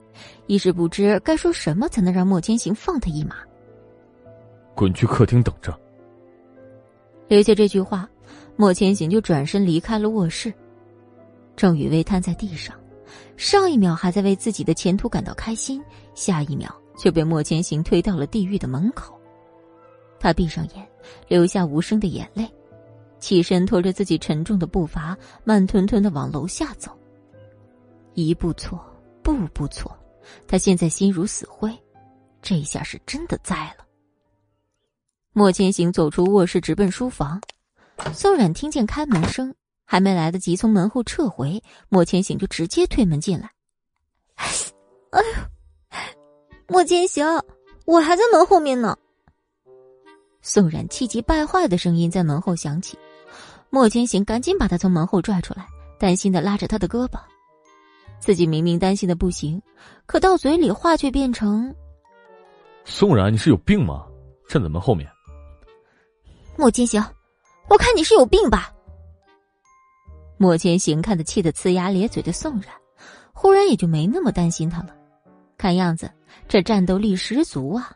一时不知该说什么才能让莫千行放他一马。
滚去客厅等着。
留下这句话，莫千行就转身离开了卧室。郑雨薇瘫在地上，上一秒还在为自己的前途感到开心，下一秒却被莫千行推到了地狱的门口。他闭上眼，流下无声的眼泪，起身拖着自己沉重的步伐，慢吞吞的往楼下走。一步错，步步错，他现在心如死灰，这下是真的栽了。莫千行走出卧室，直奔书房。宋冉听见开门声，还没来得及从门后撤回，莫千行就直接推门进来。
哎呦，莫千行，我还在门后面呢。
宋冉气急败坏的声音在门后响起，莫千行赶紧把他从门后拽出来，担心的拉着他的胳膊。自己明明担心的不行，可到嘴里话却变成：“
宋冉，你是有病吗？站在门后面。”
莫千行，我看你是有病吧。
莫千行看得气得呲牙咧嘴的宋冉，忽然也就没那么担心他了。看样子这战斗力十足啊。